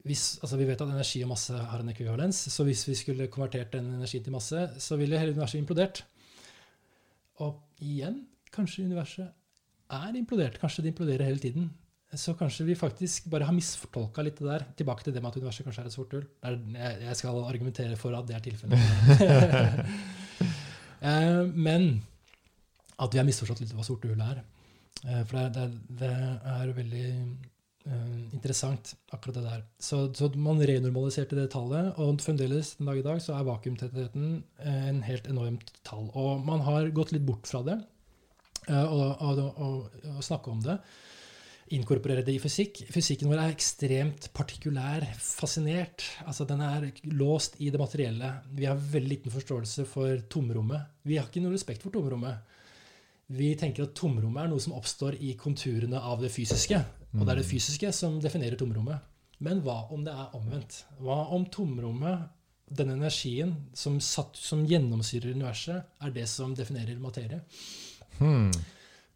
Hvis, altså vi vet at energi og masse har en ekvivalens, så hvis vi skulle konvertert den energien til masse, så ville hele universet implodert. Og igjen, kanskje universet er implodert. Kanskje det imploderer hele tiden. Så kanskje vi faktisk bare har misfortolka litt det der. Tilbake til det med at universet kanskje er et sort hull. Jeg skal argumentere for at det er tilfellet. Eh, men at vi har misforstått litt hva sorte hull er. Eh, for det, det, det, er veldig eh, interessant, akkurat det der. Så, så, man renormaliserte det tallet, og fremdeles den dag i dag så er vakuumtettheten en helt enormt tall. Og man har gått litt bort fra det og, og, og, og snakke om det. inkorporere det i fysikk. Fysikken vår er ekstremt partikulær, fascinert. Altså Den er låst i det materielle. Vi har veldig liten forståelse for tomrommet. Vi har ikke noe respekt for tomrommet. Vi tenker at tomrommet er noe som oppstår i konturene av det fysiske. Og det er det fysiske som definerer tomrommet. Men hva om det er omvendt? Hva om tomrommet, den energien som, satt, som gjennomsyrer universet, er det som definerer materie? Hmm.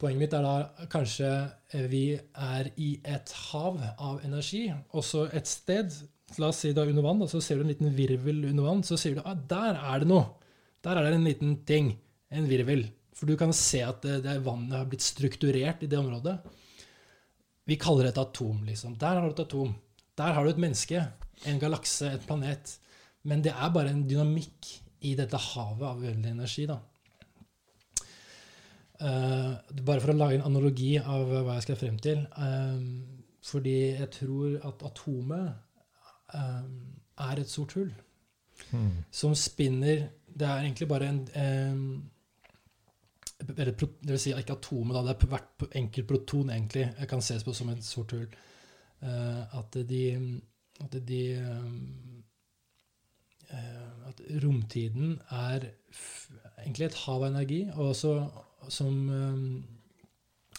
Poenget mitt er da kanskje eh, vi er i et hav av energi, og så et sted La oss si det er under vann, og så ser du en liten virvel under vann. Så sier du at ah, der er det noe. Der er det en liten ting. En virvel. For du kan se at det, det vannet har blitt strukturert i det området. Vi kaller det et atom, liksom. Der har du et atom. Der har du et menneske. En galakse, et planet. Men det er bare en dynamikk i dette havet av uendelig energi. da. Uh, bare for å lage en analogi av hva jeg skal frem til. Um, fordi jeg tror at atomet um, er et sort hull Hmm. som spinner Det er egentlig bare en um, eller, Det vil si ikke atomet, da. Det er hvert enkelt proton egentlig jeg kan ses på som et sort hull. Uh, at de, at de uh, At romtiden er egentlig et hav av energi, og også, som um,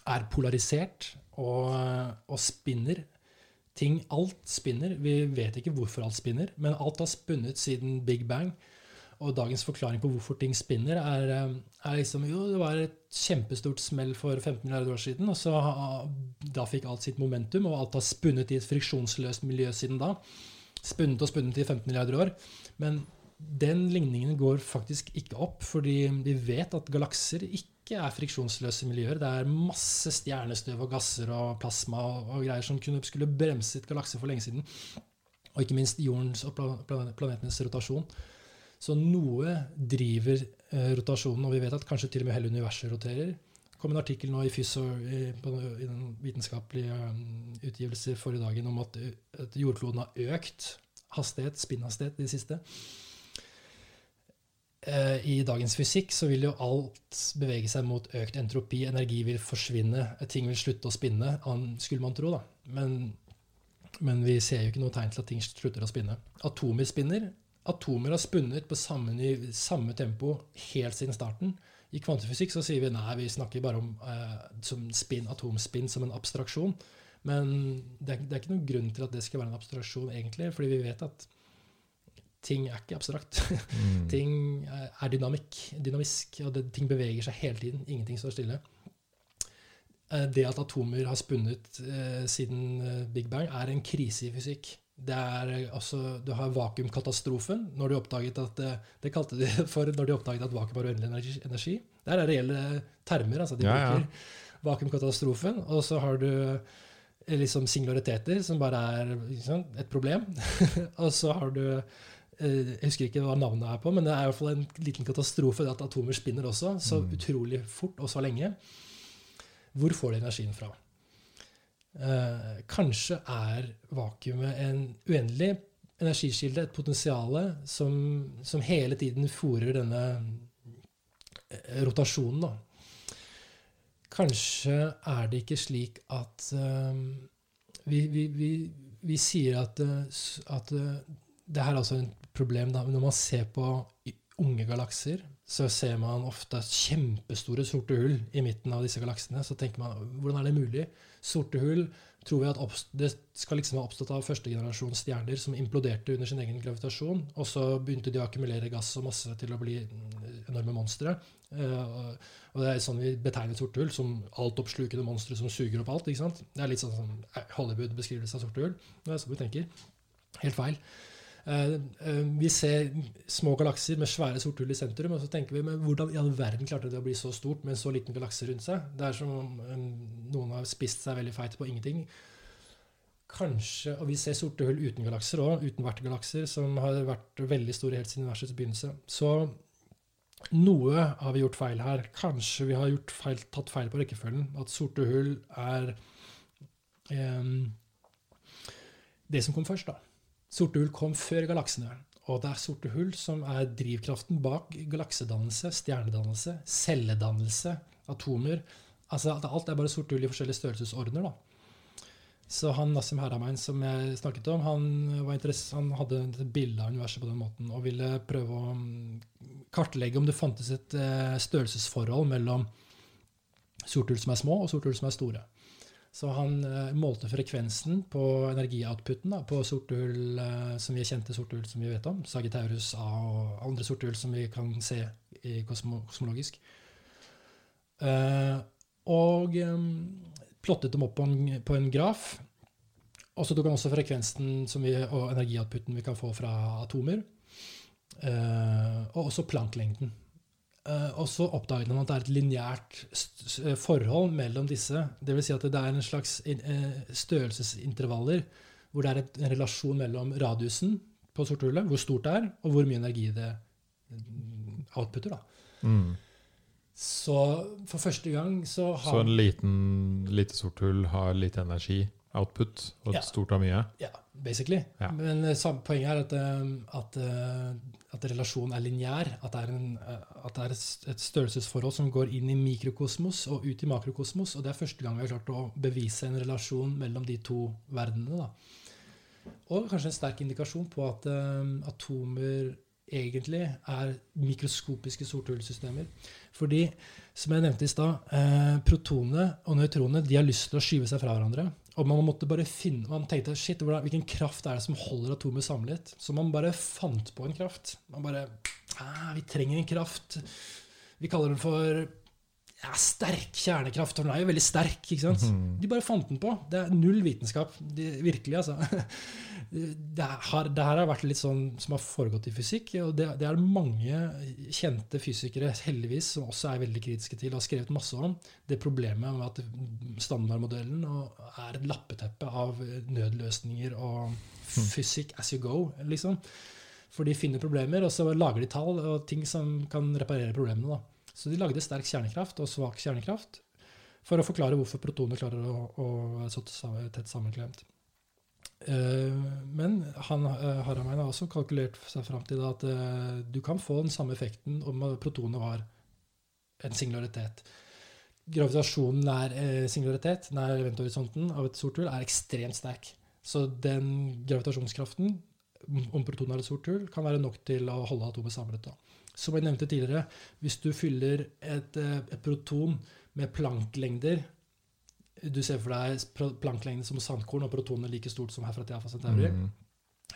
er polarisert og, og spinner. Ting, alt spinner. Vi vet ikke hvorfor alt spinner, men alt har spunnet siden Big Bang. Og dagens forklaring på hvorfor ting spinner, er, um, er liksom Jo, det var et kjempestort smell for 15 milliarder år siden, og så da fikk alt sitt momentum, og alt har spunnet i et friksjonsløst miljø siden da. Spunnet og spunnet i 15 milliarder år. Men den ligningen går faktisk ikke opp, fordi vi vet at galakser ikke er friksjonsløse miljøer. Det er masse stjernestøv og gasser og plasma og, greier som kunne, skulle bremset galakser for lenge siden. Og ikke minst jordens og pla- pla- planetenes rotasjon. Så noe driver eh, rotasjonen, og vi vet at kanskje til og med hele universet roterer. Det kom en artikkel nå i FYS i, på, i den vitenskapelige um, utgivelse forrige dagen om at, at jordkloden har økt hastighet, spinnhastighet, i det siste. Eh, I dagens fysikk så vil jo alt bevege seg mot økt entropi. Energi vil forsvinne, ting vil slutte å spinne, skulle man tro. da. Men, men vi ser jo ikke noe tegn til at ting slutter å spinne. Atomer spinner. Atomer har spunnet på samme, samme tempo helt siden starten. I kvantefysikk så sier vi nei, vi snakker bare om eh, som spin, atomspinn som en abstraksjon. Men det er, det er ikke noen grunn til at det skal være en abstraksjon, egentlig, fordi vi vet at ting er ikke abstrakt. Mm. ting er er dynamikk, dynamisk, og det, ting beveger seg hele tiden. Ingenting står stille. Eh, Det at atomer har spunnet eh, siden eh, Big Bang, er en krise i fysikk. Det er eh, altså, Du har vakuumkatastrofen. når de oppdaget at, eh, Det kalte de for når de oppdaget at vakuum var uendelig energi. Det er reelle termer. altså De Ja, ja. bruker vakuumkatastrofen. Og så har du eh, liksom singulariteter, som bare er liksom, et problem. og så har du eh, Jeg husker ikke hva navnet er på, men det er i hvert fall en liten katastrofe at atomer spinner også, så Mm. utrolig fort og så lenge. Hvor får de energien fra? Eh, kanskje er vakuumet en uendelig energikilde, et potensial som, som hele tiden fòrer denne eh, rotasjonen, da. Kanskje er det ikke slik at eh, vi, vi, vi, vi sier at, eh, at eh, det her er altså et problem da, når man ser på unge galakser, så ser man ofte kjempestore sorte hull i midten av disse galaksene. Så tenker man, hvordan er det mulig? Sorte hull tror vi at det skal liksom ha oppstått av førstegenerasjons stjerner som imploderte under sin egen gravitasjon, og så begynte de å akkumulere gass og masse til å bli mm, enorme monstre. Eh, og- det er sånn vi betegner sorte hull, som altoppslukende monstre som suger opp alt. ikke sant? Det er litt sånn som Hollywood-beskrivelse av sorte hull. Det er sånn vi tenker. Helt feil. Eh, eh, vi ser små galakser med svære sorte hull i sentrum, og så tenker vi men hvordan i all verden klarte det å bli så stort med en så liten galakse rundt seg? Det er som om noen har spist seg veldig feit på ingenting. Kanskje, og Vi ser sorte hull uten galakser òg, uten vertegalakser, som har vært veldig store helt siden universets begynnelse. Så noe har vi gjort feil her. Kanskje vi har feil, tatt feil på rekkefølgen. At sorte hull er eh, det som kom først. da. Sorte hull kom før galaksene. Og det er sorte hull som er drivkraften bak galaksedannelse, stjernedannelse, celledannelse, atomer. Altså Alt er bare sorte hull i forskjellige størrelsesordener. da. Så han Nassim Haramein som jeg snakket om, han, han hadde et bilde av universet på den måten og ville prøve å mm, kartlegge om det fantes et eh, størrelsesforhold mellom sorthull som er små, og sorthull som er store. Så han eh, målte frekvensen på energioutputen da, på sorthull eh, som vi kjente sorthull som vi vet om, Sagittarius A og andre sorthull som vi kan se kosmologisk. Eh, og plottet dem opp på en, på en graf. Og så tok han også frekvensen vi, og energioutputen vi kan få fra atomer. Og også Planck-lengden. Eh, og så oppdaget han at det er et lineært forhold mellom disse. Det vil si at det er en slags eh, størrelsesintervaller hvor det er en relasjon mellom radiusen på sort hullet, hvor stort det er, og hvor mye energi det mm, outputter. Da. Mm. Så for første gang så har Så en liten, lite sort hull har lite energi, output, og Ja. stort har mye. Ja, basically. Ja. Men eh, poenget er at, eh, at, eh, at relasjonen er lineær. At at det er et størrelsesforhold som går inn i mikrokosmos og ut i makrokosmos. Og det er første gang vi har klart å bevise en relasjon mellom de to verdenene. Da. Og kanskje en sterk indikasjon på at um, atomer egentlig er mikroskopiske sorthullsystemer. Fordi, som jeg nevnte i stad, eh, protonene og nøytronene de har lyst til å skyve seg fra hverandre. Og man måtte bare finne, man tenkte shit, hvilken kraft er det som holder atomet samlet? Så man bare fant på en kraft. Man bare ah, Vi trenger en kraft. Vi kaller den for ja, sterk kjernekraft. For den er jo veldig sterk. ikke sant? Mhm. De bare fant den på. Det er null vitenskap. De, virkelig, altså. Det, har, det her har vært litt sånn som har foregått i fysikk. Og det, det er mange kjente fysikere heldigvis som også er veldig kritiske til og har skrevet masse om. Det problemet med at standardmodellen er et lappeteppe av nødløsninger og fysikk as you go. liksom. For de finner problemer, og så lager de tall og ting som kan reparere problemene. da. Så de lagde sterk kjernekraft og svak kjernekraft for å forklare hvorfor protoner klarer å, være så tett sammenklemt. Eh, Men han, eh, Haramein har også kalkulert seg fram til at eh, du kan få den samme effekten om protonet var en singularitet. Gravitasjonen nær singularitet, nær eventhorisonten av et sort hull, er ekstremt sterk. Så den gravitasjonskraften, om protonet er et sort hull, kan være nok til å holde atomet samlet. Da. Som jeg nevnte tidligere, hvis du fyller et, eh, et proton med Planck-lengder Du ser for deg planklengder som sandkorn, og protonet like stort som herfra til Alfa Centauri. Mm.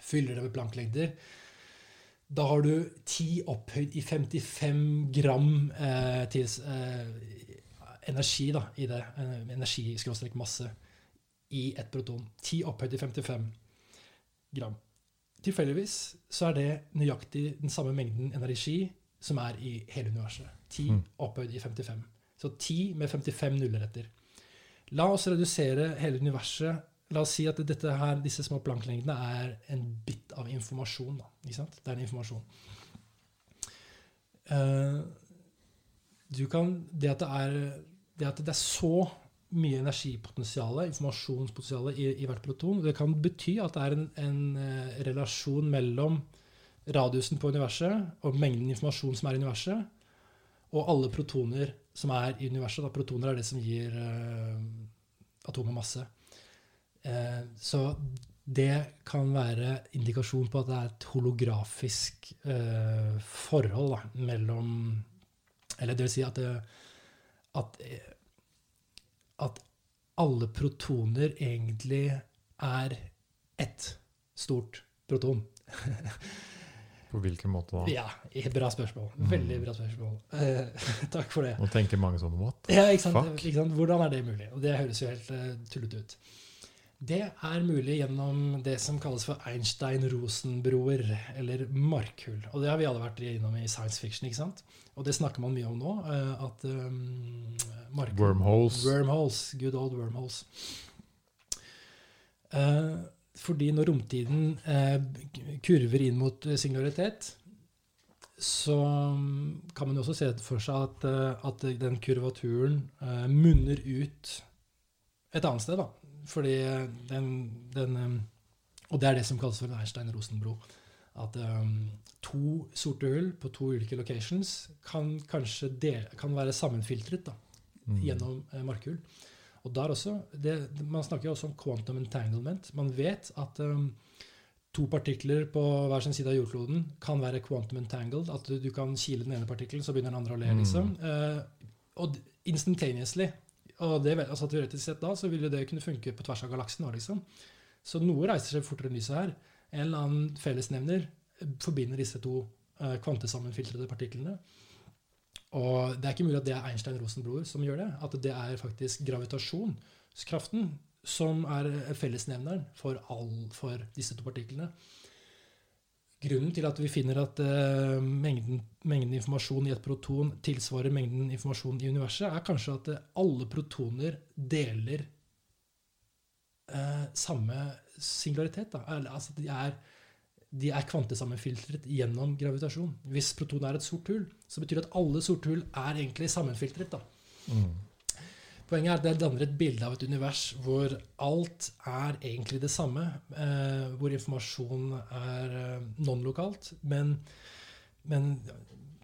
Fyller det med Planck-lengder. Da har du 10 opphøyd i 55 gram eh, til eh, energi da, i det. Eh, Energi-masse i et proton. 10 opphøyd i 55 gram. Tilfeldigvis så er det nøyaktig den samme mengden energi som er i hele universet. 10 Mm. opphøyd i 55. Så 10 med 55 nuller etter. La oss redusere hele universet. La oss si at dette her, disse små planklengdene er en bit av informasjon. Da, ikke sant? Det er en informasjon. Uh, du kan, det, at det, er, det at det er så mye energipotensial, informasjonspotensial i, i hvert proton, det kan bety at det er en, en eh, relasjon mellom radiusen på universet og mengden informasjon som er i universet, og alle protoner som er i universet. Da. Protoner er det som gir uh, atomet masse. Eh, så det kan være indikasjon på at det er et holografisk eh, forhold da, mellom Eller det vil si at, det, at, eh, at alle protoner egentlig er ett stort proton. På hvilken måte da? Ja, bra spørsmål. Veldig bra spørsmål. Eh, takk for det. Nå tenker mange sånn what? Ja, ikke sant? Fuck. Ikke sant? Hvordan er det mulig? Og det høres jo helt uh, tullete ut. Det er mulig gjennom det som kalles for Einstein-Rosen-broer, eller markhull. Og det har vi alle vært innom i science fiction, ikke sant? Og det snakker man mye om nå. eh, at um, markhull Wormholes. Wormholes. Good old wormholes. Uh, fordi når romtiden uh, kurver inn mot singularitet, så mm, kan man jo også se for seg at, uh, at den kurvaturen munner ut et annet sted. da. Fordi eh, den, den eh, Og det er det som kalles for en Einstein-Rosenbro. At um, to sorte hull på to ulike locations kan kanskje del, kan være sammenfiltret da, Mm. gjennom eh, markhull. Og der også, det, Man snakker jo også om quantum entanglement. Man vet at um, to partikler på hver sin side av jordkloden kan være quantum entangled. At du, du kan kile den ene partikkelen, så begynner den andre å le. Mm. liksom. Eh, og instantaneously. Og det, altså teoretisk sett da, så vil jo det kunne funke på tvers av galaksen. også, liksom. Så noe reiser seg fortere enn lyset her. En eller annen fellesnevner forbinder disse to eh, kvantesammenfiltrede partiklene. Og det er ikke mulig at det er Einstein-Rosenbror som gjør det. At det er faktisk gravitasjonskraften som er fellesnevneren for, all, for disse to partiklene. Grunnen til at vi finner at uh, mengden, mengden informasjon i et proton tilsvarer mengden informasjon i universet, er kanskje at uh, alle protoner deler uh, samme singularitet. Eller, altså, de er, er kvantesammenfiltret gjennom gravitasjon. Hvis protonet er et sort hull, så betyr det at alle sorte hull er egentlig sammenfiltret. Da. Mm. Poenget er at det danner et bilde av et univers hvor alt er egentlig det samme. Eh, hvor informasjon er eh, non-lokalt. Men, men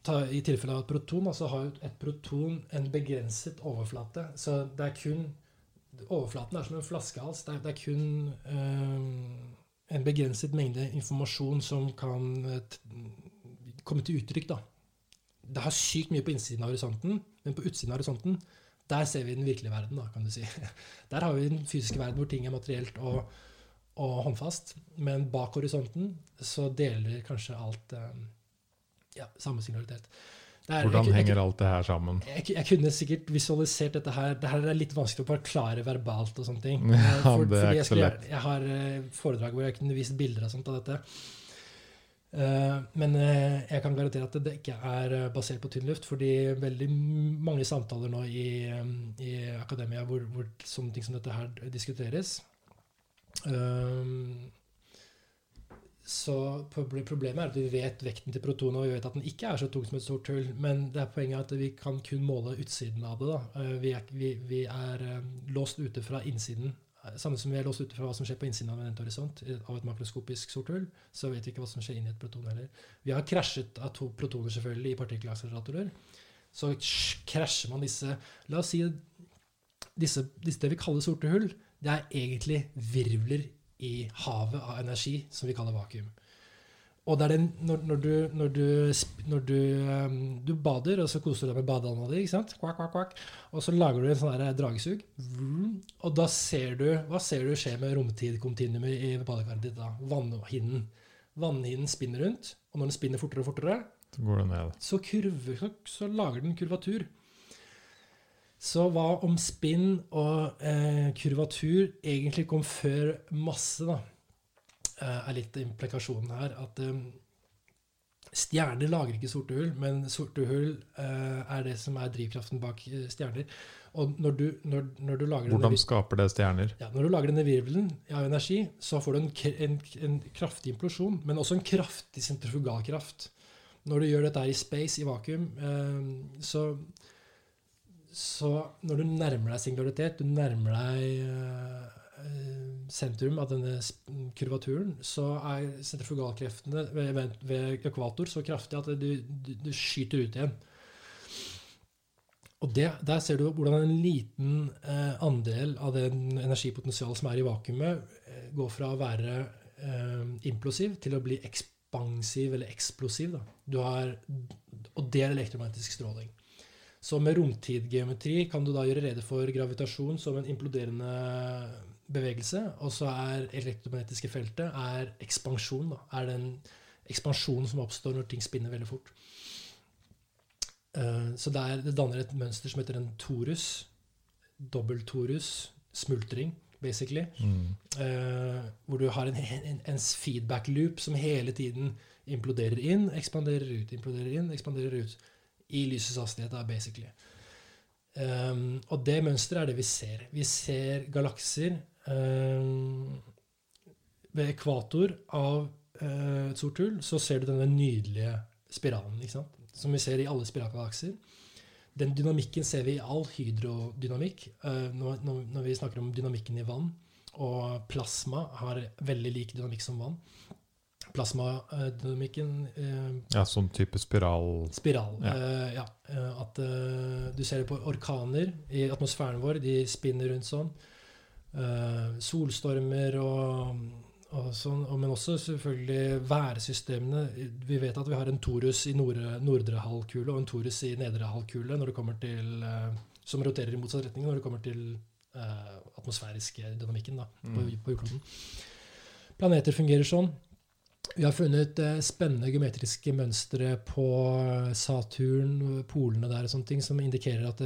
ta, i tilfelle av et proton, så har et proton en begrenset overflate. Så det er kun Overflaten er som en flaskehals. Det er, det er kun eh, en begrenset mengde informasjon som kan komme til uttrykk. da. Det har sykt mye på innsiden av horisonten, men på utsiden av horisonten der ser vi den virkelige verden, da, kan du si. Der har vi den fysiske verden hvor ting er materielt og, og håndfast. Men bak horisonten så deler kanskje alt eh, ja, samme signalitet. Det er- Hvordan jeg- jeg- henger alt det her sammen? jeg, jeg kunne sikkert visualisert dette her. Det her er litt vanskelig å forklare verbalt. og sånne ting. Ja, for, det er ikke så lett. jeg har eh, foredrag hvor jeg kunne vist bilder og sånt av dette. Eh, men eh, jeg kan garantere at det ikke er eh, basert på tynn luft, fordi veldig mange samtaler nå i, i akademia hvor, hvor sånne ting som dette her diskuteres. Så Problemet er at vi vet vekten til protonet, og vi vet at den ikke er så tung som et stort hull. Men det er poenget at vi kan kun måle utsiden av det. Vi er, vi, vi er låst ute fra innsiden. Eh, Samme som vi er låst ute fra hva som skjer på innsiden av en horisont, eh, av et makroskopisk sort hull, så vet vi ikke hva som skjer inni et proton heller. Vi har krasjet av to protoner selvfølgelig i partikkelakseleratorer. Så krasjer man disse La oss si disse, disse det vi kaller sorte hull, det er egentlig virvler i havet av energi som vi kaller vakuum. Og det er den, når, når, du, når, du, når du, um, du bader, og så koser du deg med badeanda di, ikke sant? Kvakk, kvakk, kvakk. og så lager du en sånn dragesug, og da ser du Hva ser du skjer med romtidkontinuumet i badekaret ditt da? Vannhinnen. Vannhinnen spinner rundt, og når den spinner fortere og fortere, Så går den ned. så, kurver, så, så lager den kurvatur. Så hva om spinn og eh, kurvatur egentlig kom før masse, da? Eh, er litt implikasjonen her. At eh, stjerner lager ikke sorte hull, men sorte hull eh, er det som er drivkraften bak stjerner. Og når du, når, når du lager Hvordan denne, skaper det stjerner? ja, når du lager denne virvelen av energi, så får du en, en, en kraftig implosjon, men også en kraftig sentrifugalkraft. Når du gjør dette i space, i vakuum, eh, så, så når du nærmer deg singularitet, du nærmer deg sentrum av denne kurvaturen, så er sentrifugalkreftene ved, ved, økvator så kraftige at du, skyter ut igjen. Og det, Der ser du hvordan en liten eh, andel av den energipotensialet som er i vakuumet, eh, går fra å være eh, implosiv til å bli ekspansiv eller eksplosiv. Har, og det er elektromagnetisk stråling. Så med romtidgeometri kan du da gjøre rede for gravitasjon som en imploderende bevegelse. Og så er elektromagnetiske feltet er ekspansjon. Da. Er den ekspansjonen som oppstår når ting spinner veldig fort. Uh, Så det, er, det danner et mønster som heter en torus. Dobbeltorus. Smultring, basically. Mm. Uh, hvor du har en, en, en feedback loop som hele tiden imploderer inn, ekspanderer ut, imploderer inn, ekspanderer ut. I lysets hastighet, da, basically. Um, og det mønsteret er det vi ser. Vi ser galakser Ved ekvator av eh, et sort hull så ser du denne nydelige spiralen, som vi ser i alle spiralgalakser. Den dynamikken ser vi i all hydrodynamikk. eh, når, vi snakker om dynamikken i vann. Og plasma har veldig lik dynamikk som vann. plasmadynamikken eh, Ja, sånn type spiral Spiral. Ja. eh, ja. eh, At eh, du ser det på orkaner i atmosfæren vår. De spinner rundt sånn. Eh, solstormer og, og sånn. Og, men også selvfølgelig værsystemene. Vi vet at vi har en torus i nordre, nordre halvkule og en torus i nedre halvkule når det kommer til, uh, som roterer i motsatt retning når det kommer til uh, atmosfæriske dynamikken da, på, Mm. på jordkloden. Planeter fungerer sånn. Vi har funnet eh, spennende geometriske mønstre på Saturn, polene der og sånne ting, som indikerer at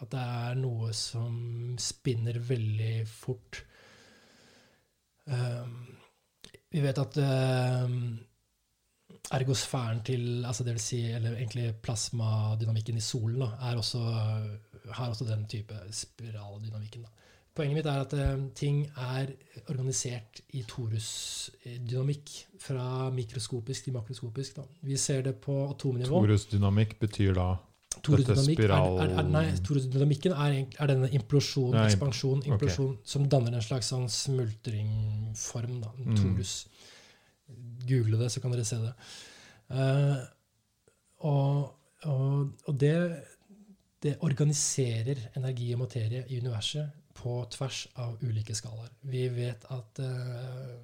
at det er noe som spinner veldig fort. Um, vi vet at um, ergosfæren til altså det vil si, eller egentlig plasmadynamikken i solen da, er også, har også den type spiraldynamikken. Da. Poenget mitt er at eh, ting er organisert i torusdynamikk fra mikroskopisk til makroskopisk. Da. Vi ser det på atomnivå. Torusdynamikk betyr da Torusdynamikk er, spiral- er, er, nei, torusdynamikken er, er denne implosjon, nei, ekspansjon, implosjon, som danner en slags sånn smultringform. Da, en Mm. torus. Google det, så kan dere se det. Uh, og, og, og det, det organiserer energi og materie i universet på tvers av ulike skalaer. Vi vet at uh,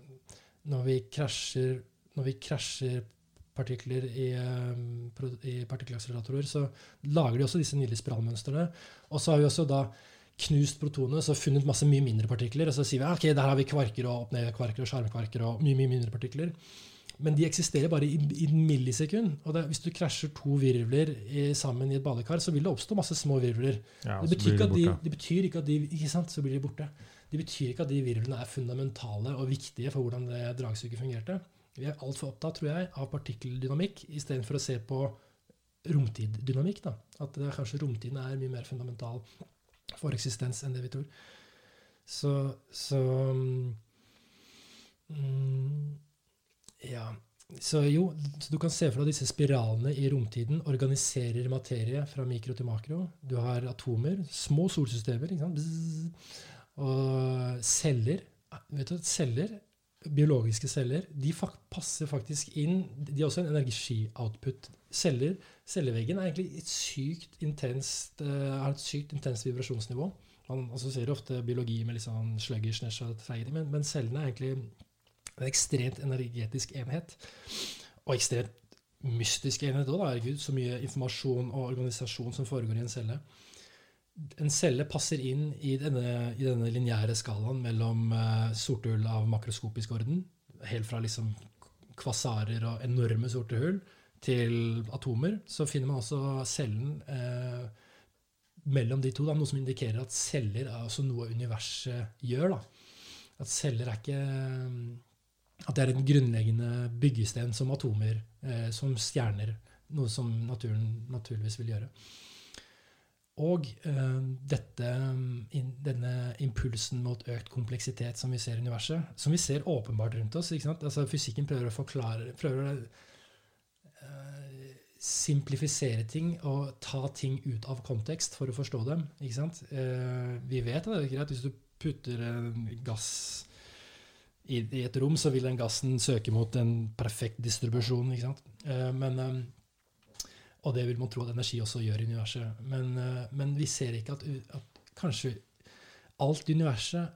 når vi krasjer når vi krasjer partikler i, eh, i partikkelakseleratorer, så lager de også disse nydelige spiralmønstrene. Og så har vi også da knust protonet, så funnet masse mye mindre partikler. Og så sier vi ok, der har vi kvarker og opp-ned-kvarker og skjermkvarker og mye mye mindre partikler. Men de eksisterer bare i, i en millisekund. Og det, hvis du krasjer to virvler i, sammen i et badekar, så vil det oppstå masse små virvler. Ja, Det betyr, blir ikke at de, det betyr ikke at de ikke sant, så blir de borte. Det betyr ikke at de virvlene er fundamentale og viktige for hvordan det dragsuget fungerte. Vi er altfor opptatt tror jeg, av partikkeldynamikk istedenfor å se på romtiddynamikk. Da. At det er kanskje romtiden er mye mer fundamental for eksistens enn det vi tror. Så, så mm, Ja. Så jo, så du kan se for deg disse spiralene i romtiden organiserer materie fra mikro til makro. Du har atomer, små solsystemer? Bzzz. og celler. Vet du, celler, biologiske celler, de passer faktisk inn De har også en energi-output. Celler, Celleveggen er egentlig et sykt intenst, eh, har et sykt intenst vibrasjonsnivå. Man assosierer ofte biologi med litt sånn sluggishness og men, men cellene er egentlig en ekstremt energetisk enhet. Og ekstremt mystisk enhet òg, herregud. Så mye informasjon og organisasjon som foregår i en celle. En celle passer inn i denne, i denne lineære skalaen mellom uh, sorte hull av makroskopisk orden, helt fra liksom kvasarer og enorme sorte hull, til atomer. Så finner man også cellen eh, mellom de to, da, noe som indikerer at celler er også noe universet gjør. Da. At celler er ikke At det er en grunnleggende byggesten som atomer, eh, som stjerner. Noe som naturen naturligvis vil gjøre. Og uh, dette, in, denne impulsen mot økt kompleksitet som vi ser i universet, som vi ser åpenbart rundt oss ikke sant? Altså Fysikken prøver å forklare prøver å uh, simplifisere ting og ta ting ut av kontekst for å forstå dem. ikke? Eh, vi vet at det er greit hvis du putter en gass i, i et rom, så vil den gassen søke mot en perfekt distribusjon. ikke sant? Men, og det vil man tro at energi også gjør i universet. Men, eh, men vi ser ikke at, at kanskje alt i universet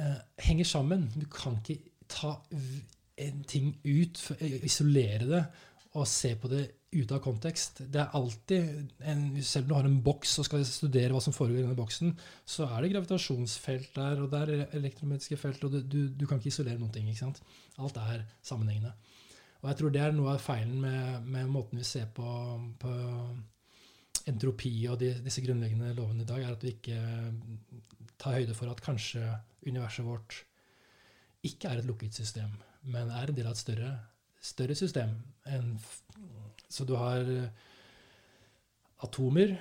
eh, henger sammen. Du kan ikke ta en ting ut, isolere det og se på det ute av kontekst. Det er alltid, en, Selv om du har en boks og skal studere hva som foregår i denne boksen, så er det gravitasjonsfelt der, og det er elektromagnetiske felt, og du, du, du kan ikke isolere noen ting. ikke sant? Alt er sammenhengende. Og jeg tror det er noe av feilen med, med måten vi ser på, på entropi og de, disse grunnleggende lovene i dag, er at vi ikke tar høyde for at kanskje universet vårt ikke er et lukket system, men er en del av et større, større system. En, så du har eh, atomer,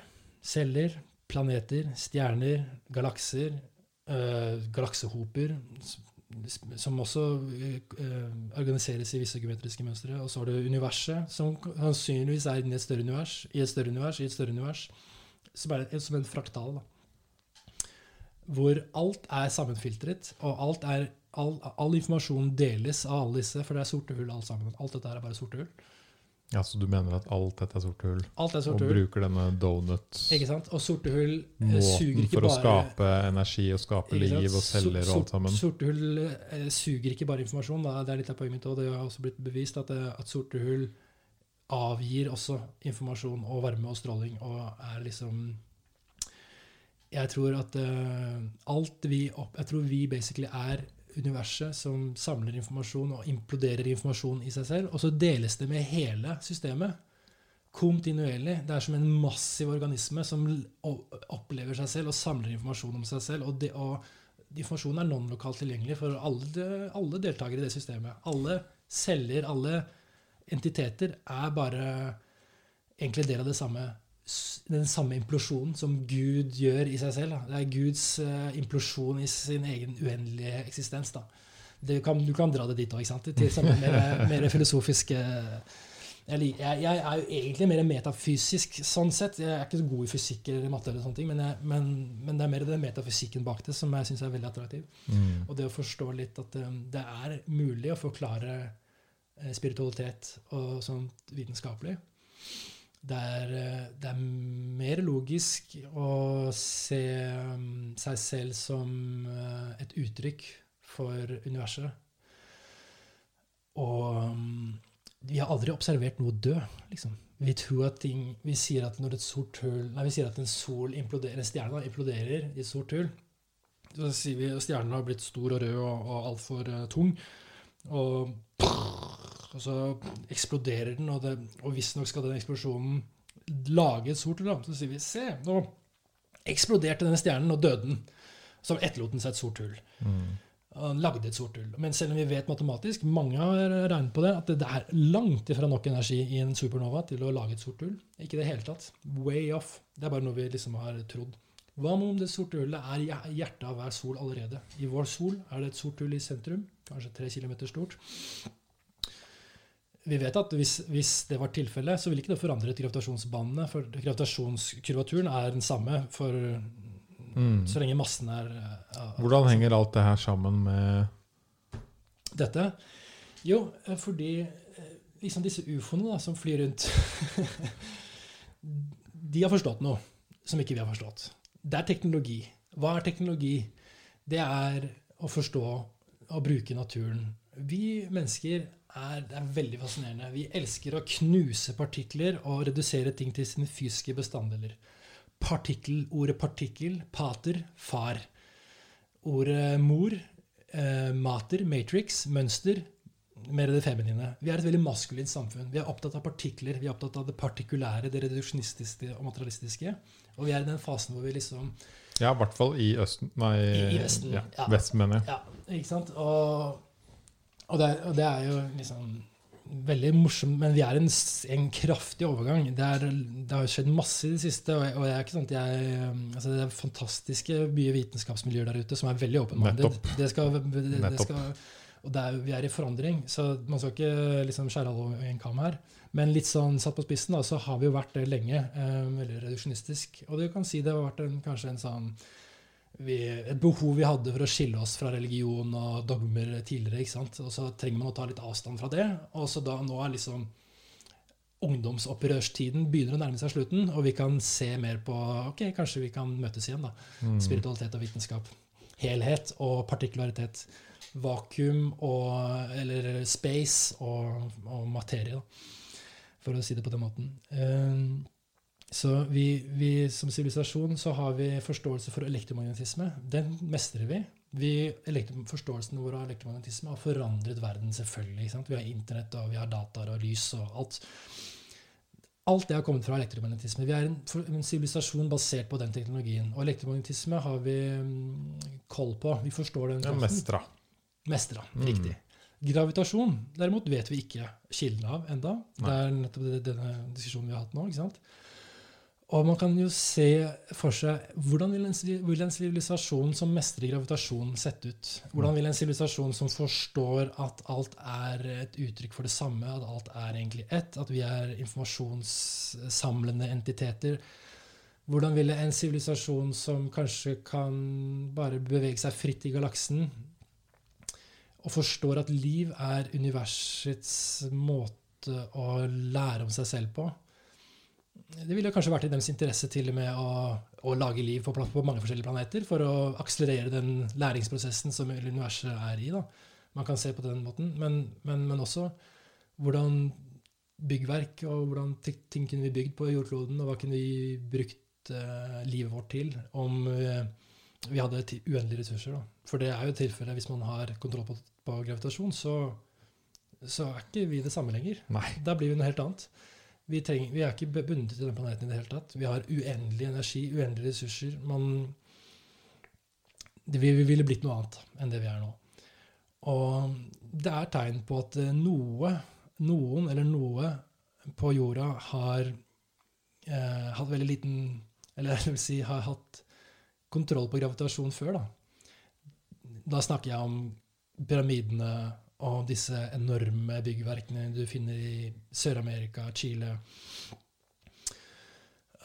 celler, planeter, stjerner, galakser, øh, galaksehoper, s- s- som også eh, organiseres i visse geometriske mønstre. Og så har du universet, som sannsynligvis er inni et større univers, i et større univers, i et større univers, som er som en fraktal. da hvor alt er sammenfiltret, og alt er all, all informasjon deles av alle disse, for det er sorte hull alt sammen. Alt dette er bare sorte hull. Ja, Så du mener at alt dette er sorte hull? Alt er Og sorte hull. bruker denne donut-måten Ikke sant? Og sorte hull eh, suger ikke for å skape energi og skape liv og celler og alt sammen? Sorte hull eh, suger ikke bare informasjon. Da. Det er litt av poenget mitt òg. Det har også blitt bevist at, det, at sorte hull avgir også informasjon og varme og stråling og er liksom Jeg tror at uh, alt vi opp, Jeg tror vi basically er universet som samler informasjon og imploderer informasjon i seg selv, og så deles det med hele systemet. Kontinuerlig. Det er som en massiv organisme som opplever seg selv og samler informasjon om seg selv. Og, det, og informasjonen er non-lokalt tilgjengelig for alle, alle deltakere i det systemet. Alle celler, alle entiteter er bare egentlig del av det samme, den samme implosjonen som Gud gjør i seg selv. Da. Det er Guds uh, implosjon i sin egen uendelige eksistens. Kan, du kan dra det dit òg, til samme mer, mer filosofiske jeg, jeg, jeg er jo egentlig mer metafysisk sånn sett. Jeg er ikke så god i fysikk eller matte, eller sånne ting, men, jeg, men, men det er mer den metafysikken bak det som jeg syns er veldig attraktiv. Mm. Og det å forstå litt at um, det er mulig å forklare eh, spiritualitet og sånt vitenskapelig. Det er, eh, det er mer logisk å se um, seg selv som eh, et uttrykk for universet. Og um, vi har aldri observert noe dø, liksom. Vi tror at ting Vi sier at når et sort hull Nei, vi sier at en sol imploderer, en stjerne imploderer i et sort hull. Så sier vi at stjernen har blitt stor og rød og, og altfor uh, tung. Og, og så eksploderer den, og, det, og visstnok skal den eksplosjonen lage et sort hull. Så sier vi se, nå eksploderte denne stjernen, og døde den. Så etterlot den seg et sort hull. Mm. Han lagde et sort hull. Men selv om vi vet matematisk, mange har regnet på det, at det er langt ifra nok energi i en supernova til å lage et sort hull. Ikke i det hele tatt. Way off. Det er bare noe vi liksom har trodd. Hva om det sorte hullet er i hjertet av hver sol allerede? I vår sol er det et sort hull i sentrum, kanskje tre kilometer stort. Vi vet at hvis, hvis det var tilfellet, så ville ikke det forandret gravitasjonsbanene. For gravitasjonskurvaturen er den samme for Mm. så lenge massen er eh, Hvordan henger alt det her sammen med dette? Jo, eh, fordi eh, liksom disse ufoene da, som flyr rundt De har forstått noe som ikke vi har forstått. Det er teknologi. Hva er teknologi? Det er å forstå og bruke naturen. Vi mennesker er, det er veldig fascinerende. Vi elsker å knuse partikler og redusere ting til sine fysiske bestanddeler. Partikkel, ordet partikkel, pater, far. Ordet mor, eh, mater, matrix, mønster, mer det feminine. Vi er et veldig maskulint samfunn. Vi er opptatt av partikler, vi er opptatt av det partikulære, det reduksjonistiske og materialistiske. Og vi er i den fasen hvor vi liksom Ja, i hvert fall i Østen Nei, I- i Vesten, Ja, ja. Vesten, mener jeg. Ja, ikke sant? Og, og, det, og det er jo liksom veldig morsomt, men vi er en, en kraftig overgang. Det, er, det har skjedd masse i det siste, og, jeg- og jeg er ikke sant, jeg altså Det er fantastiske mye vitenskapsmiljøer der ute som er veldig. Nettopp. Det skal, det, det skal, og er, vi er i forandring, så man skal ikke liksom skjære alle over en kam her. Men litt sånn satt på spissen, da, så har vi jo vært det lenge. Eh, veldig reduksjonistisk. Og du kan si det har vært en, kanskje en sånn vi, et behov vi hadde for å skille oss fra religion og dogmer tidligere. ikke sant? Og så trenger man å ta litt avstand fra det. Og så da nå er liksom ungdomsopprørstiden begynner å nærme seg slutten, og vi kan se mer på Ok, kanskje vi kan møtes igjen, da. Mm. Spiritualitet og vitenskap. Helhet og partikularitet. Vakuum og Eller space og, og materie, da. For å si det på den måten. Eh, så vi, vi som sivilisasjon så har vi forståelse for elektromagnetisme. Den mestrer vi. vi forståelsen vår av elektromagnetisme har forandret verden, selvfølgelig. Sant? Vi har internett, og vi har dataer og lys og alt. Alt det har kommet fra elektromagnetisme. Vi er en, en sivilisasjon basert på den teknologien. Og elektromagnetisme har vi mm, koll på. Vi forstår den Ja, mestra. mestra. Mm. Riktig. Gravitasjon derimot vet vi ikke kilden av enda. Det er nettopp denne diskusjonen vi har hatt nå. ikke sant? Og man kan jo se for seg hvordan vil en, vil en sivilisasjon som mestrer gravitasjon, sette ut? Hvordan vil en sivilisasjon som forstår at alt er et uttrykk for det samme, at alt er egentlig ett, at vi er informasjonssamlende entiteter Hvordan ville en sivilisasjon som kanskje kan bare bevege seg fritt i galaksen, og forstår at liv er universets måte å lære om seg selv på. Det ville kanskje vært i deres interesse til og med å, å lage liv på, på, mange forskjellige planeter for å akselerere den læringsprosessen som universet er i. Da. Man kan se på den måten. Men, men, men også hvordan byggverk og hvordan ting kunne vi bygd på jordkloden, og hva kunne vi brukt uh, livet vårt til om uh, vi hadde uendelige ressurser. Da. For det er jo tilfellet hvis man har kontroll på, på gravitasjon, så, så, er ikke vi det samme lenger. Nei. Da blir vi noe helt annet. Vi, trenger, vi, er ikke bundet til den planeten i det hele tatt. Vi har uendelig energi, uendelige ressurser. Man, det, vi, vi ville blitt noe annet enn det vi er nå. Og det er tegn på at noe noen eller noe på jorda har eh, hatt veldig liten Eller jeg vil si har hatt kontroll på gravitasjon før. Da, da snakker jeg om pyramidene og disse enorme byggverkene du finner i Sør-Amerika, Chile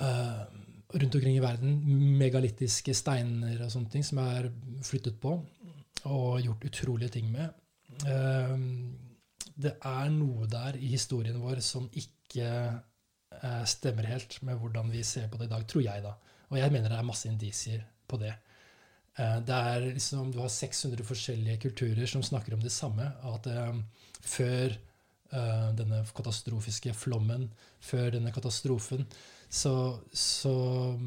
uh, Rundt omkring i verden. Megalittiske steiner og sånne ting som er flyttet på og gjort utrolige ting med. Uh, det er noe der i historien vår som ikke uh, stemmer helt med hvordan vi ser på det i dag, tror jeg, da. Og jeg mener det er masse indisier på det. Eh, det er liksom, Du har 600 forskjellige kulturer som snakker om det samme. At eh, før eh, denne katastrofiske flommen, før denne katastrofen, så, så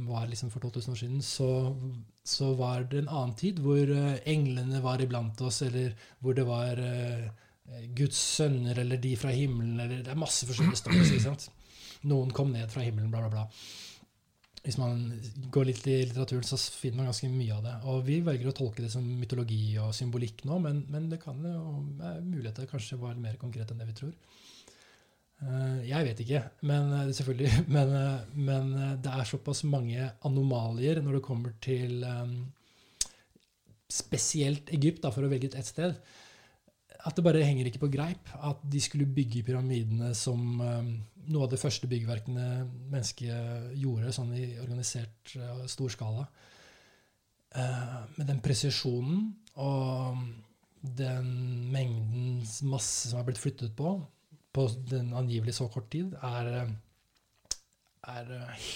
var liksom for 2000 år siden så, så var det en annen tid hvor englene var iblant oss, eller hvor det var Guds sønner eller de fra himmelen eller Det er masse forskjellige stories. Noen kom ned fra himmelen, bla, bla, bla. Hvis man går litt i litteraturen, så finner man ganske mye av det. Og vi velger å tolke det som mytologi og symbolikk nå, men, men det kan jo muligheter kanskje var mer konkret enn det vi tror. Uh, jeg vet ikke, men uh, selvfølgelig. Men, uh, men det er såpass mange anomalier når det kommer til spesielt Egypt, da, for å velge ut ett sted at det bare henger ikke på greip at de skulle bygge pyramidene som noe av de første byggverkene mennesket gjorde sånn i organisert uh, stor skala. Uh, med den presisjonen og den mengden masse som er blitt flyttet på på den angivelig så kort tid, er, er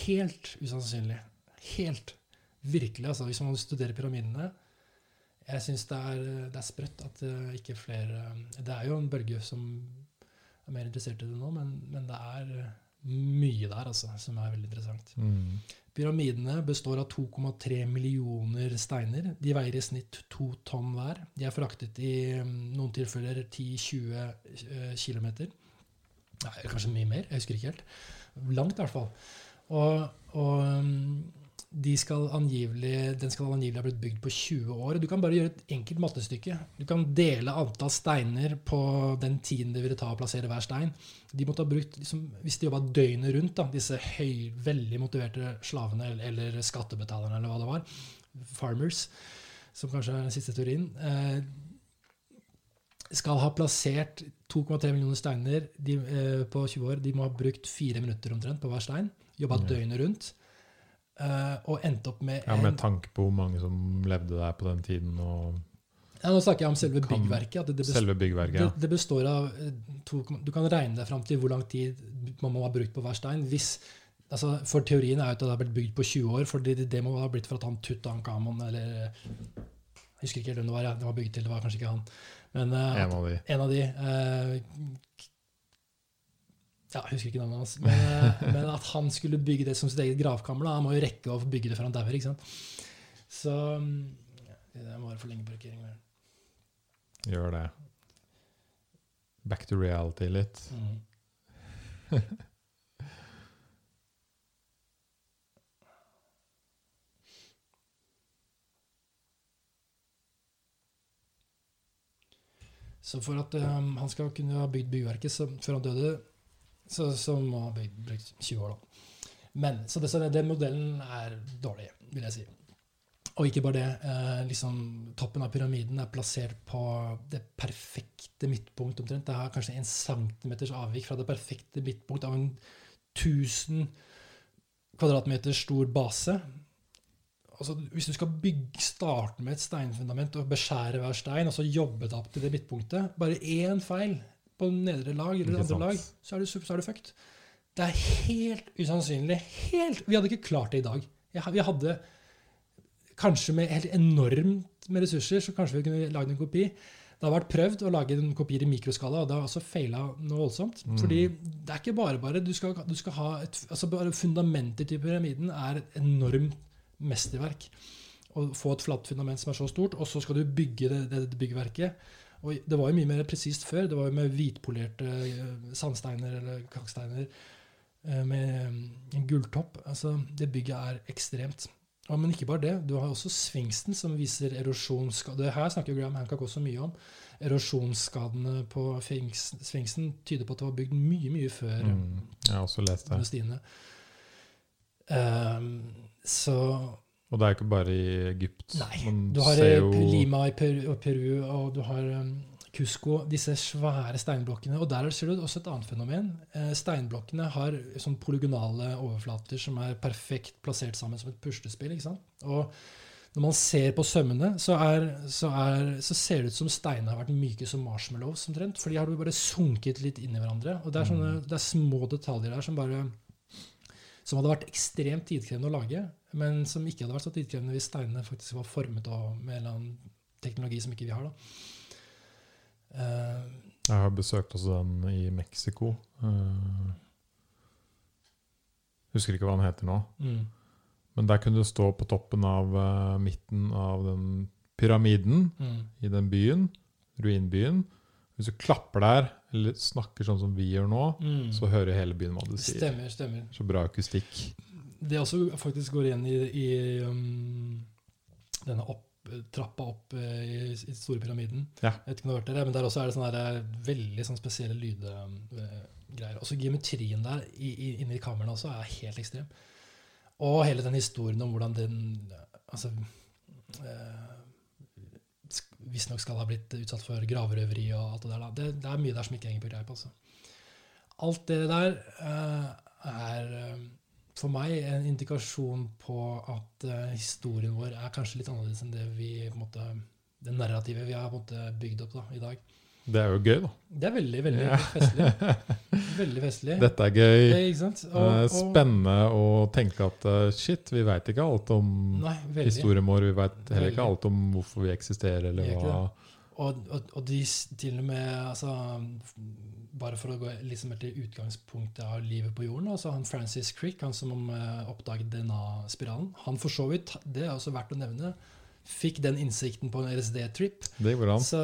helt usannsynlig. Helt. Virkelig. altså Hvis man studerer pyramidene, jeg syns det, det, er sprøtt at ikke flere Det er jo en bølge som er mer interessert i det nå, men, men det er eh, mye der altså, som er veldig interessant. Mm. Pyramidene består av 2,3 millioner steiner. De veier i snitt to tonn hver. De er fraktet i um, noen tilfeller 10-20 uh, km. Nei, kanskje mye mer. Jeg husker ikke helt. Langt, i hvert fall. Og, og um, de skal angivelig, den skal angivelig ha blitt bygd på 20 år. Du kan bare gjøre et enkelt mattestykke. Du kan dele antall steiner på den tiden det ville ta å plassere hver stein. De måtte ha brukt, liksom, Hvis de jobba døgnet rundt, da, disse høy, veldig motiverte slavene eller, eller, skattebetalerne eller hva det var, farmers, som kanskje er den siste teorien, eh, skal ha plassert 2,3 millioner steiner de, eh, på 20 år. De må ha brukt fire minutter omtrent på hver stein. Jobba døgnet rundt. Uh, og endte opp med Ja, Med tanke på hvor mange som levde der på den tiden. og... Ja, nå snakker jeg om selve byggverket. Det, det, består, selve byggverket, ja. det, det består av eh, to, Du kan regne deg fram til hvor lang tid man må ha brukt på hver stein. Hvis, altså, for teorien er jo at det har blitt bygd på 20 år, for det, det må ha blitt for at han Tutankhamon eller Jeg husker ikke hvem det var. Ja, det var bygd til, det var kanskje ikke han. Men uh, en av de, en av de uh, ja, jeg husker ikke navnet hans. Men, eh, men, at han skulle bygge det som sitt eget gravkammer. Da. Han må jo rekke å bygge det før han dauer. ikke sant? Så Det må være for lenge parkering. Gjør det. Back to reality litt. Mm. Så for at um, han skal kunne ha bygd byggverket så, før han døde, så, som har ha brukt 20 år, da. Men, så, det, så den modellen er dårlig, vil jeg si. Og ikke bare det. Eh, liksom, toppen av pyramiden er plassert på det perfekte midtpunkt omtrent. Det har kanskje en centimeters avvik fra det perfekte midtpunkt av en 1000 kvadratmeter stor base. altså, Hvis du skal bygge, starte med et steinfundament og beskjære hver stein, og så jobbe deg opp til det midtpunktet Bare én feil på nedre lag eller andre lag, så er du, så er du fucked. Det er helt usannsynlig. Helt, Vi hadde ikke klart det i dag. Vi hadde kanskje med helt enormt med ressurser, så kanskje vi kunne lagd en kopi. Det har vært prøvd å lage en kopier i mikroskala, og det har også feila noe voldsomt. Mm. Fordi det er ikke bare bare. Du skal, du skal ha et, altså bare Fundamentet til pyramiden er et enormt mesterverk. Å få et flatt fundament som er så stort, og så skal du bygge det, det, det byggverket. Og det var jo mye mer presist før. Det var jo med hvitpolerte eh, sandsteiner eller kalksteiner eh, med eh, en gulltopp. Altså, det bygget er ekstremt. Ja, men ikke bare det. Du har også Sfinksen, som viser erosjonsskade. Her snakker Graham Hancock også mye om. Erosjonsskadene på svingsten tyder på at det var bygd mye, mye før Mm. Jeg har også lest det. Ehm, så Og det er ikke bare i Egypt. Nei. Du har eh, jo Lima i Peru, og Peru, og du har um, Cusco, disse svære steinblokkene. Og der ser du også et annet fenomen. Eh, steinblokkene har sånn polygonale overflater som er perfekt plassert sammen som et puslespill. ikke sant? Og når man ser på sømmene, så, er, så, er, så ser det ut som steinene har vært myke som marshmallows omtrent. For de har bare sunket litt inn i hverandre. Og det er, sånne, det er små detaljer der som bare som hadde vært ekstremt tidkrevende å lage, men som ikke hadde vært så tidkrevende hvis steinene faktisk var formet av med en eller annen teknologi som ikke vi har. da. Uh, Jeg har besøkt også den i Mexico. Uh, husker ikke hva den heter nå. mm, Men der kunne du stå på toppen av uh, midten av den pyramiden mm, i den byen, ruinbyen. Hvis du klapper der, eller snakker sånn som vi gjør nå, mm. så hører hele byen hva du sier. Stemmer, stemmer. Så bra akustikk. Det også faktisk går igjen i, i um, denne opp, trappa opp eh, i, i store pyramiden. Ja. Jeg vet ikke om du har hørt det, men der også er det sånne der, eh, veldig sånn spesielle lydgreier. Også geometrien der i, i, inni kameraene også er helt ekstrem. Og hele den historien om hvordan den altså, eh, Visstnok skal ha blitt utsatt for gravrøveri og alt det der. Det, det er mye der som ikke henger på greip. Altså. Alt det der eh, er eh, for meg en indikasjon på at eh, historien vår er kanskje litt annerledes enn det vi på en måte, det narrativet vi har på en måte, bygd opp da, i dag. Det er jo gøy, da. Det er veldig, veldig Ja. festlig. Veldig festlig. Dette er gøy. Det, ikke sant? Det er spennende å tenke at eh, shit, vi veit ikke alt om Nei, historien vår. Vi veit heller Veldig. ikke alt om hvorfor vi eksisterer, eller hva Og, og, og de til og med altså, Bare for å gå liksom til utgangspunktet av livet på jorden. altså han Francis Crick, han som eh, oppdaget DNA-spiralen, han for så vidt, det er også verdt å nevne, fikk den innsikten på en LSD-trip. Det gjorde han. Så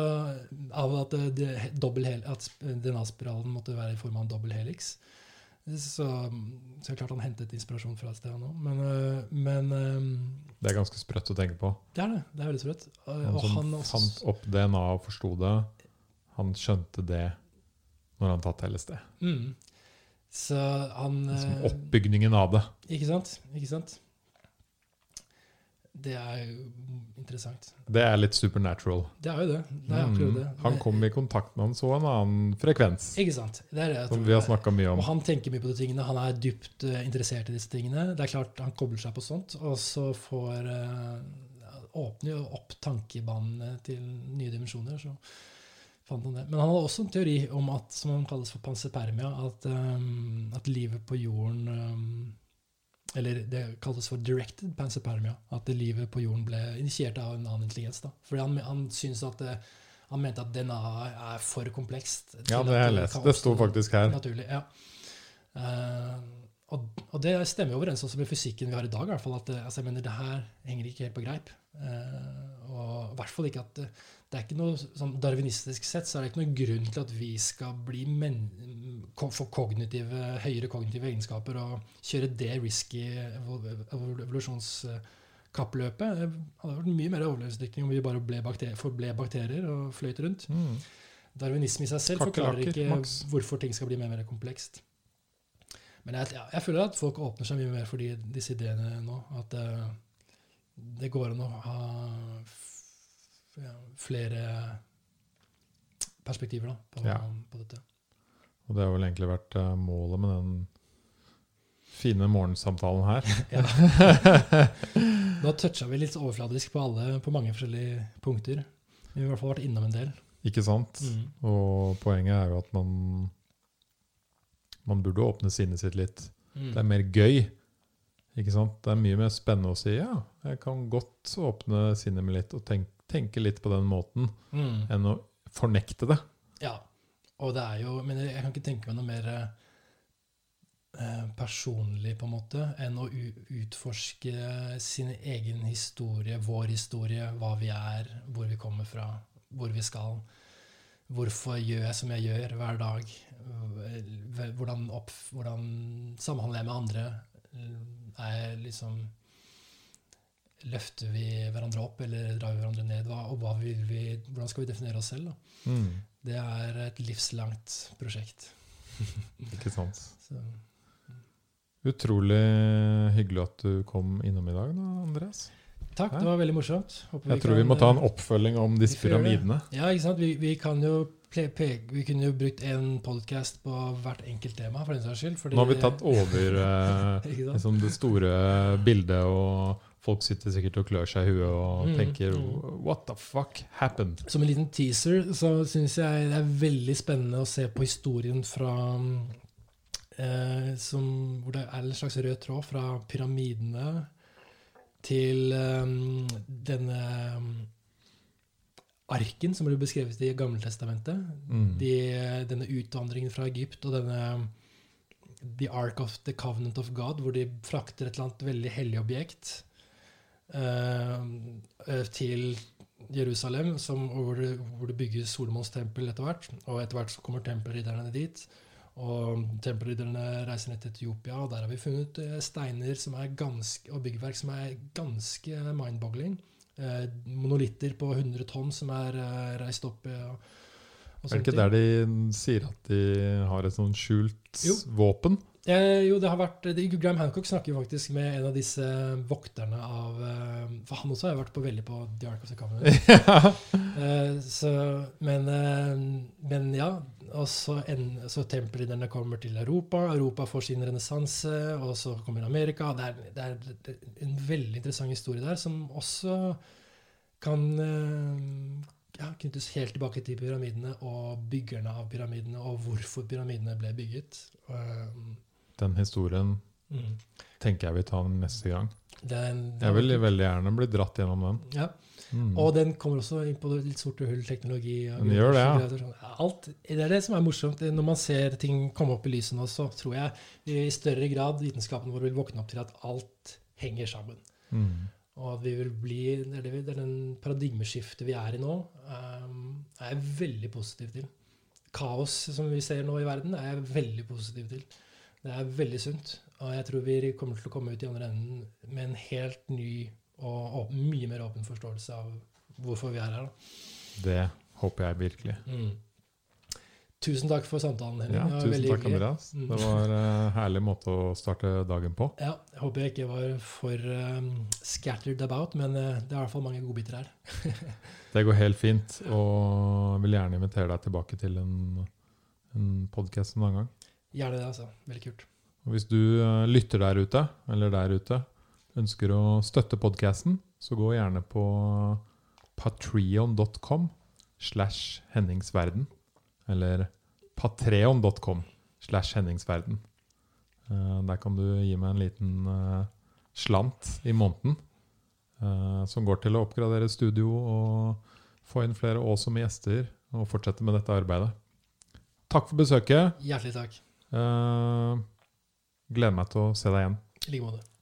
av at, at DNA-spiralen måtte være i form av en dobbel helix. Så, så klart han hentet inspirasjon fra et sted, han òg. Men, øh, men øh, Det er ganske sprøtt å tenke på. det er det. Det er veldig sprøtt. Han som han også, fant opp DNA og forsto det, han skjønte det når han tatt LSD. mm, Så han Som øh, oppbygningen av det. Ikke sant? Ikke sant? Det er jo interessant. Det er litt supernatural. Det er jo det. Det er mm. det. Han kom i kontakt med han så en annen frekvens, Ikke sant? Det er det som vi har snakka mye om. Og han tenker mye på de tingene. Han er dypt eh, interessert i disse tingene. Det er klart Han kobler seg på sånt, og så får uh, åpner jo opp tankebanene til nye dimensjoner. så fant han det. Men han hadde også en teori om at, som han kalles for pansepermia, at, um, at livet på jorden um, Eller det kalles for directed pansepermia. At livet på jorden ble initiert av en annen intelligens. da. Fordi han, han syntes at det, han mente at DNA er for komplekst. Ja, det har jeg lest. Det sto faktisk her. Naturlig, ja. Uh, og, og det stemmer jo overens også med fysikken vi har i dag. i hvert fall, at det, altså, jeg mener, det her henger ikke helt på greip. Uh, og i hvert fall ikke at det, det er ikke noe sånn Darwinistisk sett så er det ikke noen grunn til at vi skal bli men, få kognitive, høyere kognitive egenskaper og kjøre det risky evol- evol- evolusjonskappløpet. Det hadde vært mye mer overlevelsesdyktig om vi bare ble bakterier, forble bakterier og fløyt rundt. Mm. Darwinisme i seg selv forklarer ikke hvorfor ting skal bli mer og mer komplekst. Men jeg, jeg føler at folk åpner seg mye mer for de, disse ideene nå. At eh, det går an å ha flere perspektiver da, på, Ja. på dette. Og det har vel egentlig vært eh, målet med den fine morgensamtalen her. Nå toucha vi litt overfladisk på alle på mange forskjellige punkter. Vi har i hvert fall vært innom en del. Ikke sant? Og poenget er jo at man Man burde åpne sinnet sitt litt. Mm. Det er mer gøy. Ikke sant? Det er mye mer spennende å si ja, jeg kan godt åpne sinnet mitt litt og tenke, tenke litt på den måten, Mm. enn å fornekte det. Ja. Og det er jo Men jeg kan ikke tenke meg noe mer eh, personlig, på en måte, enn å utforske sin egen historie, vår historie, hva vi er, hvor vi kommer fra, hvor vi skal. Hvorfor gjør jeg som jeg gjør hver dag? Hvordan, opp, hvordan samhandler jeg med andre? Er jeg liksom Løfter vi hverandre opp, eller drar vi hverandre ned? Og vi, hvordan skal vi definere oss selv? Mm. Det er et livslangt prosjekt. Ikke sant? Så, Utrolig hyggelig at du kom innom i dag, da, Andreas. takk, det var veldig morsomt. Håper Jeg tror vi må ta en eh, oppfølging om disse vi pyramidene. Ja, ikke sant? Vi, vi kan jo vi kunne jo brukt en podkast på hvert enkelt tema, for den saks skyld. fordi- Nå har vi tatt over eh, liksom det store bildet, og folk sitter sikkert og klør seg i huet og Mm, tenker mm. What the fuck happened? Som en liten teaser så syns jeg det er veldig spennende å se på historien fra eh, som, Hvor det er en slags rød tråd fra pyramidene til eh, denne um, arken som ble beskrevet i Gammeltestamentet. Mm. De, denne utvandringen fra Egypt og denne The Ark of the Covenant of God, hvor de frakter et eller annet veldig hellig objekt eh, eh, til Jerusalem, som, hvor, det, hvor det bygges Solomons tempel etter hvert. Og etter hvert så kommer tempelridderne dit. Og tempelridderne reiser ned til Etiopia, og der har vi funnet eh, steiner som er ganske, og byggverk som er ganske mind-boggling. Eh, monolitter på 100 tonn som er eh, reist opp. eh, Er det ikke der de sier at de har et sånn skjult Jo. våpen? Eh, jo, det har vært det, Graham Hancock snakker jo faktisk med en av disse vokterne av eh, For han også har vært på veldig på The Ark of the Covenant. Eh, så, men, eh, men ja. Og så, en, så tempelridderne kommer til Europa. Europa får sin renessanse, og så kommer Amerika. Det er, det er en veldig interessant historie der, som også kan eh, ja, knyttes helt tilbake til pyramidene og byggerne av pyramidene, og hvorfor pyramidene ble bygget. Eh, Den historien mm. tenker jeg vi tar neste gang. Den, Jeg vil veldig gjerne bli dratt gjennom den. ja. Mm. Og den kommer også inn på litt sorte hull-teknologi. og Den gjør det, ja. sånn. Alt, det er det som er morsomt. Når man ser ting komme opp i lyset nå, så tror jeg i større grad vitenskapen vår vil våkne opp til at alt henger sammen. Mm. Og at vi vil bli, det er den paradigmeskiftet vi er i nå, um, er jeg veldig positiv til. Kaos som vi ser nå i verden, er jeg veldig positiv til. Det er veldig sunt. Og jeg tror vi kommer til å komme ut i andre enden med en helt ny og åpen, mye mer åpen forståelse av hvorfor vi er her. Da. Det håper jeg virkelig. Mm. Tusen takk for samtalen, Henning. Ja, tusen takk, hyggelig. Andreas. Mm. Det var en herlig måte å starte dagen på. Ja, jeg håper jeg ikke var for um, scattered about, men uh, det er i hvert fall mange godbiter her. Det går helt fint, og jeg vil gjerne invitere deg tilbake til en, en podkast en annen gang. Gjerne det, altså. Veldig kult. Og hvis du eh, lytter der ute, eller der ute, ønsker å støtte podkasten, så gå gjerne på patreon.com slash henningsverden. Eller patreon.com slash henningsverden. Eh, Der kan du gi meg en liten eh, slant i måneden. Som går til å oppgradere studio og få inn flere awesome gjester og fortsette med dette arbeidet. Takk for besøket. Hjertelig takk. Eh, gleder meg til å se deg igjen. I like måte.